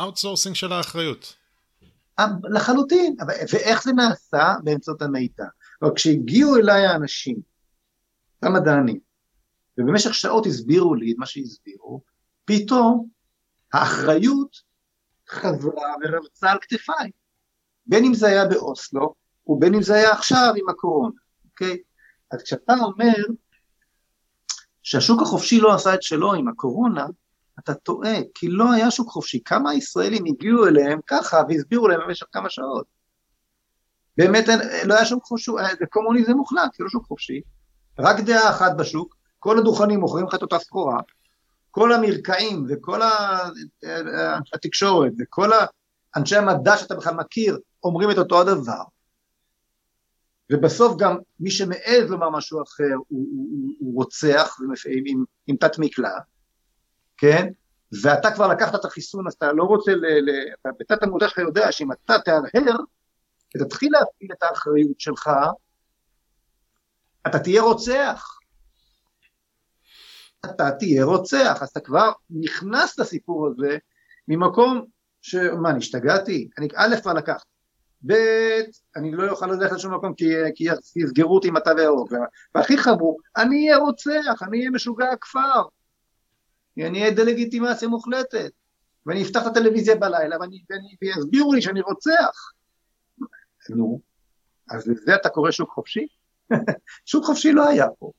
outsourcing של האחריות. אה, לחלוטין, ואיך זה נעשה? באמצעות המידע. אבל כשהגיעו אליי האנשים, המדענים, ובמשך שעות הסבירו לי את מה שהסבירו, פתאום האחריות חזרה ורבצה על כתפיי. בין אם זה היה באוסלו, ובין אם זה היה עכשיו עם הקורונה, אוקיי? אז כשאתה אומר שהשוק החופשי לא עשה את שלו עם הקורונה, אתה טועה, כי לא היה שוק חופשי. כמה ישראלים הגיעו אליהם ככה והסבירו להם במשך כמה שעות. באמת לא היה שוק חופשי, זה קומוניזם מוחלט, זה לא שוק חופשי. רק דעה אחת בשוק, כל הדוכנים מוכרים לך את אותה סחורה, כל המרקעים וכל התקשורת וכל אנשי המדע שאתה בכלל מכיר אומרים את אותו הדבר. ובסוף גם מי שמעז לומר משהו אחר הוא, הוא, הוא, הוא רוצח עם, עם, עם תת מקלע, כן? ואתה כבר לקחת את החיסון אז אתה לא רוצה, ל, ל, אתה בתת המודע שלך יודע שאם אתה תהרהר ותתחיל להפעיל את האחריות שלך, אתה תהיה רוצח. אתה תהיה רוצח, אז אתה כבר נכנס לסיפור הזה ממקום ש... מה, אני השתגעתי? אני א' כבר לקחתי. ב', אני לא אוכל ללכת לשום מקום כי, כי יסגרו אותי עם התו הירוק. והכי חמור, אני אהיה רוצח, אני אהיה משוגע הכפר. אני אהיה דה-לגיטימציה מוחלטת. ואני אפתח את הטלוויזיה בלילה ואני, ואני, ויסבירו לי שאני רוצח. נו, אז לזה אתה קורא שוק חופשי? שוק חופשי לא היה פה,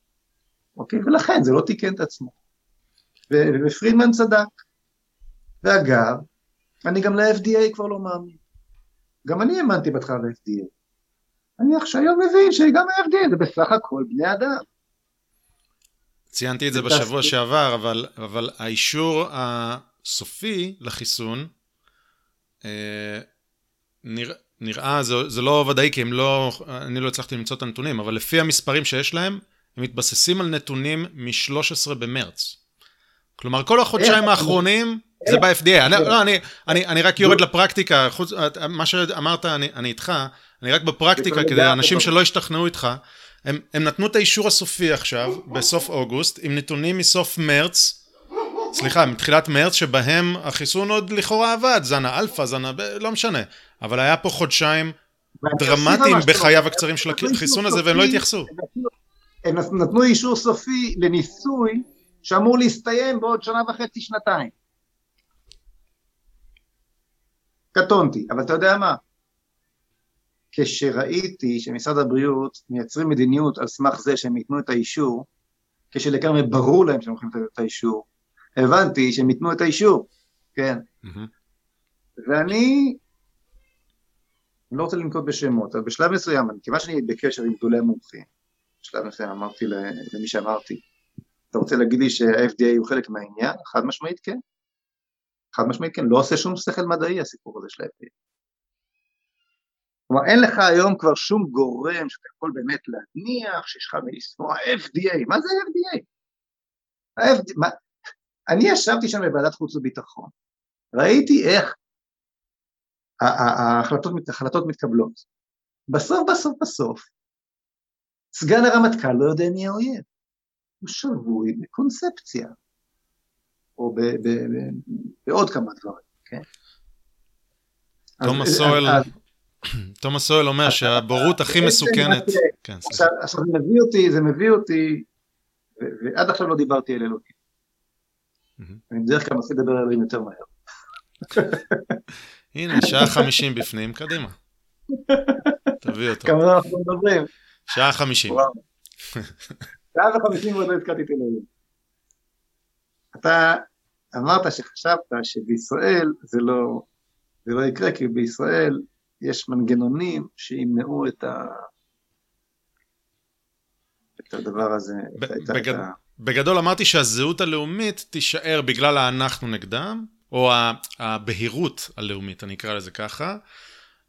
אוקיי? ולכן זה לא תיקן את עצמו. ופרידמן צדק. ואגב, אני גם ל-FDA כבר לא מאמין. גם אני האמנתי בהתחלה ל-FDA. אני עכשיו מבין שגם ה-FDA זה בסך הכל בני אדם. ציינתי את זה בשבוע שעבר, אבל, אבל האישור הסופי לחיסון, אה, נראה, נראה, זה, זה לא ודאי כי הם לא, אני לא הצלחתי למצוא את הנתונים, אבל לפי המספרים שיש להם, הם מתבססים על נתונים מ-13 במרץ. כלומר, כל החודשיים האחרונים זה ב-FDA. לא, אני, אני, אני רק יורד לפרקטיקה, חוץ, מה שאמרת, אני, אני איתך, אני רק בפרקטיקה, כדי אנשים שלא ישתכנעו איתך, הם, הם נתנו את האישור הסופי עכשיו, בסוף אוגוסט, עם נתונים מסוף מרץ, סליחה, מתחילת מרץ, שבהם החיסון עוד לכאורה עבד, זן האלפא, זן ה, לא משנה. אבל היה פה חודשיים דרמטיים בחייו הקצרים של החיסון הזה, והם לא התייחסו. הם נתנו אישור סופי לניסוי שאמור להסתיים בעוד שנה וחצי, שנתיים. קטונתי, אבל אתה יודע מה? כשראיתי שמשרד הבריאות מייצרים מדיניות על סמך זה שהם ייתנו את האישור, כשלגמרי ברור להם שהם הולכים לתת את האישור, הבנתי שהם ייתנו את האישור, כן. Mm-hmm. ואני אני לא רוצה לנקוט בשמות, אבל בשלב מסוים, כיוון שאני בקשר עם גדולי המומחים, בשלב מסוים אמרתי למי שאמרתי, אתה רוצה להגיד לי שה-FDA הוא חלק מהעניין? חד משמעית כן. חד משמעית כן, לא עושה שום שכל מדעי הסיפור הזה של ה-FDA. כלומר, אין לך היום כבר שום גורם שאתה יכול באמת להניח שיש לך מלספור ה-FDA, מה זה ה-FDA? ה-FDA, מה? אני ישבתי שם בוועדת חוץ וביטחון, ראיתי איך ההחלטות, ההחלטות מתקבלות. בסוף בסוף בסוף, סגן הרמטכ"ל לא יודע מי האויב, הוא שבוי בקונספציה, או ב, ב, ב, בעוד כמה דברים, כן? תומאס סואל, תומאס סואל אומר שהבורות הכי מסוכנת, כן, עכשיו זה מביא אותי, זה מביא אותי, ועד עכשיו לא דיברתי על אלוהים. אני בדרך כלל מנסה לדבר על אלוהים יותר מהר. הנה, שעה חמישים בפנים, קדימה. תביא אותו. כמה אנחנו מדברים? שעה חמישים. שעה וחמישים עוד לא הזכרתי את אלוהים. אתה אמרת שחשבת שבישראל זה לא, זה לא יקרה, כי בישראל יש מנגנונים שימנעו את, ה... את הדבר הזה. בגד... בגדול אמרתי שהזהות הלאומית תישאר בגלל האנחנו נגדם, או הבהירות הלאומית, אני אקרא לזה ככה,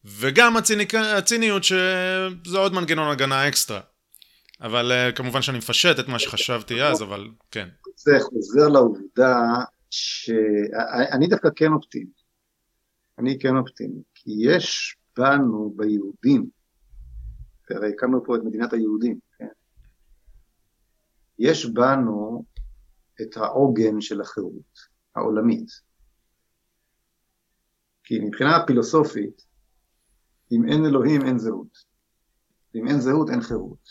וגם הציניק... הציניות שזה עוד מנגנון הגנה אקסטרה. אבל uh, כמובן שאני מפשט את מה שחשבתי אז, אבל כן. זה חוזר לעובדה שאני דווקא כן אופטימי. אני כן אופטימי, כי יש בנו, ביהודים, הרי הקמנו פה את מדינת היהודים, כן? יש בנו את העוגן של החירות העולמית. כי מבחינה פילוסופית, אם אין אלוהים אין זהות. אם אין זהות אין חירות.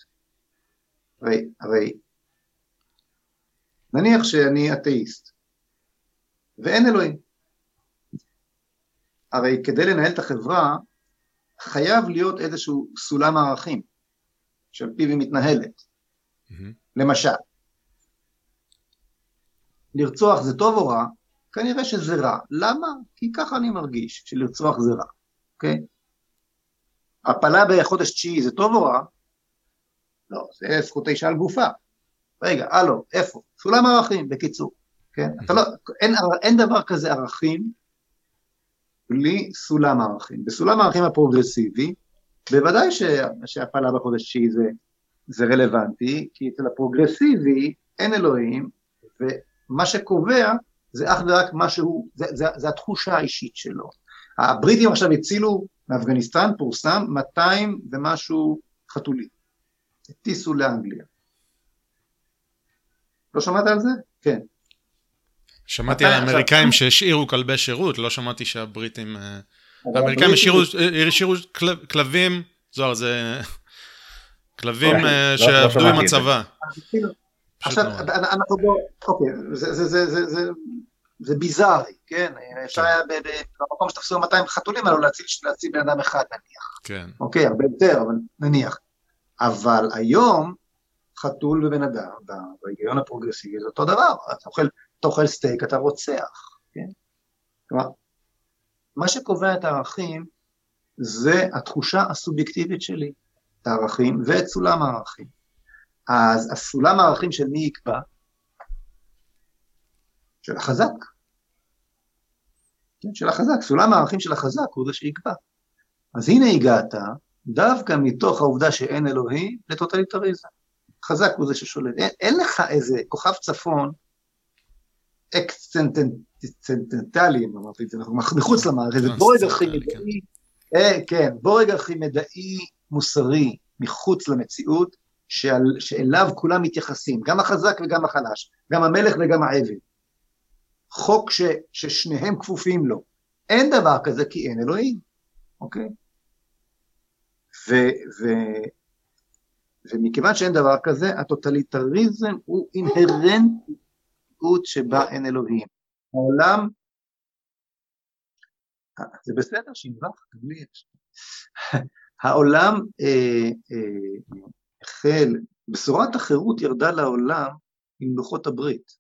הרי, הרי נניח שאני אתאיסט ואין אלוהים. הרי כדי לנהל את החברה חייב להיות איזשהו סולם ערכים שעל פיו היא מתנהלת. Mm-hmm. למשל, לרצוח זה טוב או רע? כנראה שזה רע. למה? כי ככה אני מרגיש, שלרצוח זה רע, אוקיי? הפלה בחודש תשיעי זה טוב או רע? לא, זה זכות האישה על גופה. רגע, הלו, איפה? סולם ערכים, בקיצור, כן? אתה לא, אין, אין דבר כזה ערכים בלי סולם ערכים. בסולם הערכים הפרוגרסיבי, בוודאי ש, שהפלה בחודש תשיעי זה, זה רלוונטי, כי אצל הפרוגרסיבי אין אלוהים, ומה שקובע זה אך ורק משהו, זה, זה, זה התחושה האישית שלו. הבריטים עכשיו הצילו מאפגניסטן, פורסם 200 ומשהו חתולים. הטיסו לאנגליה. לא שמעת על זה? כן. שמעתי על האמריקאים שהשאירו כלבי שירות, לא שמעתי שהבריטים... אה, האמריקאים השאירו כלבים, זוהר, זה כלבים אוקיי. אה, לא- לא שעבדו עם הצבא. עכשיו, אנחנו בוא, אוקיי, זה ביזארי, כן? אפשר כן. היה במקום שתפסו 200 חתולים האלו להציל בן אדם אחד נניח. כן. אוקיי, הרבה יותר, אבל נניח. אבל היום חתול ובן אדם, בהיגיון הפרוגרסיבי זה אותו דבר, אתה אוכל, אתה אוכל סטייק, אתה רוצח, כן? כלומר, מה שקובע את הערכים זה התחושה הסובייקטיבית שלי, את הערכים ואת סולם הערכים. אז הסולם הערכים של מי יקבע? של החזק. כן, של החזק, סולם הערכים של החזק הוא זה שיקבע. אז הנה הגעת, דווקא מתוך העובדה שאין אלוהים, לטוטליטריזם. חזק הוא זה ששולט. אין, אין לך איזה כוכב צפון אקסצנטנטלי, אמרתי את זה, מחוץ למערכת, זה בורג הכי מדעי, אה, כן, בורג הכי מדעי מוסרי מחוץ למציאות, שעל, שאליו כולם מתייחסים, גם החזק וגם החלש, גם המלך וגם העבד. חוק ש, ששניהם כפופים לו. אין דבר כזה כי אין אלוהים, אוקיי? ו, ו, ומכיוון שאין דבר כזה, הטוטליטריזם הוא אינהרנטיות שבה אין אלוהים. העולם, זה בסדר, שינבח, גם לי. העולם אה, אה, החל, בשורת החירות ירדה לעולם עם לוחות הברית.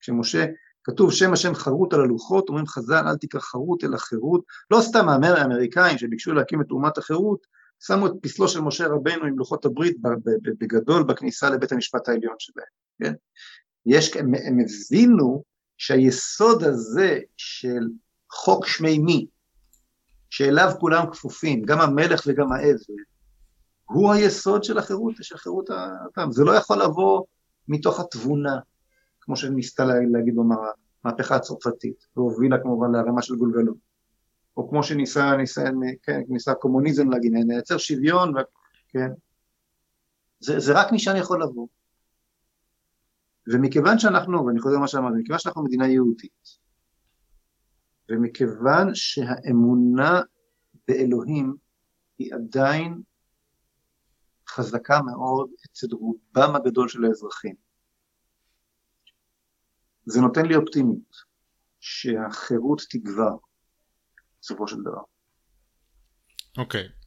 כשמשה כתוב שם השם חרוט על הלוחות, אומרים חז"ל אל תקרא חרוט אלא חירות, לא סתם האמריקאים שביקשו להקים את אומת החירות, שמו את פסלו של משה רבנו עם לוחות הברית בגדול בכניסה לבית המשפט העליון שלהם, כן? יש, הם, הם הבינו שהיסוד הזה של חוק שמימי, שאליו כולם כפופים, גם המלך וגם העבד, הוא היסוד של החירות, של חירות האדם. זה לא יכול לבוא מתוך התבונה, כמו שניסתה להגיד במהפכה הצרפתית, והובילה כמובן להרמה של גולגלות. או כמו שניסה, ניסה, כן, ניסה קומוניזם להגיד, נייצר שוויון. כן. זה, זה רק משם יכול לבוא. ומכיוון שאנחנו, ואני חוזר למה שאמרתי, מכיוון שאנחנו מדינה יהודית, ומכיוון שהאמונה באלוהים היא עדיין חזקה מאוד אצל רובם הגדול של האזרחים. זה נותן לי אופטימיות, שהחירות תגבר בסופו של דבר. אוקיי. Okay.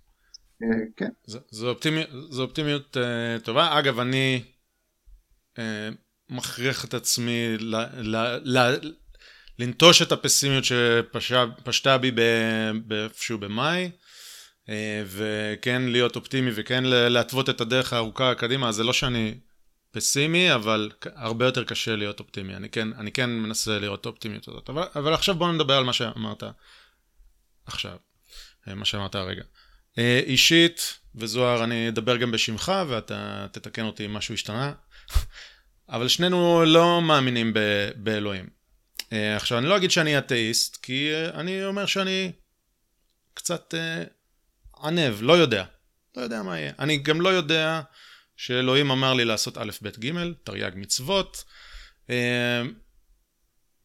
אה, כן. זו אופטימיות, אופטימיות uh, טובה. אגב, אני uh, מכריח את עצמי ל, ל, ל, לנטוש את הפסימיות שפשטה בי באיפשהו במאי. אה, וכן להיות אופטימי וכן להתוות את הדרך הארוכה קדימה, זה לא שאני פסימי, אבל הרבה יותר קשה להיות אופטימי. אני כן, אני כן מנסה לראות אופטימיות הזאת. אבל, אבל עכשיו בואו נדבר על מה שאמרת עכשיו, אה, מה שאמרת הרגע. אה, אישית, וזוהר, אני אדבר גם בשמך, ואתה תתקן אותי אם משהו השתנה, אבל שנינו לא מאמינים ב- באלוהים. עכשיו, אני לא אגיד שאני אתאיסט, כי אני אומר שאני קצת ענב, לא יודע. לא יודע מה יהיה. אני גם לא יודע שאלוהים אמר לי לעשות א', ב', ג', תרי"ג מצוות. אה,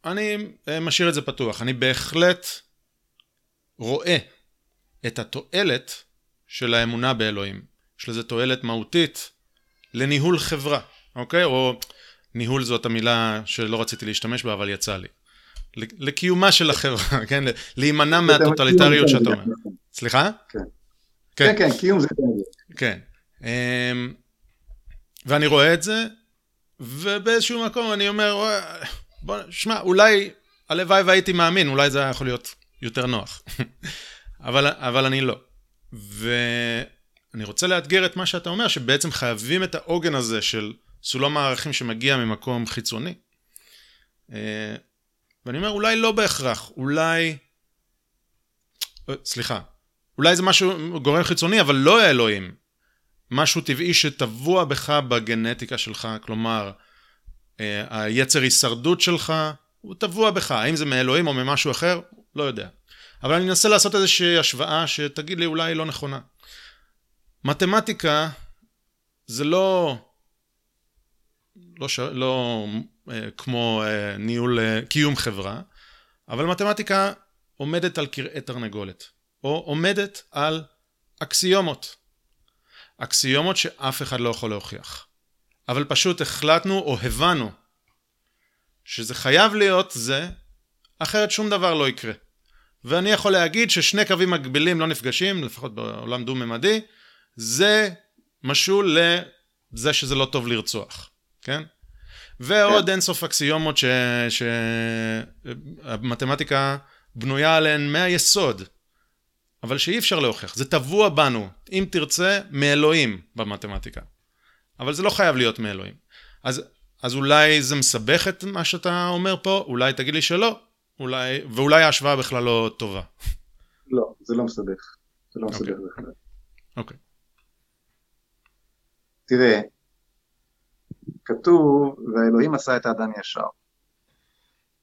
אני אה, משאיר את זה פתוח. אני בהחלט רואה את התועלת של האמונה באלוהים. יש לזה תועלת מהותית לניהול חברה, אוקיי? או ניהול זאת המילה שלא רציתי להשתמש בה, אבל יצא לי. לקיומה של החברה, כן? להימנע מהטוטליטריות שאתה אומר. סליחה? כן. כן, כן, כן קיום זה תהליך. כן. אמ, ואני רואה את זה, ובאיזשהו מקום אני אומר, בוא, שמע, אולי, הלוואי והייתי מאמין, אולי זה היה יכול להיות יותר נוח. אבל, אבל אני לא. ואני רוצה לאתגר את מה שאתה אומר, שבעצם חייבים את העוגן הזה של סולם הערכים שמגיע ממקום חיצוני. אה, ואני אומר, אולי לא בהכרח, אולי... סליחה, אולי זה משהו, גורם חיצוני, אבל לא האלוהים. משהו טבעי שטבוע בך בגנטיקה שלך, כלומר, אה, היצר הישרדות שלך, הוא טבוע בך. האם זה מאלוהים או ממשהו אחר? לא יודע. אבל אני אנסה לעשות איזושהי השוואה שתגיד לי אולי לא נכונה. מתמטיקה זה לא, לא, ש... לא אה, כמו אה, ניהול, אה, קיום חברה, אבל מתמטיקה עומדת על כרעי תרנגולת. או עומדת על אקסיומות. אקסיומות שאף אחד לא יכול להוכיח. אבל פשוט החלטנו או הבנו שזה חייב להיות זה, אחרת שום דבר לא יקרה. ואני יכול להגיד ששני קווים מקבילים לא נפגשים, לפחות בעולם דו-ממדי, זה משול לזה שזה לא טוב לרצוח, כן? ועוד כן. אינסוף אקסיומות שהמתמטיקה בנויה עליהן מהיסוד. אבל שאי אפשר להוכיח, זה טבוע בנו, אם תרצה, מאלוהים במתמטיקה. אבל זה לא חייב להיות מאלוהים. אז, אז אולי זה מסבך את מה שאתה אומר פה, אולי תגיד לי שלא, אולי, ואולי ההשוואה בכלל לא טובה. לא, זה לא מסבך. זה לא מסבך okay. אוקיי. בכלל. אוקיי. Okay. תראה, כתוב, והאלוהים עשה את האדם ישר.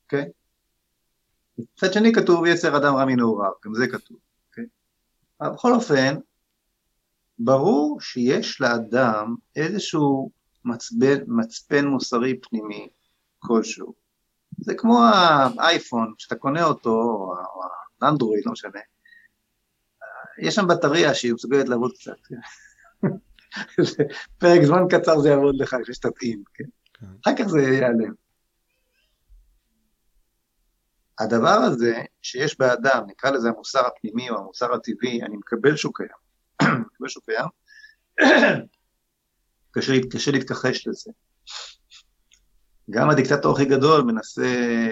אוקיי? Okay? מצד שני כתוב, יצר אדם רע מנעוריו, גם זה כתוב. אבל בכל אופן, ברור שיש לאדם איזשהו מצפן, מצפן מוסרי פנימי כלשהו. זה כמו האייפון, כשאתה קונה אותו, או האנדרואיד, לא משנה. יש שם בטריה שהיא מסוגלת לעבוד קצת. פרק זמן קצר זה יעבוד לך אחרי שתתאים, כן? כן? אחר כך זה ייעלם. הדבר הזה שיש באדם, נקרא לזה המוסר הפנימי או המוסר הטבעי, אני מקבל שהוא קיים, מקבל שהוא קיים, קשה, קשה להתכחש לזה. גם הדיקטטור הכי גדול מנסה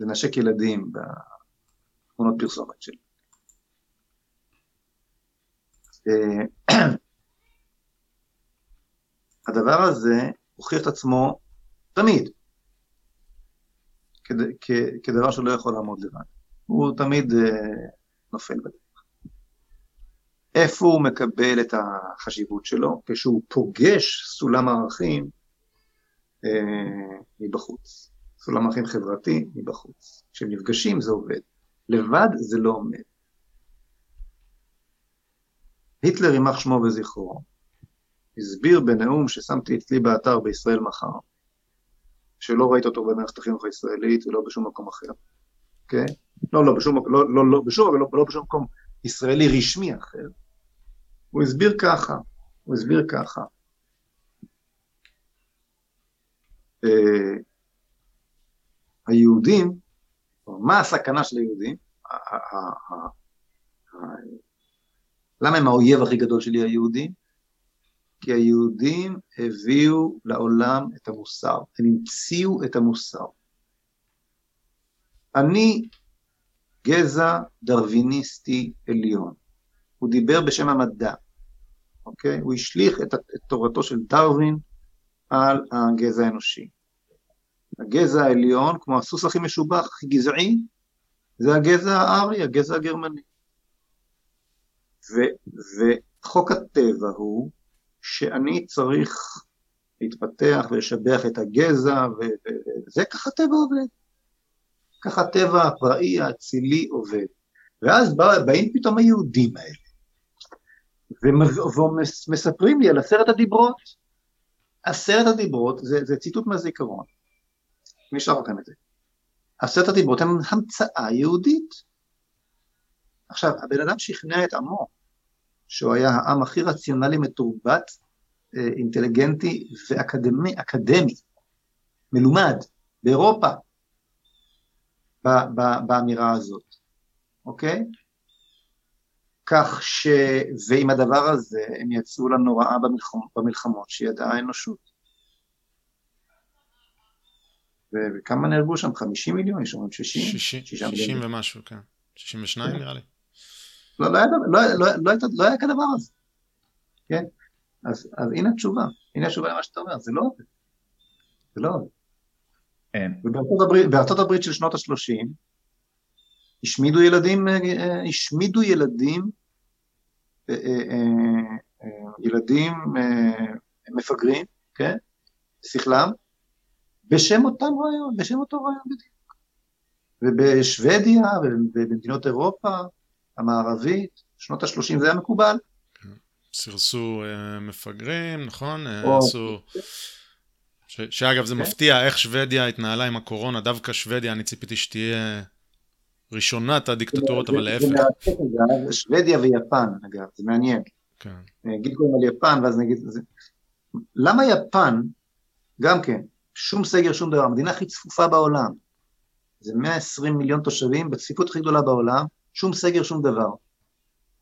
לנשק ילדים בתמונות פרסומת שלו. אה, הדבר הזה הוכיח את עצמו תמיד כד, כ, כדבר שלא יכול לעמוד לבד. הוא תמיד אה, נופל בדרך. איפה הוא מקבל את החשיבות שלו? כשהוא פוגש סולם ערכים אה, מבחוץ. סולם ערכים חברתי מבחוץ. כשהם נפגשים זה עובד. לבד זה לא עומד. היטלר, יימח שמו וזכרו, הסביר בנאום ששמתי אצלי באתר בישראל מחר, שלא ראית אותו במערכת החינוך הישראלית ולא בשום מקום אחר, אוקיי? לא, לא, בשום, לא, לא, לא, בשום, לא, לא בשום מקום ישראלי רשמי אחר. הוא הסביר ככה, הוא הסביר ככה. Uh, היהודים, מה הסכנה של היהודים? למה הם האויב הכי גדול שלי היהודים? כי היהודים הביאו לעולם את המוסר, הם המציאו את המוסר. אני גזע דרוויניסטי עליון. הוא דיבר בשם המדע, אוקיי? הוא השליך את, את תורתו של דרווין על הגזע האנושי. הגזע העליון, כמו הסוס הכי משובח, הכי גזעי, זה הגזע הארי, הגזע הגרמני. ו, וחוק הטבע הוא שאני צריך להתפתח ולשבח את הגזע, וזה ככה טבע עובד. ככה הטבע הפראי האצילי עובד. ואז בא, באים פתאום היהודים האלה, ומספרים לי על עשרת הדיברות. עשרת הדיברות, זה, זה ציטוט מהזיכרון, אני אשלח לכם את זה. עשרת הדיברות הם המצאה יהודית. עכשיו, הבן אדם שכנע את עמו שהוא היה העם הכי רציונלי, מתורבת, אה, אינטליגנטי ואקדמי, אקדמי, מלומד, באירופה, באמירה הזאת, אוקיי? כך ש... ועם הדבר הזה הם יצאו לנוראה במלחמ... במלחמות שידעה האנושות. וכמה נהרגו שם? 50 מיליון? יש אומרים 60? 60, 60 ומשהו, כן. 62 כן. נראה לי. לא, לא, היה, לא, לא, לא, לא היה כדבר הזה, כן? אז, אז הנה התשובה, הנה התשובה למה שאתה אומר, זה לא עובד. זה לא עובד. ובארצות הברית, בארצות הברית של שנות ה-30, השמידו ילדים, אה, השמידו ילדים, אה, אה, ילדים מפגרים, כן? שכלם, בשם אותם רעיון, בשם אותו רעיון בדיוק. ובשוודיה ובמדינות אירופה, המערבית, שנות ה-30 זה היה מקובל. סירסו uh, מפגרים, נכון? אה, או... עשו... ש... שאגב, זה okay. כן. מפתיע איך שוודיה התנהלה עם הקורונה, דווקא שוודיה, אני ציפיתי שתהיה ראשונת הדיקטטורות, אבל להפך. שוודיה ויפן, אגב, זה מעניין. כן. נגיד קודם על יפן, ואז נגיד... זה... למה יפן, גם כן, שום סגר, שום דבר, המדינה הכי צפופה בעולם, זה 120 מיליון תושבים, בצפיפות הכי גדולה בעולם, שום סגר, שום דבר.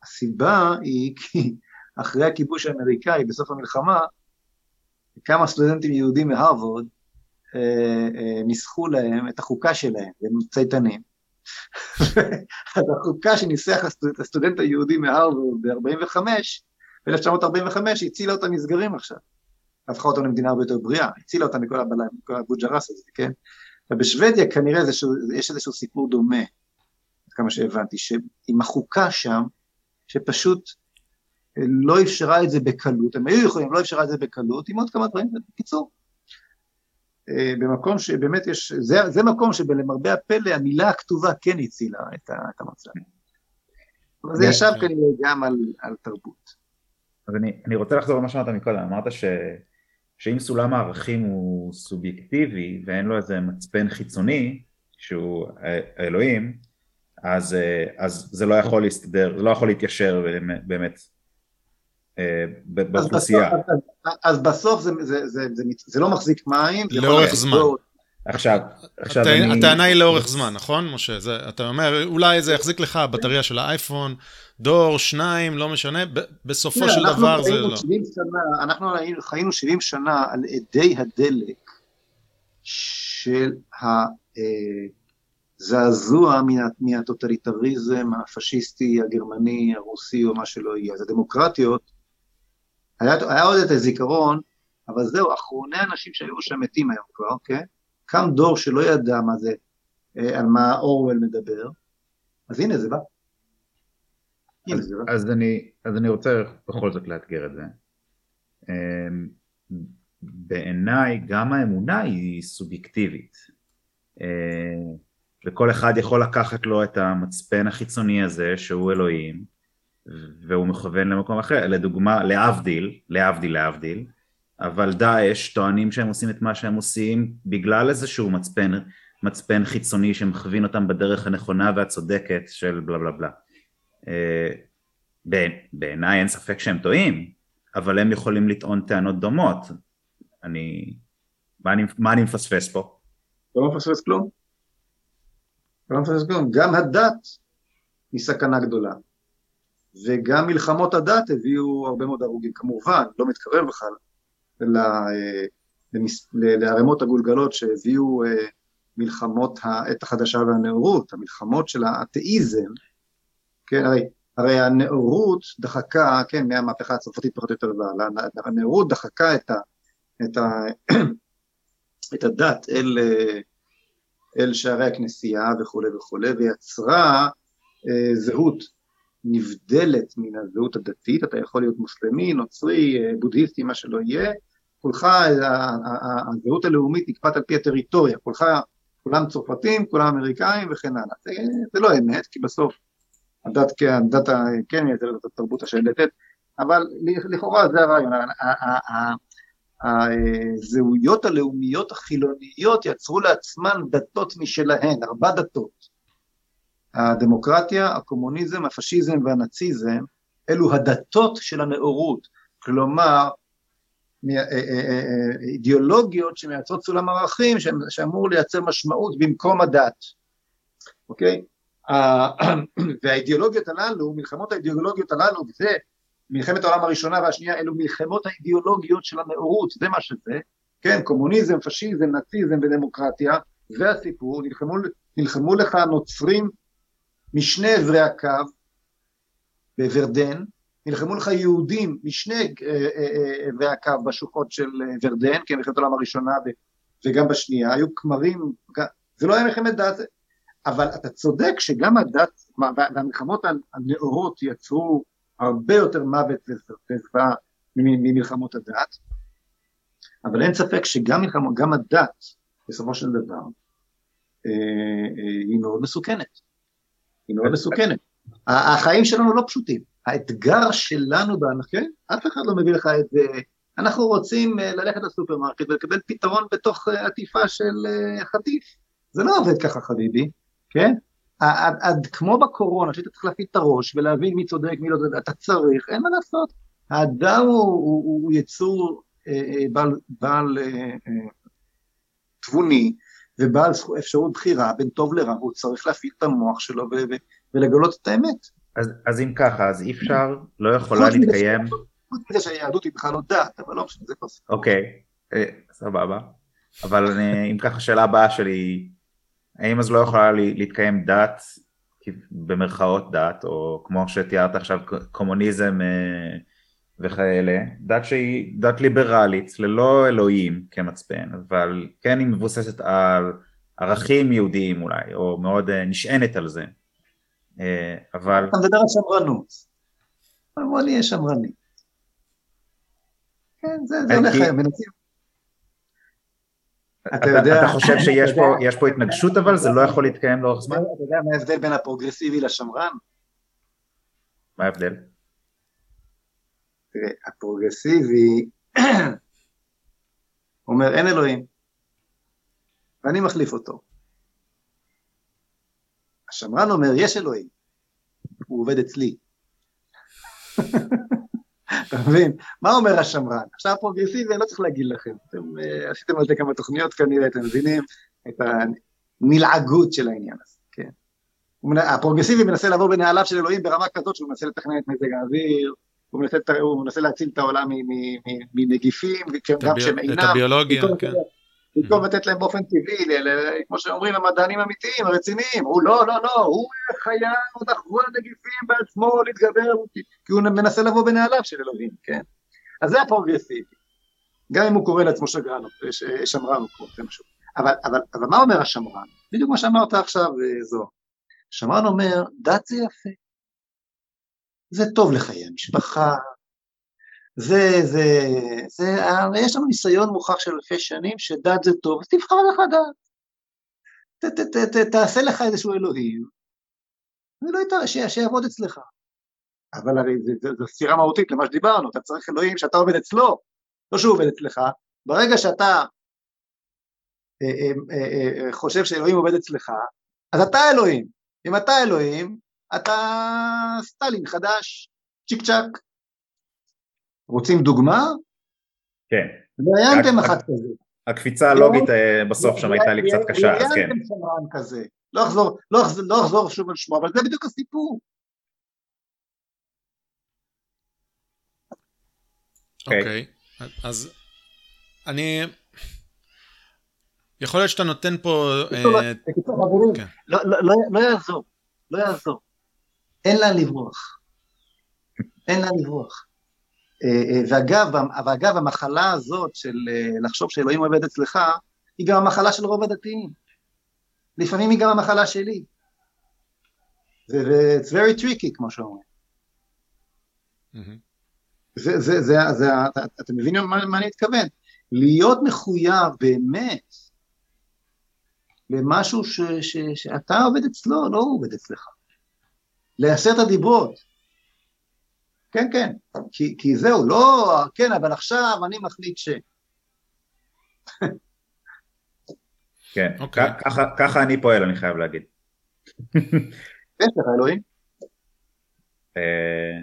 הסיבה היא כי אחרי הכיבוש האמריקאי בסוף המלחמה, כמה סטודנטים יהודים מהרווארד אה, אה, ניסחו להם את החוקה שלהם, והם צייתנים. אז החוקה שניסח הסטודנט, הסטודנט היהודי מהרווארד ב-45, ב-1945, הצילה אותם מסגרים עכשיו. הפכה אותם למדינה הרבה יותר בריאה, הצילה אותם מכל הבוג'רס הזה, כן? ובשוודיה כנראה יש איזשהו סיפור דומה. כמה שהבנתי, שעם החוקה שם, שפשוט אה, לא אפשרה את זה בקלות, הם היו יכולים, לא אפשרה את זה בקלות, עם עוד כמה דברים, בקיצור. אה, במקום שבאמת יש, זה, זה מקום שלמרבה הפלא המילה הכתובה כן הצילה את, את המצב. אבל זה ישב כנראה גם על, על תרבות. אז אני, אני רוצה לחזור למה שאמרת מקודם, אמרת ש, שאם סולם הערכים הוא סובייקטיבי ואין לו איזה מצפן חיצוני, שהוא האלוהים, אז, אה, אז זה לא יכול להסתדר, זה לא יכול להתיישר באמת אה, באוכלוסייה. אז, אז, אז בסוף זה, זה, זה, זה, זה לא מחזיק מים. לאורך זמן. עכשיו, עכשיו הטע... אני... הטענה היא לאורך זמן, נכון, משה? זה, אתה אומר, אולי זה יחזיק לך בטריה של האייפון, דור, שניים, לא משנה, ב- בסופו של דבר זה לא. שנה, אנחנו חיינו 70 שנה על אדי הדלק של הזעזוע מהטוטליטריזם הפשיסטי, הגרמני, הרוסי או מה שלא יהיה. אז הדמוקרטיות, היה, היה עוד את הזיכרון, אבל זהו, אחרוני האנשים שהיו שם מתים היום כבר, כן? קם דור שלא ידע מה זה, אה, על מה אורוול מדבר, אז הנה זה בא. אז, אז, אני, אז אני רוצה בכל זאת לאתגר את זה. אמ, בעיניי גם האמונה היא סובייקטיבית. וכל אחד יכול לקחת לו את המצפן החיצוני הזה שהוא אלוהים והוא מכוון למקום אחר, לדוגמה להבדיל, להבדיל להבדיל, אבל דאעש טוענים שהם עושים את מה שהם עושים בגלל איזשהו מצפן, מצפן חיצוני שמכווין אותם בדרך הנכונה והצודקת של בלה בלה בלה. אה, בעיניי אין ספק שהם טועים, אבל הם יכולים לטעון טענות דומות. אני, מה אני מפספס פה? לא מפספס כלום. גם הדת היא סכנה גדולה. וגם מלחמות הדת הביאו הרבה מאוד הרוגים. כמובן, לא מתקרב בכלל אה, לערימות הגולגלות שהביאו אה, מלחמות העת החדשה והנאורות, המלחמות של האתאיזם, כן, הרי הרי הנאורות דחקה, כן, מהמהפכה הצרפתית פחות או יותר הנאורות דחקה את, ה, את, ה, את הדת אל, אל שערי הכנסייה וכולי וכולי, ויצרה אה, זהות נבדלת מן הזהות הדתית, אתה יכול להיות מוסלמי, נוצרי, אה, בודהיסטי, מה שלא יהיה, כולך, הזהות הלאומית נקפאת על פי הטריטוריה, כולך, כולם צרפתים, כולם אמריקאים וכן הלאה. זה, זה לא אמת, כי בסוף הדת, כן, הדת כן מייצרת התרבות השלטת, אבל לכאורה זה הרעיון, הזהויות הלאומיות החילוניות יצרו לעצמן דתות משלהן, ארבע דתות. הדמוקרטיה, הקומוניזם, הפשיזם והנאציזם, אלו הדתות של הנאורות, כלומר אה, אה, אה, אידיאולוגיות שמייצרות סולם ערכים שאמור לייצר משמעות במקום הדת, אוקיי? והאידיאולוגיות הללו, מלחמות האידיאולוגיות הללו, וזה מלחמת העולם הראשונה והשנייה, אלו מלחמות האידיאולוגיות של הנאורות, זה מה שזה, כן, קומוניזם, פשיזם, נאציזם ודמוקרטיה, זה הסיפור, נלחמו, נלחמו לך נוצרים משני עברי הקו בוורדן, נלחמו לך יהודים משני אה, אה, אה, עברי הקו בשוחות של ורדן, כן, מלחמת העולם הראשונה וגם בשנייה, היו כמרים, זה לא היה מלחמת דת, אבל אתה צודק שגם הדת והמלחמות הנאורות יצרו הרבה יותר מוות וזוועה ממלחמות הדת, אבל אין ספק שגם מלחמות, גם הדת בסופו של דבר אה, אה, היא מאוד מסוכנת, היא מאוד מסוכנת. החיים שלנו לא פשוטים, האתגר שלנו בהנחה, אף אחד לא מביא לך את זה, אנחנו רוצים אה, ללכת לסופרמרקט ולקבל פתרון בתוך עטיפה של חטיף, זה לא עובד ככה חביבי, כן? עד, עד כמו בקורונה, שאתה צריך להפעיל את הראש ולהבין מי צודק, מי לא צודק, אתה צריך, אין מה לעשות. האדם הוא, הוא, הוא יצור אה, אה, בעל, בעל אה, אה, תבוני ובעל אפשרות בחירה בין טוב לרע, הוא צריך להפעיל את המוח שלו ו, ו, ולגלות את האמת. אז, אז אם ככה, אז אי אפשר, לא יכולה להתקיים... חוץ מזה שהיהדות היא בכלל לא דת, אבל לא משנה, זה כבר... אוקיי, אה, סבבה. אבל אני, אם ככה, השאלה הבאה שלי האם אז לא יכולה להתקיים דת, במרכאות דת, או כמו שתיארת עכשיו קומוניזם אה, וכאלה, דת שהיא דת ליברלית, ללא אלוהים כמצפן, אבל כן היא מבוססת על ערכים יהודיים אולי, או מאוד אה, נשענת על זה. אה, אבל... אתה מדבר על שמרנות. בוא נהיה שמרני. כן, זה הולך היום, אתה יודע... אתה חושב שיש פה התנגשות אבל? זה לא יכול להתקיים לאורך זמן? אתה יודע מה ההבדל בין הפרוגרסיבי לשמרן? מה ההבדל? תראה, הפרוגרסיבי אומר אין אלוהים, ואני מחליף אותו. השמרן אומר יש אלוהים, הוא עובד אצלי. אתה מבין? מה אומר השמרן? עכשיו פרוגרסיבי, אני לא צריך להגיד לכם, אתם אה, עשיתם על זה כמה תוכניות כנראה, אתם מבינים את הנלעגות של העניין הזה, כן. הפרוגרסיבי מנסה לעבור בנעליו של אלוהים ברמה כזאת שהוא מנסה לתכנן את מזג האוויר, הוא מנסה, הוא מנסה להציל את העולם מנגיפים, את, הבי... את הביולוגיה, כן. במקום לתת להם באופן טבעי, כמו שאומרים המדענים האמיתיים, הרציניים, הוא לא, לא, לא, הוא חייב לחבור לנגיפים בעצמו, להתגבר, כי הוא מנסה לבוא בנעליו של אלוהים, כן? אז זה הפרוגרסיבי. גם אם הוא קורא לעצמו שגרן, שמרן, זה משהו. אבל, אבל, אבל מה אומר השמרן? בדיוק מה שאמרת עכשיו, זו. שמרן אומר, דת זה יפה. זה טוב לחיי המשפחה, זה, זה, זה, יש לנו ניסיון מוכח של אלפי שנים שדת זה טוב, אז תבחר לך דת. ת, ת, ת, ת, תעשה לך איזשהו אלוהים, ולא שיעבוד אצלך. אבל הרי זו סתירה מהותית למה שדיברנו, אתה צריך אלוהים שאתה עובד אצלו, לא שהוא עובד אצלך. ברגע שאתה אה, אה, אה, חושב שאלוהים עובד אצלך, אז אתה אלוהים. אם אתה אלוהים, אתה סטלין חדש, צ'יק צ'אק. רוצים דוגמה? כן. ראיינתם אחד כזה. הקפיצה הלוגית בסוף שם הייתה לי קצת קשה, אז כן. ראיינתם שמרן כזה. לא אחזור, לא, לא אחזור שוב על שמו, אבל זה בדיוק הסיפור. אוקיי, אז אני... יכול להיות שאתה נותן פה... בקיצור, חברים, לא יעזור, לא יעזור. אין לאן לברוח. אין לאן לברוח. ואגב, ואגב, המחלה הזאת של לחשוב שאלוהים עובד אצלך, היא גם המחלה של רוב הדתיים. לפעמים היא גם המחלה שלי. ו-it's very tricky, כמו שאומרים. זה, זה, זה, זה, אתה מבין מה, מה אני מתכוון? להיות מחויב באמת למשהו ש, ש, שאתה עובד אצלו, לא הוא עובד אצלך. לעשרת הדיברות. כן, כן, כי, כי זהו, לא, כן, אבל עכשיו אני מחליט ש... כן, okay. אוקיי. ככה, ככה אני פועל, אני חייב להגיד. יש לך אלוהים? אה,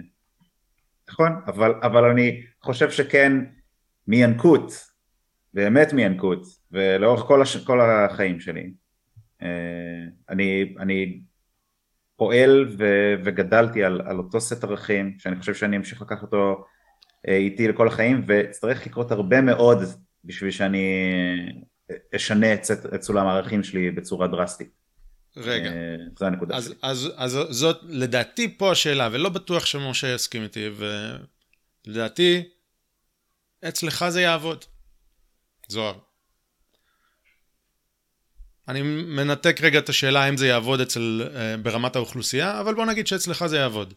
נכון, אבל, אבל אני חושב שכן מינקות, באמת מינקות, ולאורך כל, הש, כל החיים שלי, אה, אני, אני פועל ו, וגדלתי על, על אותו סט ערכים, שאני חושב שאני אמשיך לקחת אותו אה, איתי לכל החיים, וצריך לקרות הרבה מאוד בשביל שאני אשנה את, את סולם הערכים שלי בצורה דרסטית. רגע, אה, זו הנקודה אז, שלי. אז, אז זאת לדעתי פה השאלה, ולא בטוח שמשה יסכים איתי, ולדעתי אצלך זה יעבוד. זוהר. אני מנתק רגע את השאלה האם זה יעבוד אצל, אה, ברמת האוכלוסייה, אבל בוא נגיד שאצלך זה יעבוד.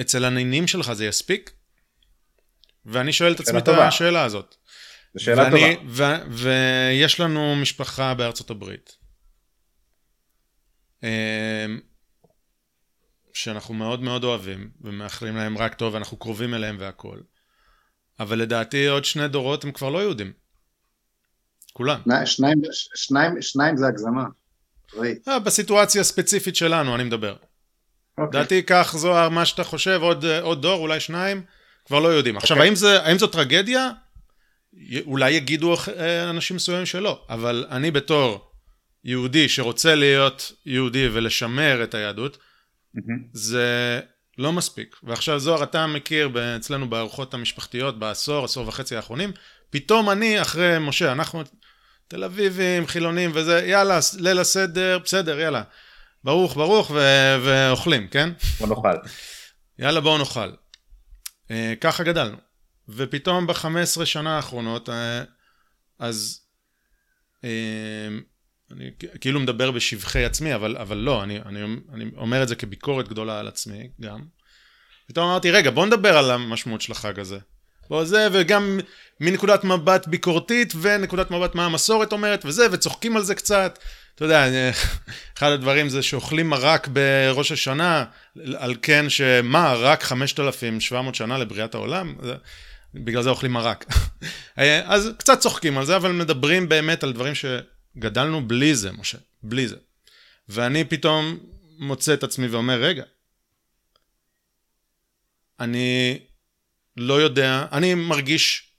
אצל הנינים שלך זה יספיק? ואני שואל את עצמי את השאלה הזאת. זו שאלה ואני, טובה. ו, ויש לנו משפחה בארצות הברית. אמ, שאנחנו מאוד מאוד אוהבים ומאחלים להם רק טוב ואנחנו קרובים אליהם והכול. אבל לדעתי עוד שני דורות הם כבר לא יהודים. כולם. שניים, שניים, שניים זה הגזמה. אה, בסיטואציה הספציפית שלנו אני מדבר. אוקיי. לדעתי קח זוהר מה שאתה חושב עוד, עוד דור אולי שניים כבר לא יודעים. עכשיו האם, זה, האם זו טרגדיה? אולי יגידו אה, אנשים מסוימים שלא, אבל אני בתור יהודי שרוצה להיות יהודי ולשמר את היהדות, Mm-hmm. זה לא מספיק. ועכשיו זוהר, אתה מכיר אצלנו בארוחות המשפחתיות בעשור, עשור וחצי האחרונים, פתאום אני, אחרי משה, אנחנו תל אביבים, חילונים וזה, יאללה, ליל הסדר, בסדר, יאללה. ברוך, ברוך, ו- ואוכלים, כן? בוא נאכל. יאללה, בואו נאכל. אה, ככה גדלנו. ופתאום ב-15 שנה האחרונות, אה, אז אה, אני כאילו מדבר בשבחי עצמי, אבל, אבל לא, אני, אני, אני אומר את זה כביקורת גדולה על עצמי גם. פתאום אמרתי, רגע, בוא נדבר על המשמעות של החג הזה. בוא זה, וגם מנקודת מבט ביקורתית, ונקודת מבט מה המסורת אומרת, וזה, וצוחקים על זה קצת. אתה יודע, אחד הדברים זה שאוכלים מרק בראש השנה, על כן שמה, רק 5,700 שנה לבריאת העולם? בגלל זה אוכלים מרק. אז קצת צוחקים על זה, אבל מדברים באמת על דברים ש... גדלנו בלי זה, משה, בלי זה. ואני פתאום מוצא את עצמי ואומר, רגע, אני לא יודע, אני מרגיש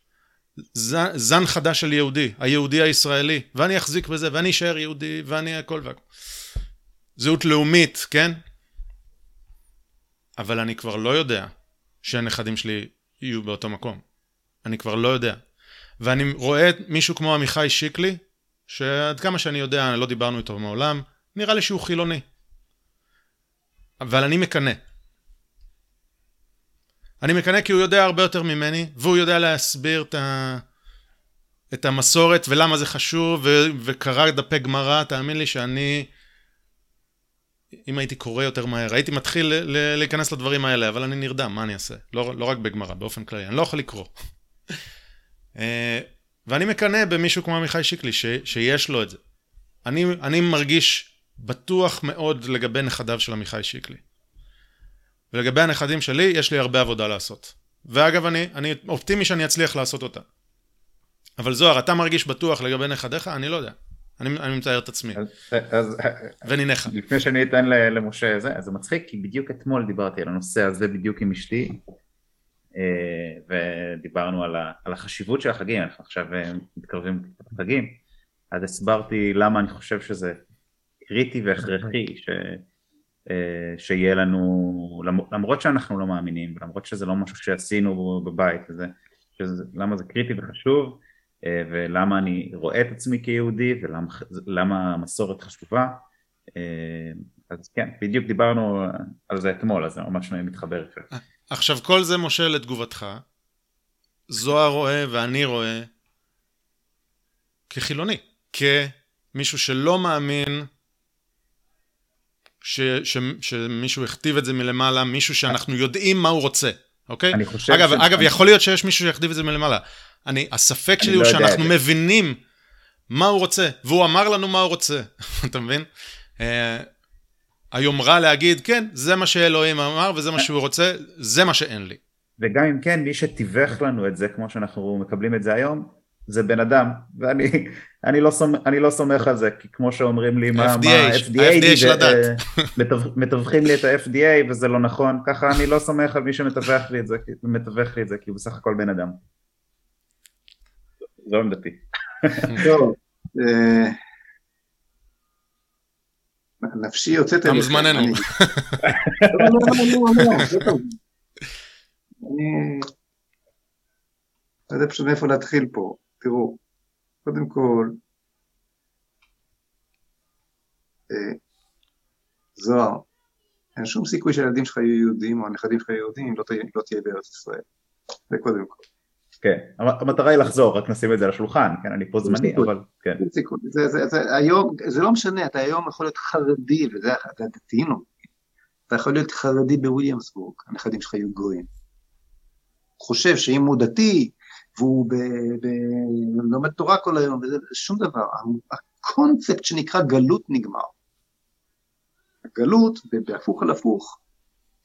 זן, זן חדש של יהודי, היהודי הישראלי, ואני אחזיק בזה, ואני אשאר יהודי, ואני הכל והכל. זהות לאומית, כן? אבל אני כבר לא יודע שהנכדים שלי יהיו באותו מקום. אני כבר לא יודע. ואני רואה מישהו כמו עמיחי שיקלי, שעד כמה שאני יודע, לא דיברנו איתו מעולם, נראה לי שהוא חילוני. אבל אני מקנא. אני מקנא כי הוא יודע הרבה יותר ממני, והוא יודע להסביר את, ה... את המסורת ולמה זה חשוב, ו... וקרא דפי גמרא, תאמין לי שאני... אם הייתי קורא יותר מהר, הייתי מתחיל ל... להיכנס לדברים האלה, אבל אני נרדם, מה אני אעשה? לא, לא רק בגמרא, באופן כללי, אני לא יכול לקרוא. אה, ואני מקנא במישהו כמו עמיחי שיקלי, ש... שיש לו את זה. אני, אני מרגיש בטוח מאוד לגבי נכדיו של עמיחי שיקלי. ולגבי הנכדים שלי, יש לי הרבה עבודה לעשות. ואגב, אני, אני אופטימי שאני אצליח לעשות אותה. אבל זוהר, אתה מרגיש בטוח לגבי נכדיך? אני לא יודע. אני, אני מתאר את עצמי. אז, אז וניניך. לפני שאני אתן למשה זה, אז זה מצחיק, כי בדיוק אתמול דיברתי על הנושא הזה בדיוק עם אשתי, אה, ודיברנו על, ה, על החשיבות של החגים, אנחנו עכשיו אה, מתקרבים לחגים, אז הסברתי למה אני חושב שזה קריטי והכרחי, ש... אה, שיהיה לנו, למרות שאנחנו לא מאמינים, למרות שזה לא משהו שעשינו בבית, וזה, שזה, למה זה קריטי וחשוב, אה, ולמה אני רואה את עצמי כיהודי, ולמה המסורת חשובה, אה, אז כן, בדיוק דיברנו על זה אתמול, אז זה ממש מתחבר. עכשיו כל זה משה לתגובתך, זוהר רואה ואני רואה כחילוני, כמישהו שלא מאמין ש, ש, שמישהו הכתיב את זה מלמעלה, מישהו שאנחנו יודעים מה הוא רוצה, אוקיי? אני חושב אגב, ש... אגב, אני... יכול להיות שיש מישהו שיכתיב את זה מלמעלה. אני, הספק שלי הוא לא שאנחנו יודע. מבינים מה הוא רוצה, והוא אמר לנו מה הוא רוצה, אתה מבין? אה, היומרה להגיד, כן, זה מה שאלוהים אמר וזה מה שהוא רוצה, זה מה שאין לי. וגם אם כן, מי שתיווך לנו את זה, כמו שאנחנו מקבלים את זה היום, זה בן אדם, ואני אני לא, סומך, אני לא סומך על זה, כי כמו שאומרים לי, מה, FDA, מה, FDA, הדת. מתווכים לי את ה-FDA וזה לא נכון, ככה אני לא סומך על מי שמתווך לי את זה, מתווך לי את זה, כי הוא בסך הכל בן אדם. זו עמדתי. טוב, אה, נפשי יוצאת... תם זמננו. אני לא יודע פשוט מאיפה להתחיל פה. תראו, קודם כל, אה, זוהר, אין שום סיכוי שהילדים שלך יהיו יהודים או הנכדים שלך יהיו יהודים אם לא תהיה, לא תהיה בארץ ישראל. זה קודם כל. כן, המטרה היא לחזור, רק נשים את זה על השולחן, כן, אני פה זמני, אבל כן. זה, זה, זה, היום, זה לא משנה, אתה היום יכול להיות חרדי, וזה הדתיים לא אתה יכול להיות חרדי בוויליאמסבורג, הנכדים שלך יהיו גויים. חושב שאם הוא דתי, והוא לומד תורה כל היום, וזה שום דבר. הקונספט שנקרא גלות נגמר. הגלות, בהפוך על הפוך,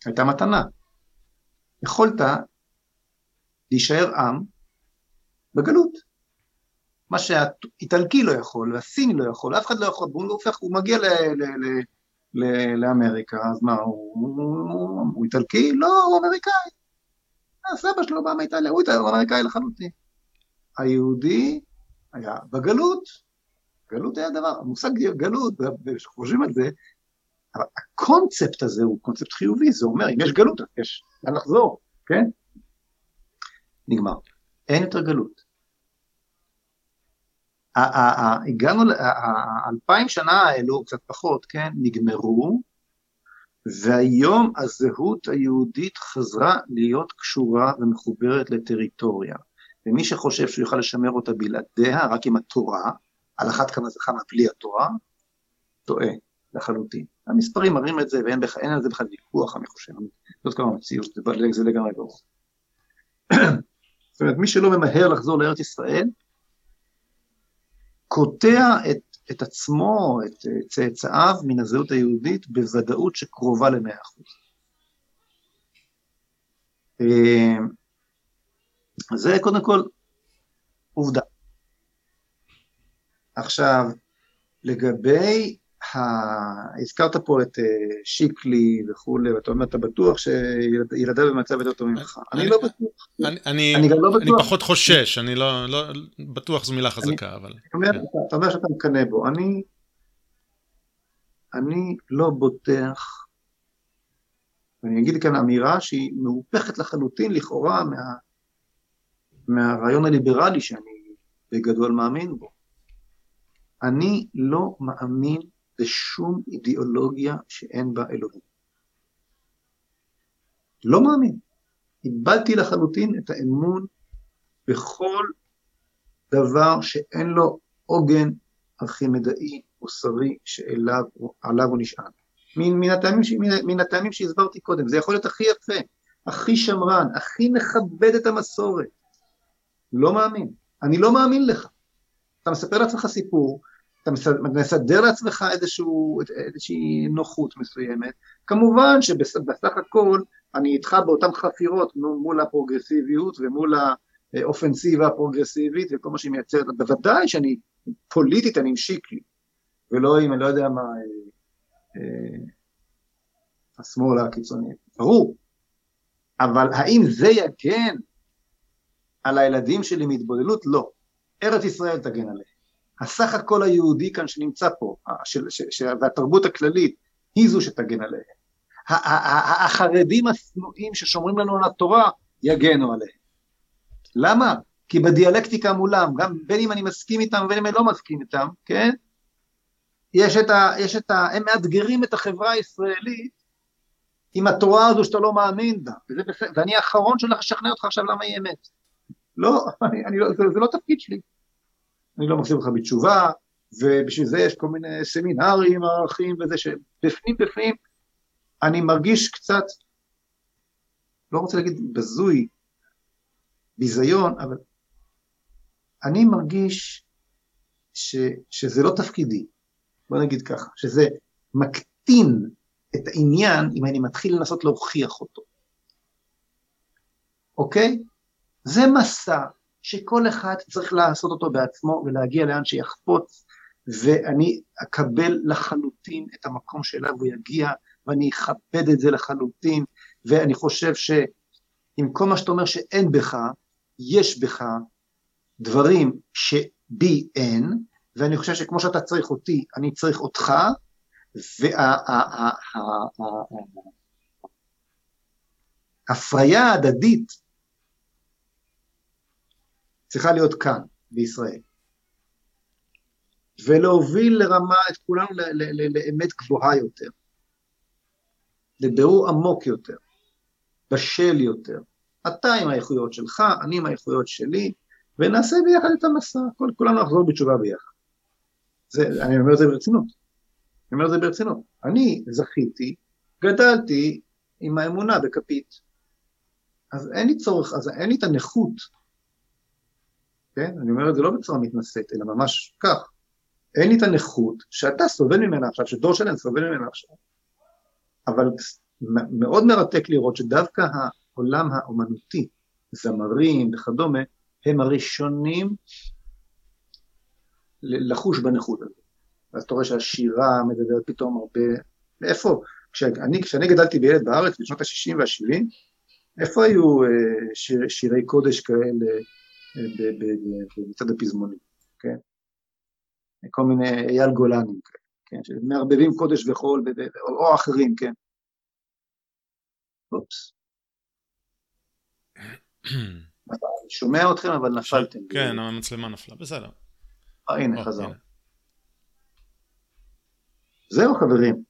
הייתה מתנה. יכולת להישאר עם בגלות. מה שהאיטלקי לא יכול, והסיני לא יכול, אף אחד לא יכול, והוא הופך, הוא מגיע ל, ל, ל, ל, לאמריקה, אז מה, הוא, הוא, הוא, הוא איטלקי? לא, הוא אמריקאי. הסבא שלו בא מאיטליה, הוא אמריקאי לחלוטין. היהודי היה בגלות, גלות היה דבר, המושג גלות, כשחושבים על זה, הקונספט הזה הוא קונספט חיובי, זה אומר, אם יש גלות, יש לאן לחזור, כן? נגמר. אין יותר גלות. הגענו, האלפיים שנה האלו, קצת פחות, כן, נגמרו, והיום הזהות היהודית חזרה להיות קשורה ומחוברת לטריטוריה. ומי שחושב שהוא יוכל לשמר אותה בלעדיה, רק עם התורה, על אחת כמה וכמה בלי התורה, טועה לחלוטין. המספרים מראים את זה ואין בח... על זה בכלל ויכוח, אני חושב. זאת כבר המציאות, זה, זה לגמרי ברור. זאת אומרת, מי שלא ממהר לחזור לארץ ישראל, קוטע את את עצמו, את צאצאיו מן הזהות היהודית בוודאות שקרובה למאה אחוז. אה, זה קודם כל עובדה. עכשיו, לגבי. הזכרת פה את אה, שיקלי וכולי, ואתה אומר, אתה בטוח שילדיו במצב יותר טוב ממך. אני לא בטוח. אני גם לא בטוח. אני פחות חושש, אני לא, לא, בטוח זו מילה חזקה, אבל... כן. אתה אומר שאתה מקנא בו. אני, אני לא בוטח, ואני אגיד כאן אמירה שהיא מהופכת לחלוטין לכאורה מה, מהרעיון הליברלי שאני בגדול מאמין בו. אני לא מאמין בשום אידיאולוגיה שאין בה אלוהים. לא מאמין. איבדתי לחלוטין את האמון בכל דבר שאין לו עוגן ארכימדאי מוסרי שעליו הוא נשען. מן, מן, הטעמים, מן, מן הטעמים שהסברתי קודם, זה יכול להיות הכי יפה, הכי שמרן, הכי מכבד את המסורת. לא מאמין. אני לא מאמין לך. אתה מספר לעצמך סיפור, אתה מסדר לעצמך איזשהו, איזושהי נוחות מסוימת, כמובן שבסך הכל אני איתך באותן חפירות מול הפרוגרסיביות ומול האופנסיבה הפרוגרסיבית וכל מה שהיא מייצרת, בוודאי שאני פוליטית אני משיק לי, ולא אם אני לא יודע מה, אה, אה, השמאל הקיצוני, ברור, אבל האם זה יגן על הילדים שלי מהתבוללות? לא. ארץ ישראל תגן עליהם. הסך הכל היהודי כאן שנמצא פה, של, ש, ש, והתרבות הכללית, היא זו שתגן עליהם. החרדים השנואים ששומרים לנו על התורה, יגנו עליהם. למה? כי בדיאלקטיקה מולם, גם בין אם אני מסכים איתם ובין אם אני לא מסכים איתם, כן? יש את ה... יש את ה הם מאתגרים את החברה הישראלית עם התורה הזו שאתה לא מאמין בה, וזה בסדר, ואני האחרון שהולך לשכנע אותך עכשיו למה היא אמת. לא, אני, אני לא, זה, זה לא תפקיד שלי. אני לא מחזיר לך בתשובה, ובשביל זה יש כל מיני סמינרים, ערכים וזה, שבפנים בפנים אני מרגיש קצת, לא רוצה להגיד בזוי, ביזיון, אבל אני מרגיש ש, שזה לא תפקידי, בוא נגיד ככה, שזה מקטין את העניין אם אני מתחיל לנסות להוכיח אותו. אוקיי? זה מסע שכל אחד צריך לעשות אותו בעצמו ולהגיע לאן שיחפוץ, ואני אקבל לחלוטין את המקום שאליו הוא יגיע, ואני אכבד את זה לחלוטין, ואני חושב שעם כל מה שאתה אומר שאין בך, יש בך דברים שבי אין, ואני חושב שכמו שאתה צריך אותי, אני צריך אותך, וההפריה ההדדית צריכה להיות כאן, בישראל. ולהוביל לרמה את כולנו לאמת גבוהה יותר, לבירור עמוק יותר, בשל יותר. אתה עם האיכויות שלך, אני עם האיכויות שלי, ונעשה ביחד את המסע, כל, כולנו נחזור בתשובה ביחד. זה, אני אומר את זה ברצינות. אני אומר את זה ברצינות. אני זכיתי, גדלתי עם האמונה בכפית. אז אין לי צורך, אז אין לי את הנכות, כן? אני אומר את זה לא בצורה מתנשאת, אלא ממש כך. אין לי את הנכות שאתה סובל ממנה עכשיו, שדור שלם סובל ממנה עכשיו. אבל מאוד מרתק לראות שדווקא העולם האומנותי, זמרים וכדומה, הם הראשונים לחוש בנכות הזאת. אז אתה רואה שהשירה מדברת פתאום הרבה... איפה? כשאני, כשאני גדלתי בילד בארץ בשנות ה-60 וה-70, איפה היו אה, שיר, שירי קודש כאלה אה, בצד הפזמונים, כן? כל מיני אייל גולנים כאלה, כן? שמערבבים קודש וחול, או אחרים, כן? אופס. שומע אתכם, אבל נפלתם. כן, המצלמה נפלה, בסדר. אה, הנה, חזר. זהו, חברים.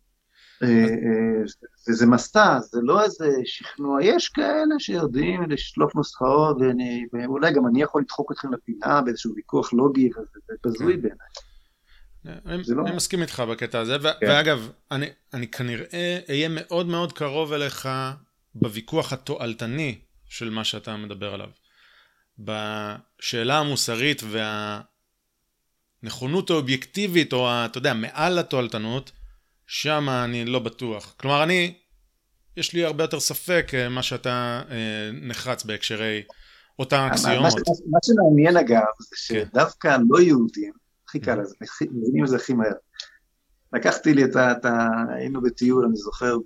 אה, אה, וזה מסע, זה לא איזה שכנוע, יש כאלה שיודעים לשלוף נוסחאות, ואולי גם אני יכול לדחוק אתכם לפינה באיזשהו ויכוח לוגי, וזה בזוי כן. בעיניי. לא- אני מסכים איתך בקטע הזה, כן. ואגב, אני כנראה אהיה מאוד מאוד קרוב אליך בוויכוח התועלתני של מה שאתה מדבר עליו. בשאלה המוסרית והנכונות האובייקטיבית, או אתה יודע, מעל התועלתנות, שם אני לא בטוח. כלומר, אני, יש לי הרבה יותר ספק אה, מה שאתה אה, נחרץ בהקשרי אותן אקסיומות. מה, מה שמעניין אגב, זה כן. שדווקא כן. לא יהודים, הכי קל לזה, מבינים את זה הכי מהר. לקחתי לי את ה... היינו בטיול, אני זוכר,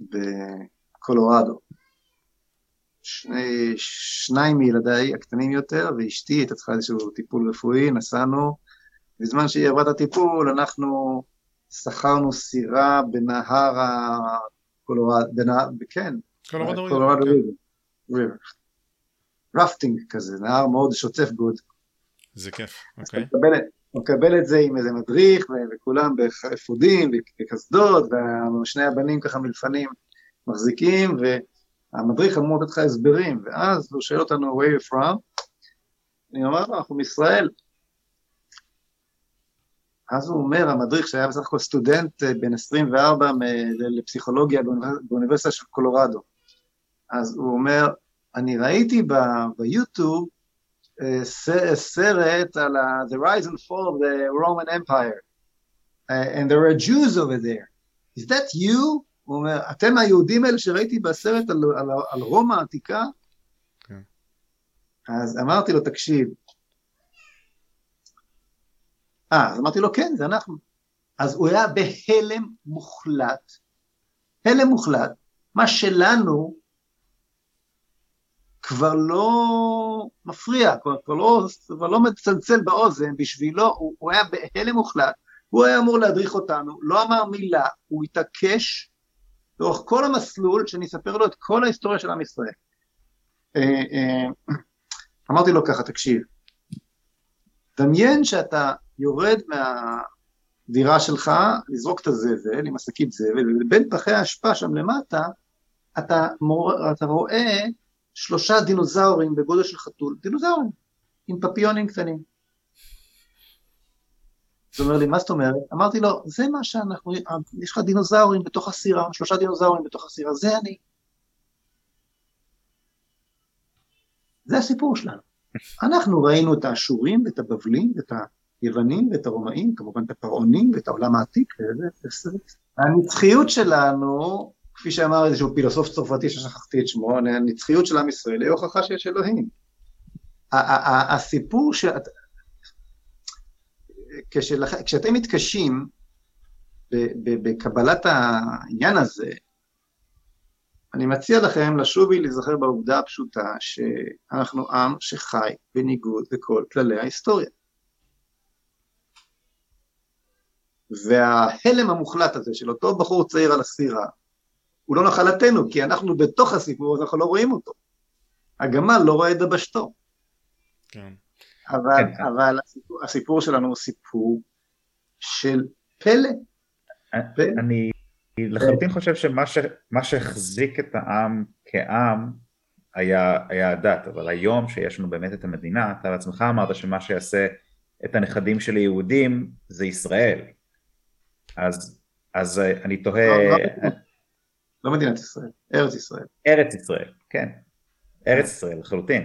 בקולורדו. שני, שניים מילדיי הקטנים יותר, ואשתי הייתה צריכה איזשהו טיפול רפואי, נסענו, בזמן שהיא עברה את הטיפול, אנחנו שכרנו סירה בנהר הקולורדו, בנהר, כן, Colorado River. רפטינג כזה, נהר מאוד שוצף קוצף. זה כיף, אוקיי. הוא מקבל את זה עם איזה מדריך, וכולם באפודים וקסדות, ושני הבנים ככה מלפנים מחזיקים, והמדריך אמור לתת לך הסברים, ואז הוא שואל אותנו, where you from? אני אומר לו, אנחנו מישראל. אז הוא אומר, המדריך שהיה בסך הכל סטודנט אה, בן 24 לפסיכולוגיה באוניברסיטה של קולורדו, אז הוא אומר, אני ראיתי ביוטיוב אה, סרט על ה- The Rise and Fall of the Roman Empire, uh, and there are Jews over there. Is that you? הוא אומר, אתם היהודים האלה שראיתי בסרט על, על, על רומא העתיקה? כן. אז אמרתי לו, תקשיב. אה, אז אמרתי לו, כן, זה אנחנו. אז הוא היה בהלם מוחלט, הלם מוחלט, מה שלנו כבר לא מפריע, כבר, כבר, לא, כבר לא מצלצל באוזן, בשבילו הוא, הוא היה בהלם מוחלט, הוא היה אמור להדריך אותנו, לא אמר מילה, הוא התעקש לאורך כל המסלול שאני אספר לו את כל ההיסטוריה של עם ישראל. אה, אה, אמרתי לו ככה, תקשיב, דמיין שאתה יורד מהדירה שלך, לזרוק את הזבל עם השקית זבל, ובין פחי האשפה שם למטה, אתה, מור, אתה רואה שלושה דינוזאורים בגודל של חתול, דינוזאורים, עם פפיונים קטנים. הוא אומר לי, מה זאת אומרת? אמרתי לו, זה מה שאנחנו, יש לך דינוזאורים בתוך הסירה, שלושה דינוזאורים בתוך הסירה, זה אני. זה הסיפור שלנו. אנחנו ראינו את האשורים ואת הבבלים ואת היוונים ואת הרומאים, כמובן את הפרעונים ואת העולם העתיק, הנצחיות שלנו כפי שאמר איזשהו פילוסוף צרפתי ששכחתי את שמו, הנצחיות של עם ישראל היא הוכחה שיש אלוהים. הסיפור ש... כשאתם מתקשים בקבלת העניין הזה, אני מציע לכם לשוב ולהיזכר בעובדה הפשוטה שאנחנו עם שחי בניגוד לכל כללי ההיסטוריה. וההלם המוחלט הזה של אותו בחור צעיר על הסירה, הוא לא נחלתנו, כי אנחנו בתוך הסיפור, אז אנחנו לא רואים אותו. הגמל לא רואה את דבשתו. כן. אבל, כן. אבל הסיפור, הסיפור שלנו הוא סיפור של פלא. אני לחלוטין חושב שמה שהחזיק את העם כעם היה, היה הדת, אבל היום שיש לנו באמת את המדינה, אתה בעצמך אמרת שמה שיעשה את הנכדים של היהודים זה ישראל. אז, אז אני תוהה... לא, לא, לא מדינת ישראל, ארץ ישראל. ארץ ישראל, כן. ארץ ישראל, לחלוטין.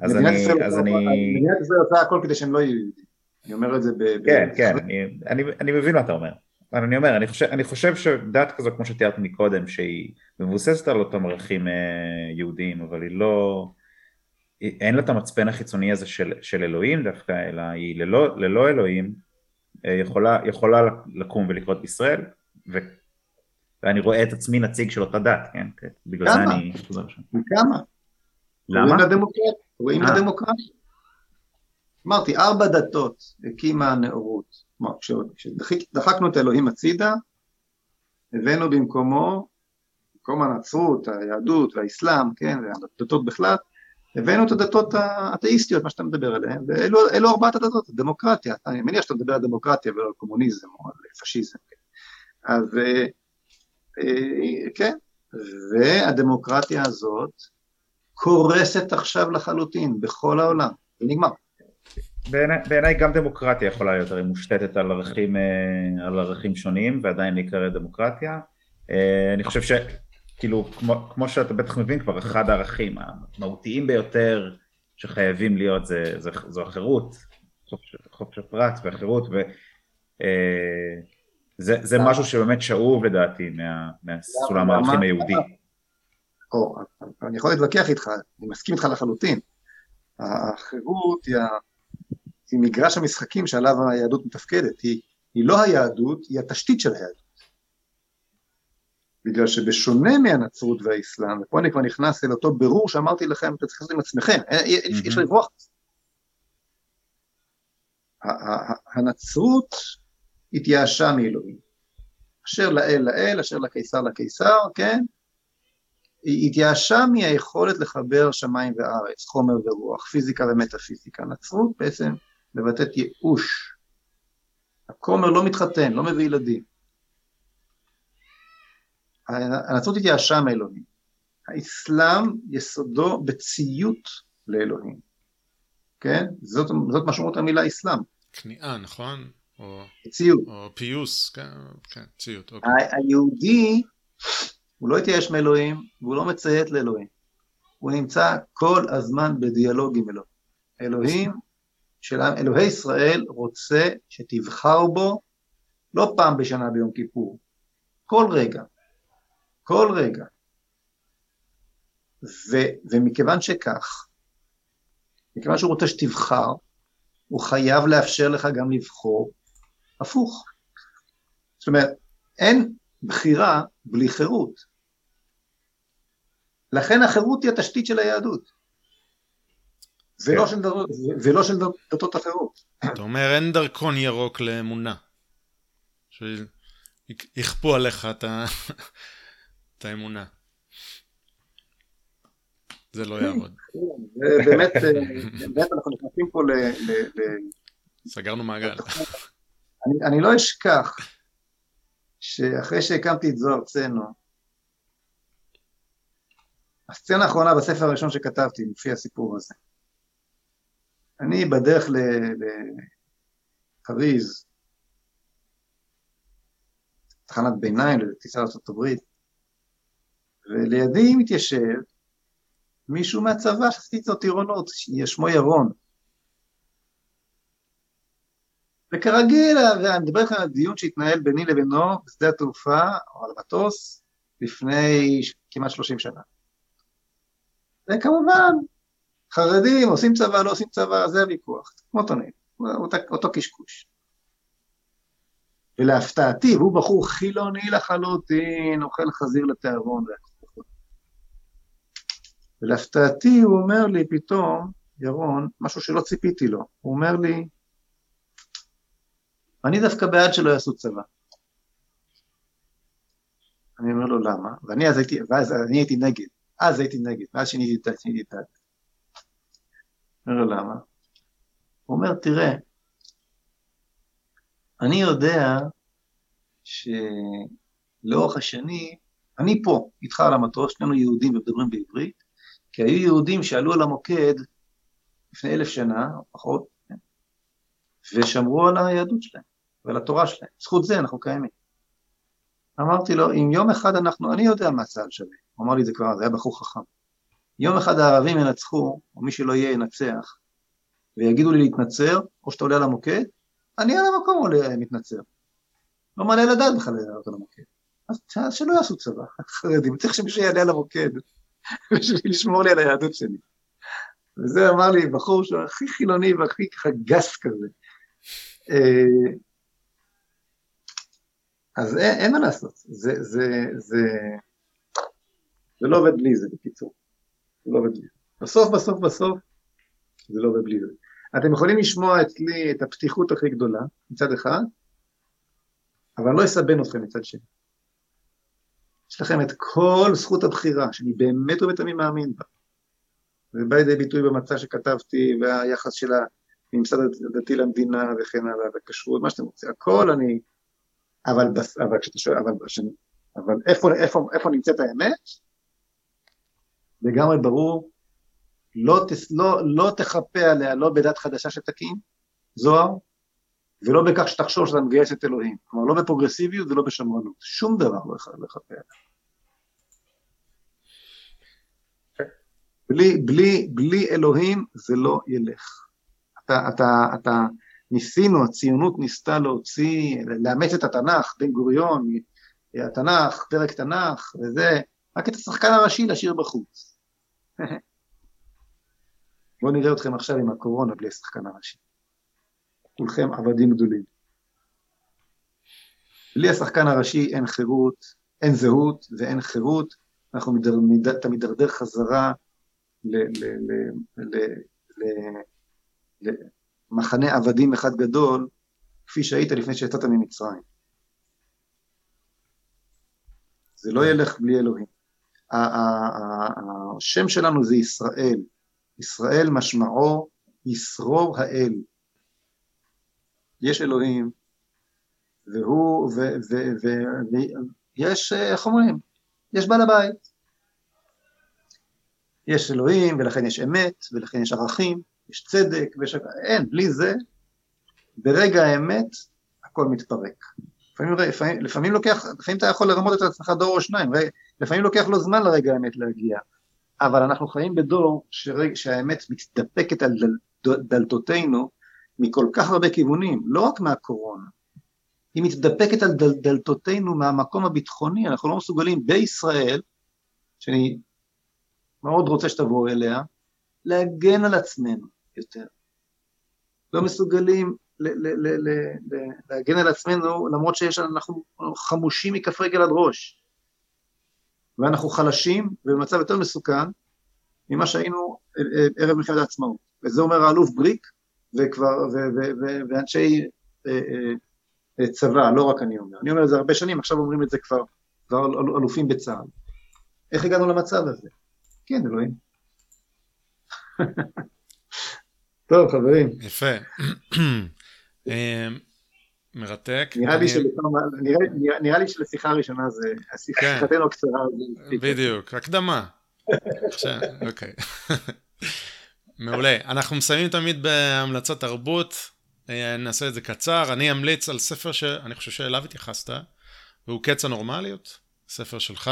אז אני... אז אני... מדינת ישראל עושה הכל כדי שהם לא יהיו יהודים. אני אומר את זה ב... כן. כן, אני, מבין מה אתה אומר. אבל אני אומר, אני חושב, אני חושב שדת כזו, כמו שתיארתי מקודם, שהיא מבוססת על אותם ערכים אה, יהודיים, אבל היא לא... אין לה את המצפן החיצוני הזה של, של אלוהים דווקא, אלא היא ללא, ללא אלוהים אה, יכולה, יכולה לקום ולקרות בישראל, ו, ואני רואה את עצמי נציג של אותה דת, כן? כן בגלל זה אני חוזר לשם. כמה? למה? רואים לדמוקרטיה. רואים אה. לדמוקרטיה. אמרתי, ארבע דתות הקימה הנאורות. כלומר, כשדחקנו את האלוהים הצידה, הבאנו במקומו, במקום הנצרות, היהדות והאסלאם, כן, והדתות בכלל, הבאנו את הדתות האתאיסטיות, מה שאתה מדבר עליהן, ואלו ארבעת הדתות, הדמוקרטיה, אני מניח שאתה מדבר על דמוקרטיה ולא על קומוניזם או על פשיזם, כן. אז אה, אה, כן, והדמוקרטיה הזאת קורסת עכשיו לחלוטין בכל העולם, זה נגמר. בעיניי גם דמוקרטיה יכולה להיות הרי מושתתת על ערכים, אה, על ערכים שונים ועדיין להיקרא דמוקרטיה. אני חושב שכאילו כמו, כמו שאתה בטח מבין כבר אחד הערכים המהותיים ביותר שחייבים להיות זה, זה, זו החירות, חופש הפרט והחירות ו, זה, זה משהו שבאמת שאוב לדעתי מה, מהסולם הערכים היהודי. או, אני יכול להתווכח איתך, אני מסכים איתך לחלוטין. החירות היא, היא מגרש המשחקים שעליו היהדות מתפקדת, היא, היא לא היהדות, היא התשתית של היהדות. בגלל שבשונה מהנצרות והאסלאם, ופה אני כבר נכנס אל אותו בירור שאמרתי לכם, אתם צריכים לעשות עם עצמכם, אי אפשר לברוח. הנצרות התייאשה מאלוהים. אשר לאל לאל, אשר לקיסר לקיסר, כן? היא התייאשה מהיכולת לחבר שמיים וארץ, חומר ורוח, פיזיקה ומטאפיזיקה. נצרות בעצם מבטאת ייאוש. הכומר לא מתחתן, לא מביא ילדים. הנצרות התייאשה מאלוהים. האסלאם יסודו בציות לאלוהים. כן? זאת, זאת משמעות המילה אסלאם. כניעה, נכון? או... ציות. או פיוס, כן, כן, ציות. אוקיי. היהודי, הוא לא התייאש מאלוהים, והוא לא מציית לאלוהים. הוא נמצא כל הזמן בדיאלוג עם אלוהים. אלוהים, של אלוהי ישראל רוצה שתבחר בו לא פעם בשנה ביום כיפור, כל רגע, כל רגע. ו, ומכיוון שכך, מכיוון שהוא רוצה שתבחר, הוא חייב לאפשר לך גם לבחור הפוך. זאת אומרת, אין בחירה בלי חירות. לכן החירות היא התשתית של היהדות. ולא של, דתות, ולא של דתות אחרות. אתה אומר אין דרכון ירוק לאמונה. שיכפו עליך את, ה... את האמונה. זה לא יעבוד. באמת, באמת אנחנו נכנסים פה ל... סגרנו מעגל. אני, לא אשכח שאחרי שהקמתי את זוהר צנו, הסצנה האחרונה בספר הראשון שכתבתי, לפי הסיפור הזה. אני בדרך לפריז, תחנת ביניים לטיסה לארה"ב, ולידי מתיישב מישהו מהצבא שעשיתי איתו טירונות, שמו ירון. וכרגיל, ואני מדבר איתכם על דיון שהתנהל ביני לבינו בשדה התעופה, או על המטוס, לפני כמעט 30 שנה. וכמובן, חרדים עושים צבא, לא עושים צבא, זה הוויכוח, כמו תמיד, אותו, אותו קשקוש. ולהפתעתי, והוא בחור חילוני לחלוטין, אוכל חזיר לתיאבון ולהפתעתי הוא אומר לי פתאום, ירון, משהו שלא ציפיתי לו, הוא אומר לי, אני דווקא בעד שלא יעשו צבא. אני אומר לו למה, ואני אז הייתי, ואז אני הייתי נגד, אז הייתי נגד, ואז שיניתי את זה. אומר לו למה? הוא אומר, תראה, אני יודע שלאורך השנים, אני פה, איתך על המטוס, שנינו יהודים ומדברים בעברית, כי היו יהודים שעלו על המוקד לפני אלף שנה, או פחות, כן, ושמרו על היהדות שלהם ועל התורה שלהם. זכות זה אנחנו קיימים. אמרתי לו, אם יום אחד אנחנו, אני יודע מה צה"ל שווה, הוא אמר לי את זה כבר, זה היה בחור חכם. יום אחד הערבים ינצחו, או מי שלא יהיה ינצח, ויגידו לי להתנצר, או שאתה עולה על המוקד, אני על המקום עולה מתנצר. לא מעלה לדעת בכלל לעלות על המוקד. אז שלא יעשו צבא, חרדים, צריך שמישהו יעלה על המוקד. בשביל לשמור לי על היהדות שלי. וזה אמר לי בחור שהוא הכי חילוני והכי ככה גס כזה. אה, אז אין, אין מה לעשות, זה, זה, זה, זה לא עובד בלי זה בקיצור, זה לא עובד בלי זה. בסוף בסוף בסוף זה לא עובד בלי זה. אתם יכולים לשמוע אצלי את הפתיחות הכי גדולה מצד אחד, אבל אני לא אסבן אתכם מצד שני. יש לכם את כל זכות הבחירה, שאני באמת ובתמים מאמין בה. זה בא לידי ביטוי במצע שכתבתי, והיחס של הממסד הדתי למדינה וכן הלאה, והכשרות, מה שאתם רוצים, הכל אני... אבל, בס... אבל כשאתה שואל, אבל, בשני, אבל איפה, איפה, איפה נמצאת האמת? לגמרי ברור, לא, תס, לא, לא תחפה עליה, לא בדת חדשה שתקים, זוהר, ולא בכך שתחשוב שאתה מגייס את אלוהים. כלומר, לא בפרוגרסיביות ולא בשמרנות. שום דבר לא יכול לחפה עליו. בלי, בלי, בלי אלוהים זה לא ילך. אתה, אתה, אתה, ניסינו, הציונות ניסתה להוציא, לאמץ את התנ"ך, בן גוריון, התנ"ך, פרק תנ"ך, וזה, רק את השחקן הראשי להשאיר בחוץ. בואו נראה אתכם עכשיו עם הקורונה בלי השחקן הראשי. כולכם עבדים גדולים. בלי השחקן הראשי אין חירות, אין זהות ואין חירות, אנחנו מידר, מיד, אתה מידרדר חזרה למחנה עבדים אחד גדול, כפי שהיית לפני שיצאת ממצרים. זה לא ילך בלי אלוהים. השם שלנו זה ישראל. ישראל משמעו ישרור האל. יש אלוהים, והוא, ויש, איך אומרים? יש בעל הבית. יש אלוהים, ולכן יש אמת, ולכן יש ערכים, יש צדק, ויש... אין, בלי זה, ברגע האמת, הכל מתפרק. לפעמים, לפעמים, לפעמים לוקח, לפעמים אתה יכול לרמות את עצמך דור או שניים, לפעמים לוקח לו זמן לרגע האמת להגיע, אבל אנחנו חיים בדור שרג, שהאמת מתדפקת על דל, דלתותינו מכל כך הרבה כיוונים, לא רק מהקורונה, היא מתדפקת על דל, דלתותינו מהמקום הביטחוני, אנחנו לא מסוגלים בישראל, שאני מאוד רוצה שתבואו אליה, להגן על עצמנו יותר. לא מסוגלים להגן על עצמנו, למרות שיש, אנחנו חמושים מכף רגל עד ראש. ואנחנו חלשים ובמצב יותר מסוכן ממה שהיינו ערב מלחמת העצמאות. וזה אומר האלוף בריק וכבר, ו, ו, ו, ואנשי אה, צבא, לא רק אני אומר. אני אומר את זה הרבה שנים, עכשיו אומרים את זה כבר, כבר אלופים בצה"ל. איך הגענו למצב הזה? כן, אלוהים. טוב, חברים. יפה. אמ, מרתק. נראה לי, נראה, לי שלשיחה הראשונה זה, כן. שיחתנו הקצרה. בדיוק, הקדמה. אוקיי. מעולה. אנחנו מסיימים תמיד בהמלצות תרבות. אה, נעשה את זה קצר. אני אמליץ על ספר שאני חושב שאליו התייחסת, והוא קץ הנורמליות, ספר שלך,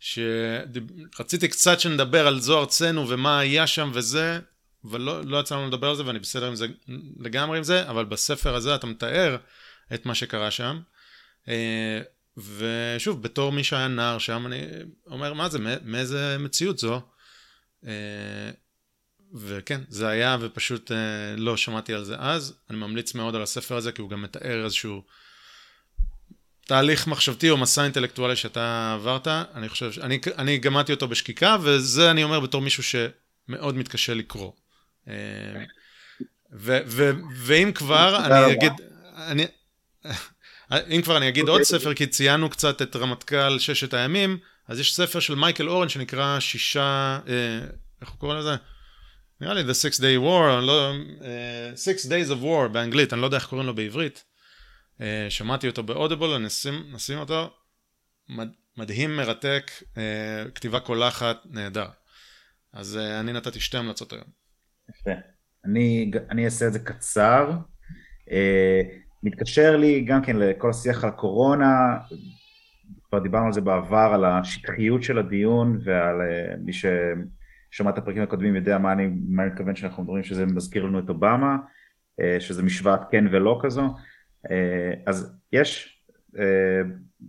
שרציתי קצת שנדבר על זו ארצנו ומה היה שם וזה, אבל לא, לא יצא לנו לדבר על זה ואני בסדר עם זה לגמרי עם זה, אבל בספר הזה אתה מתאר את מה שקרה שם. אה, ושוב, בתור מי שהיה נער שם, אני אומר, מה זה, מאיזה מציאות זו? אה, וכן, זה היה ופשוט אה, לא שמעתי על זה אז. אני ממליץ מאוד על הספר הזה, כי הוא גם מתאר איזשהו תהליך מחשבתי או מסע אינטלקטואלי שאתה עברת. אני חושב, אני, אני גמדתי אותו בשקיקה, וזה אני אומר בתור מישהו שמאוד מתקשה לקרוא. ואם כבר, אני אגיד, אני, אם כבר אני אגיד עוד אוקיי. ספר, כי ציינו קצת את רמטכ"ל ששת הימים, אז יש ספר של מייקל אורן שנקרא שישה, אה, איך הוא קורא לזה? נראה לי The Six Day War, לא, uh, Six Days of War באנגלית, אני לא יודע איך קוראים לו בעברית. Uh, שמעתי אותו באודיבול, נשים, נשים אותו. מד, מדהים, מרתק, uh, כתיבה קולחת, נהדר. אז uh, אני נתתי שתי המלצות היום. יפה. אני, אני אעשה את זה קצר. אה, מתקשר לי גם כן לכל השיח על הקורונה, כבר דיברנו על זה בעבר, על השטחיות של הדיון ועל אה, מי ששמע את הפרקים הקודמים יודע מה אני, מתכוון שאנחנו מדברים שזה מזכיר לנו את אובמה, אה, שזה משוואת כן ולא כזו. אז יש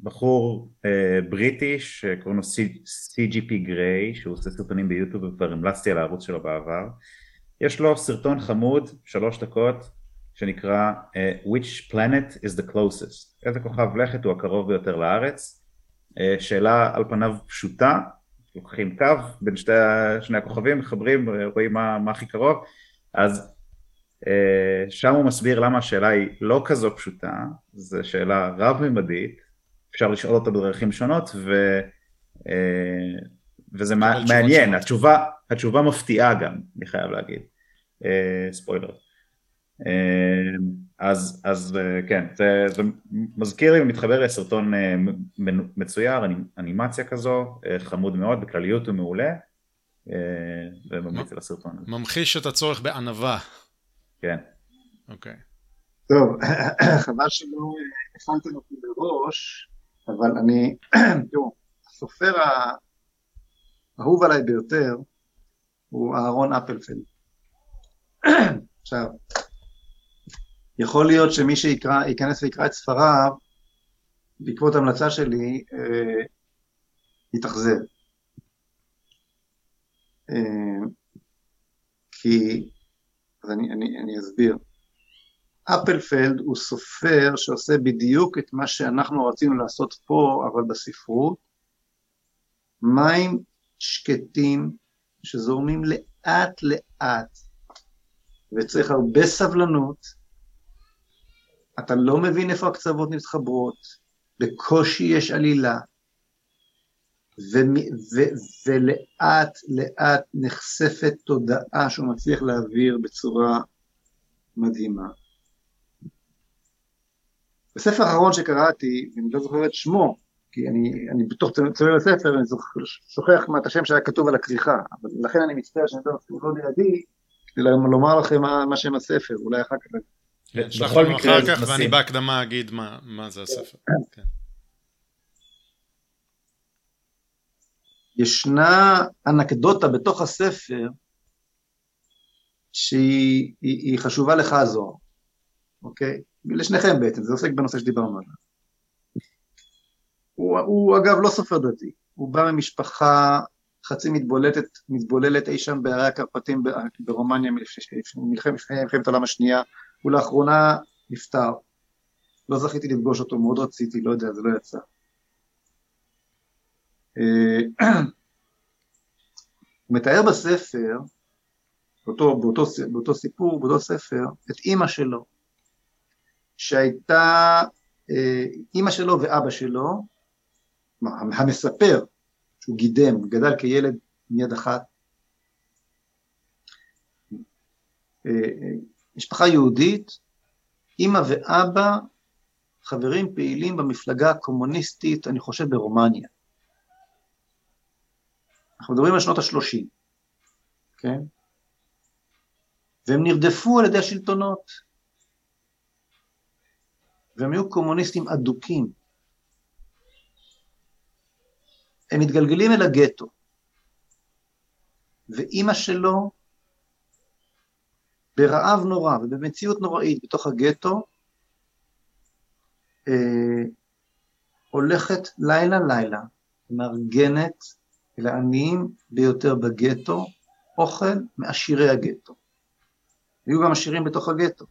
בחור בריטי שקוראים לו CGP גריי, שהוא עושה סרטונים ביוטיוב וכבר המלצתי על הערוץ שלו בעבר. יש לו סרטון חמוד, שלוש דקות, שנקרא uh, Which planet is the closest? איזה כוכב לכת הוא הקרוב ביותר לארץ? Uh, שאלה על פניו פשוטה, לוקחים קו בין שתי, שני הכוכבים, מחברים, רואים מה, מה הכי קרוב, אז uh, שם הוא מסביר למה השאלה היא לא כזו פשוטה, זו שאלה רב-ממדית, אפשר לשאול אותה בדרכים שונות, ו, uh, וזה מעניין, התשובה, התשובה מפתיעה גם, אני חייב להגיד, אה, ספוילר. אה, אז, אז אה, כן, זה, זה מזכיר לי ומתחבר לסרטון מצויר, אנימציה כזו, חמוד מאוד, בכלליות הוא מעולה, וממליץ על הסרטון הזה. ממחיש את הצורך בענווה. כן. אוקיי. טוב, חבל שלא הכנתם אותי מראש, אבל אני, תראו, הסופר האהוב עליי ביותר הוא אהרון אפלפלד. עכשיו, יכול להיות שמי שייכנס ויקרא את ספריו, בעקבות המלצה שלי, אה, יתאכזב. אה, כי, אז אני, אני, אני אסביר. אפלפלד הוא סופר שעושה בדיוק את מה שאנחנו רצינו לעשות פה, אבל בספרות, מים שקטים שזורמים לאט לאט, וצריך הרבה סבלנות, אתה לא מבין איפה הקצוות מתחברות, בקושי יש עלילה, ולאט לאט נחשפת תודעה שהוא מצליח להעביר בצורה מדהימה. בספר האחרון שקראתי, ואני לא זוכר את שמו, כי אני, אני בתוך צולל הספר, אני שוכח את השם שהיה כתוב על הכריכה, אבל לכן אני מצטער שאני לא, לא לידי, כדי לומר לכם מה, מה שם הספר, אולי אחר כך. כן, בכל מקרה, אחר כך, ואני בהקדמה אגיד מה, מה זה הספר. כן. ישנה אנקדוטה בתוך הספר שהיא חשובה לך זו, אוקיי? לשניכם בעצם, זה עוסק בנושא שדיברנו עליו. הוא, הוא אגב לא סופר דתי, הוא בא ממשפחה חצי מתבוללת, מתבוללת אי שם בערי הקרפטים ברומניה מלחמת העולם השנייה, הוא לאחרונה נפטר. לא זכיתי לפגוש אותו, מאוד רציתי, לא יודע, זה לא יצא. אה, הוא מתאר בספר, באותו, באותו, באותו סיפור, באותו ספר, את אימא שלו, שהייתה אה, אימא שלו ואבא שלו, המספר שהוא גידם, גדל כילד מיד אחת, אה, משפחה יהודית, אימא ואבא חברים פעילים במפלגה הקומוניסטית, אני חושב ברומניה. אנחנו מדברים על שנות ה-30, כן? והם נרדפו על ידי השלטונות, והם היו קומוניסטים אדוקים. הם מתגלגלים אל הגטו, ואימא שלו, ברעב נורא ובמציאות נוראית בתוך הגטו, אה, הולכת לילה-לילה, מארגנת לעניים ביותר בגטו אוכל מעשירי הגטו. היו גם עשירים בתוך הגטו.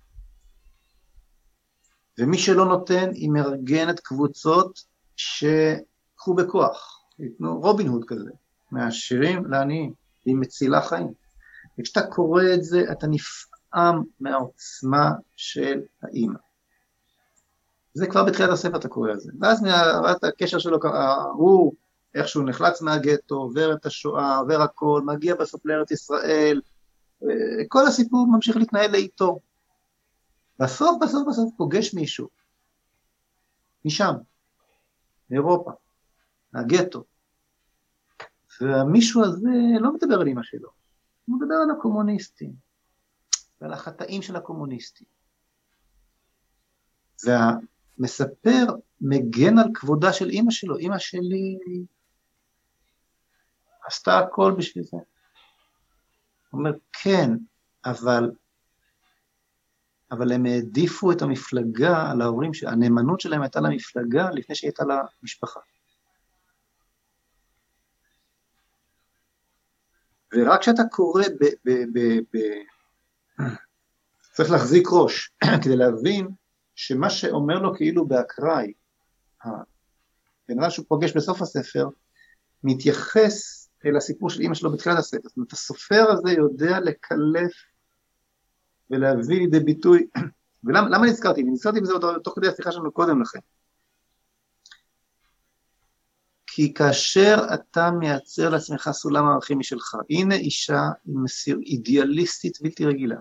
ומי שלא נותן, היא מארגנת קבוצות שקחו בכוח, ייתנו רובין הוד כזה, מהעשירים לעניים, היא מצילה חיים. וכשאתה קורא את זה, אתה נפעם מהעוצמה של האימא. זה כבר בתחילת הספר אתה קורא את זה. ואז מהראת הקשר שלו, הוא איך שהוא נחלץ מהגטו, עובר את השואה, עובר הכל, מגיע בסוף לארץ ישראל, כל הסיפור ממשיך להתנהל לאיתו. בסוף בסוף בסוף פוגש מישהו, משם, מאירופה, מהגטו. והמישהו הזה לא מדבר על אמא שלו, הוא מדבר על הקומוניסטים, ועל החטאים של הקומוניסטים. והמספר מגן על כבודה של אמא שלו, אמא שלי עשתה הכל בשביל זה. הוא אומר, כן, אבל, אבל הם העדיפו את המפלגה על ההורים, הנאמנות שלהם הייתה למפלגה לפני שהיא הייתה למשפחה. ורק כשאתה קורא ב... ב, ב, ב צריך להחזיק ראש כדי להבין שמה שאומר לו כאילו באקראי, הבן אדם שהוא פוגש בסוף הספר, מתייחס אל הסיפור של אימא שלו בתחילת הספר. זאת אומרת, הסופר הזה יודע לקלף ולהביא לידי ביטוי, ולמה נזכרתי? נזכרתי בזה עוד תוך כדי השיחה שלנו קודם לכן. כי כאשר אתה מייצר לעצמך סולם ערכים משלך, הנה אישה אידיאליסטית בלתי רגילה,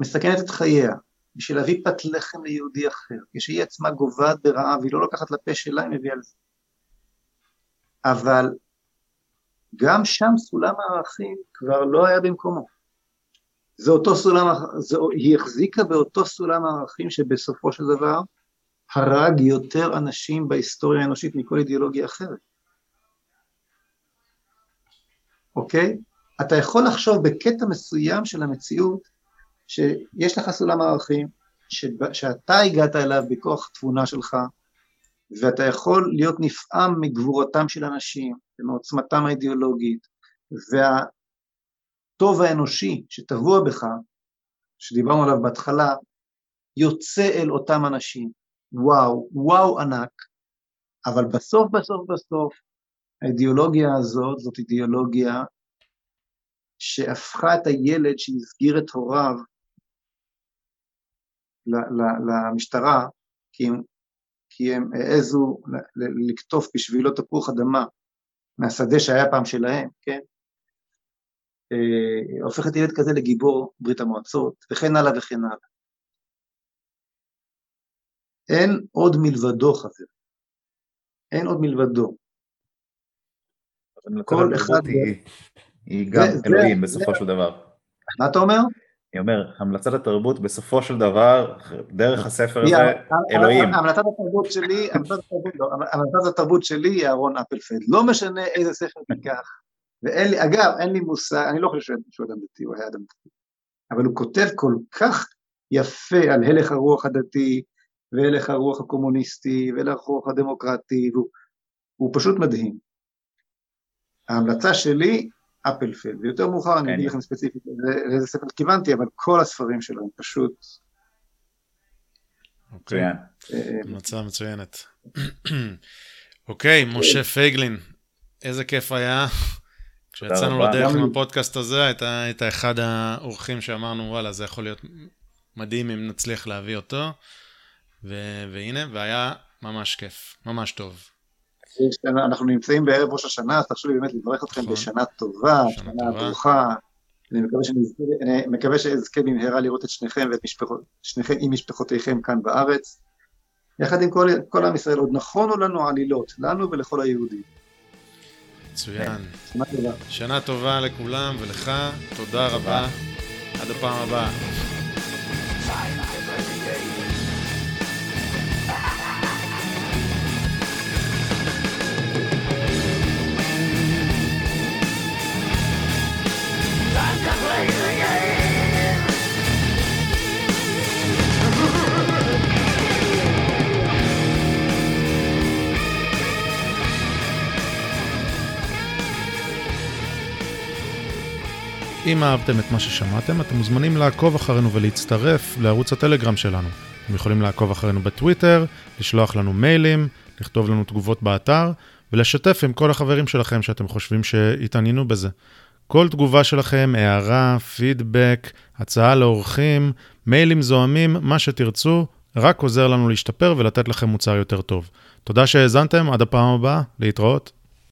מסכנת את חייה בשביל להביא פת לחם ליהודי אחר, כשהיא עצמה גוועת ברעב, והיא לא לוקחת לפה שלה, היא מביאה לזה. אבל גם שם סולם הערכים כבר לא היה במקומו. זה אותו סולם, זה, היא החזיקה באותו סולם הערכים שבסופו של דבר הרג יותר אנשים בהיסטוריה האנושית מכל אידיאולוגיה אחרת. אוקיי? אתה יכול לחשוב בקטע מסוים של המציאות שיש לך סולם ערכים, שאתה הגעת אליו בכוח תבונה שלך, ואתה יכול להיות נפעם מגבורתם של אנשים ומעוצמתם האידיאולוגית והטוב האנושי שטבוע בך, שדיברנו עליו בהתחלה, יוצא אל אותם אנשים, וואו, וואו ענק, אבל בסוף בסוף בסוף האידיאולוגיה הזאת זאת אידיאולוגיה שהפכה את הילד שהסגיר את הוריו למשטרה, כי הם כי הם העזו לקטוף בשבילו תפוח אדמה מהשדה שהיה פעם שלהם, כן? אה, הופכת ילד כזה לגיבור ברית המועצות, וכן הלאה וכן הלאה. אין עוד מלבדו חבר. אין עוד מלבדו. כל אחד... היא, היא גם זה, אלוהים זה, בסופו זה... של דבר. מה אתה אומר? אני אומר, המלצת התרבות בסופו של דבר, דרך הספר הזה, אלוהים. המלצת התרבות שלי, לא, המלצת התרבות שלי היא אהרון אפלפלד. לא משנה איזה ספר תיקח. ואין לי, אגב, אין לי מושג, אני לא חושב שהוא אדם דתי, הוא היה אדם דתי. אבל הוא כותב כל כך יפה על הלך הרוח הדתי, והלך הרוח הקומוניסטי, והלך הרוח הדמוקרטי, והוא פשוט מדהים. ההמלצה שלי אפלפלד, ויותר מאוחר אני אגיד לכם ספציפית לאיזה ספר כיוונתי, אבל כל הספרים שלו הם פשוט... אוקיי, המלצה מצוינת. אוקיי, משה פייגלין, איזה כיף היה. כשיצאנו לדרך עם הפודקאסט הזה, היית אחד האורחים שאמרנו, וואלה, זה יכול להיות מדהים אם נצליח להביא אותו. והנה, והיה ממש כיף, ממש טוב. אנחנו נמצאים בערב ראש השנה, אז תרשו לי באמת לברך אתכם נכון. בשנה טובה, שנה ברוכה. אני מקווה שאזכה במהרה לראות את שניכם ואת משפחות, שניכם עם משפחותיכם כאן בארץ. יחד עם כל, כל עם ישראל, עוד נכונו לנו עלילות, לנו ולכל היהודים. מצוין. שנה טובה. שנה טובה לכולם ולך, תודה רבה. עד הפעם הבאה. אם אהבתם את מה ששמעתם, אתם מוזמנים לעקוב אחרינו ולהצטרף לערוץ הטלגרם שלנו. אתם יכולים לעקוב אחרינו בטוויטר, לשלוח לנו מיילים, לכתוב לנו תגובות באתר, ולשתף עם כל החברים שלכם שאתם חושבים שהתעניינו בזה. כל תגובה שלכם, הערה, פידבק, הצעה לאורחים, מיילים זוהמים, מה שתרצו, רק עוזר לנו להשתפר ולתת לכם מוצר יותר טוב. תודה שהאזנתם, עד הפעם הבאה, להתראות.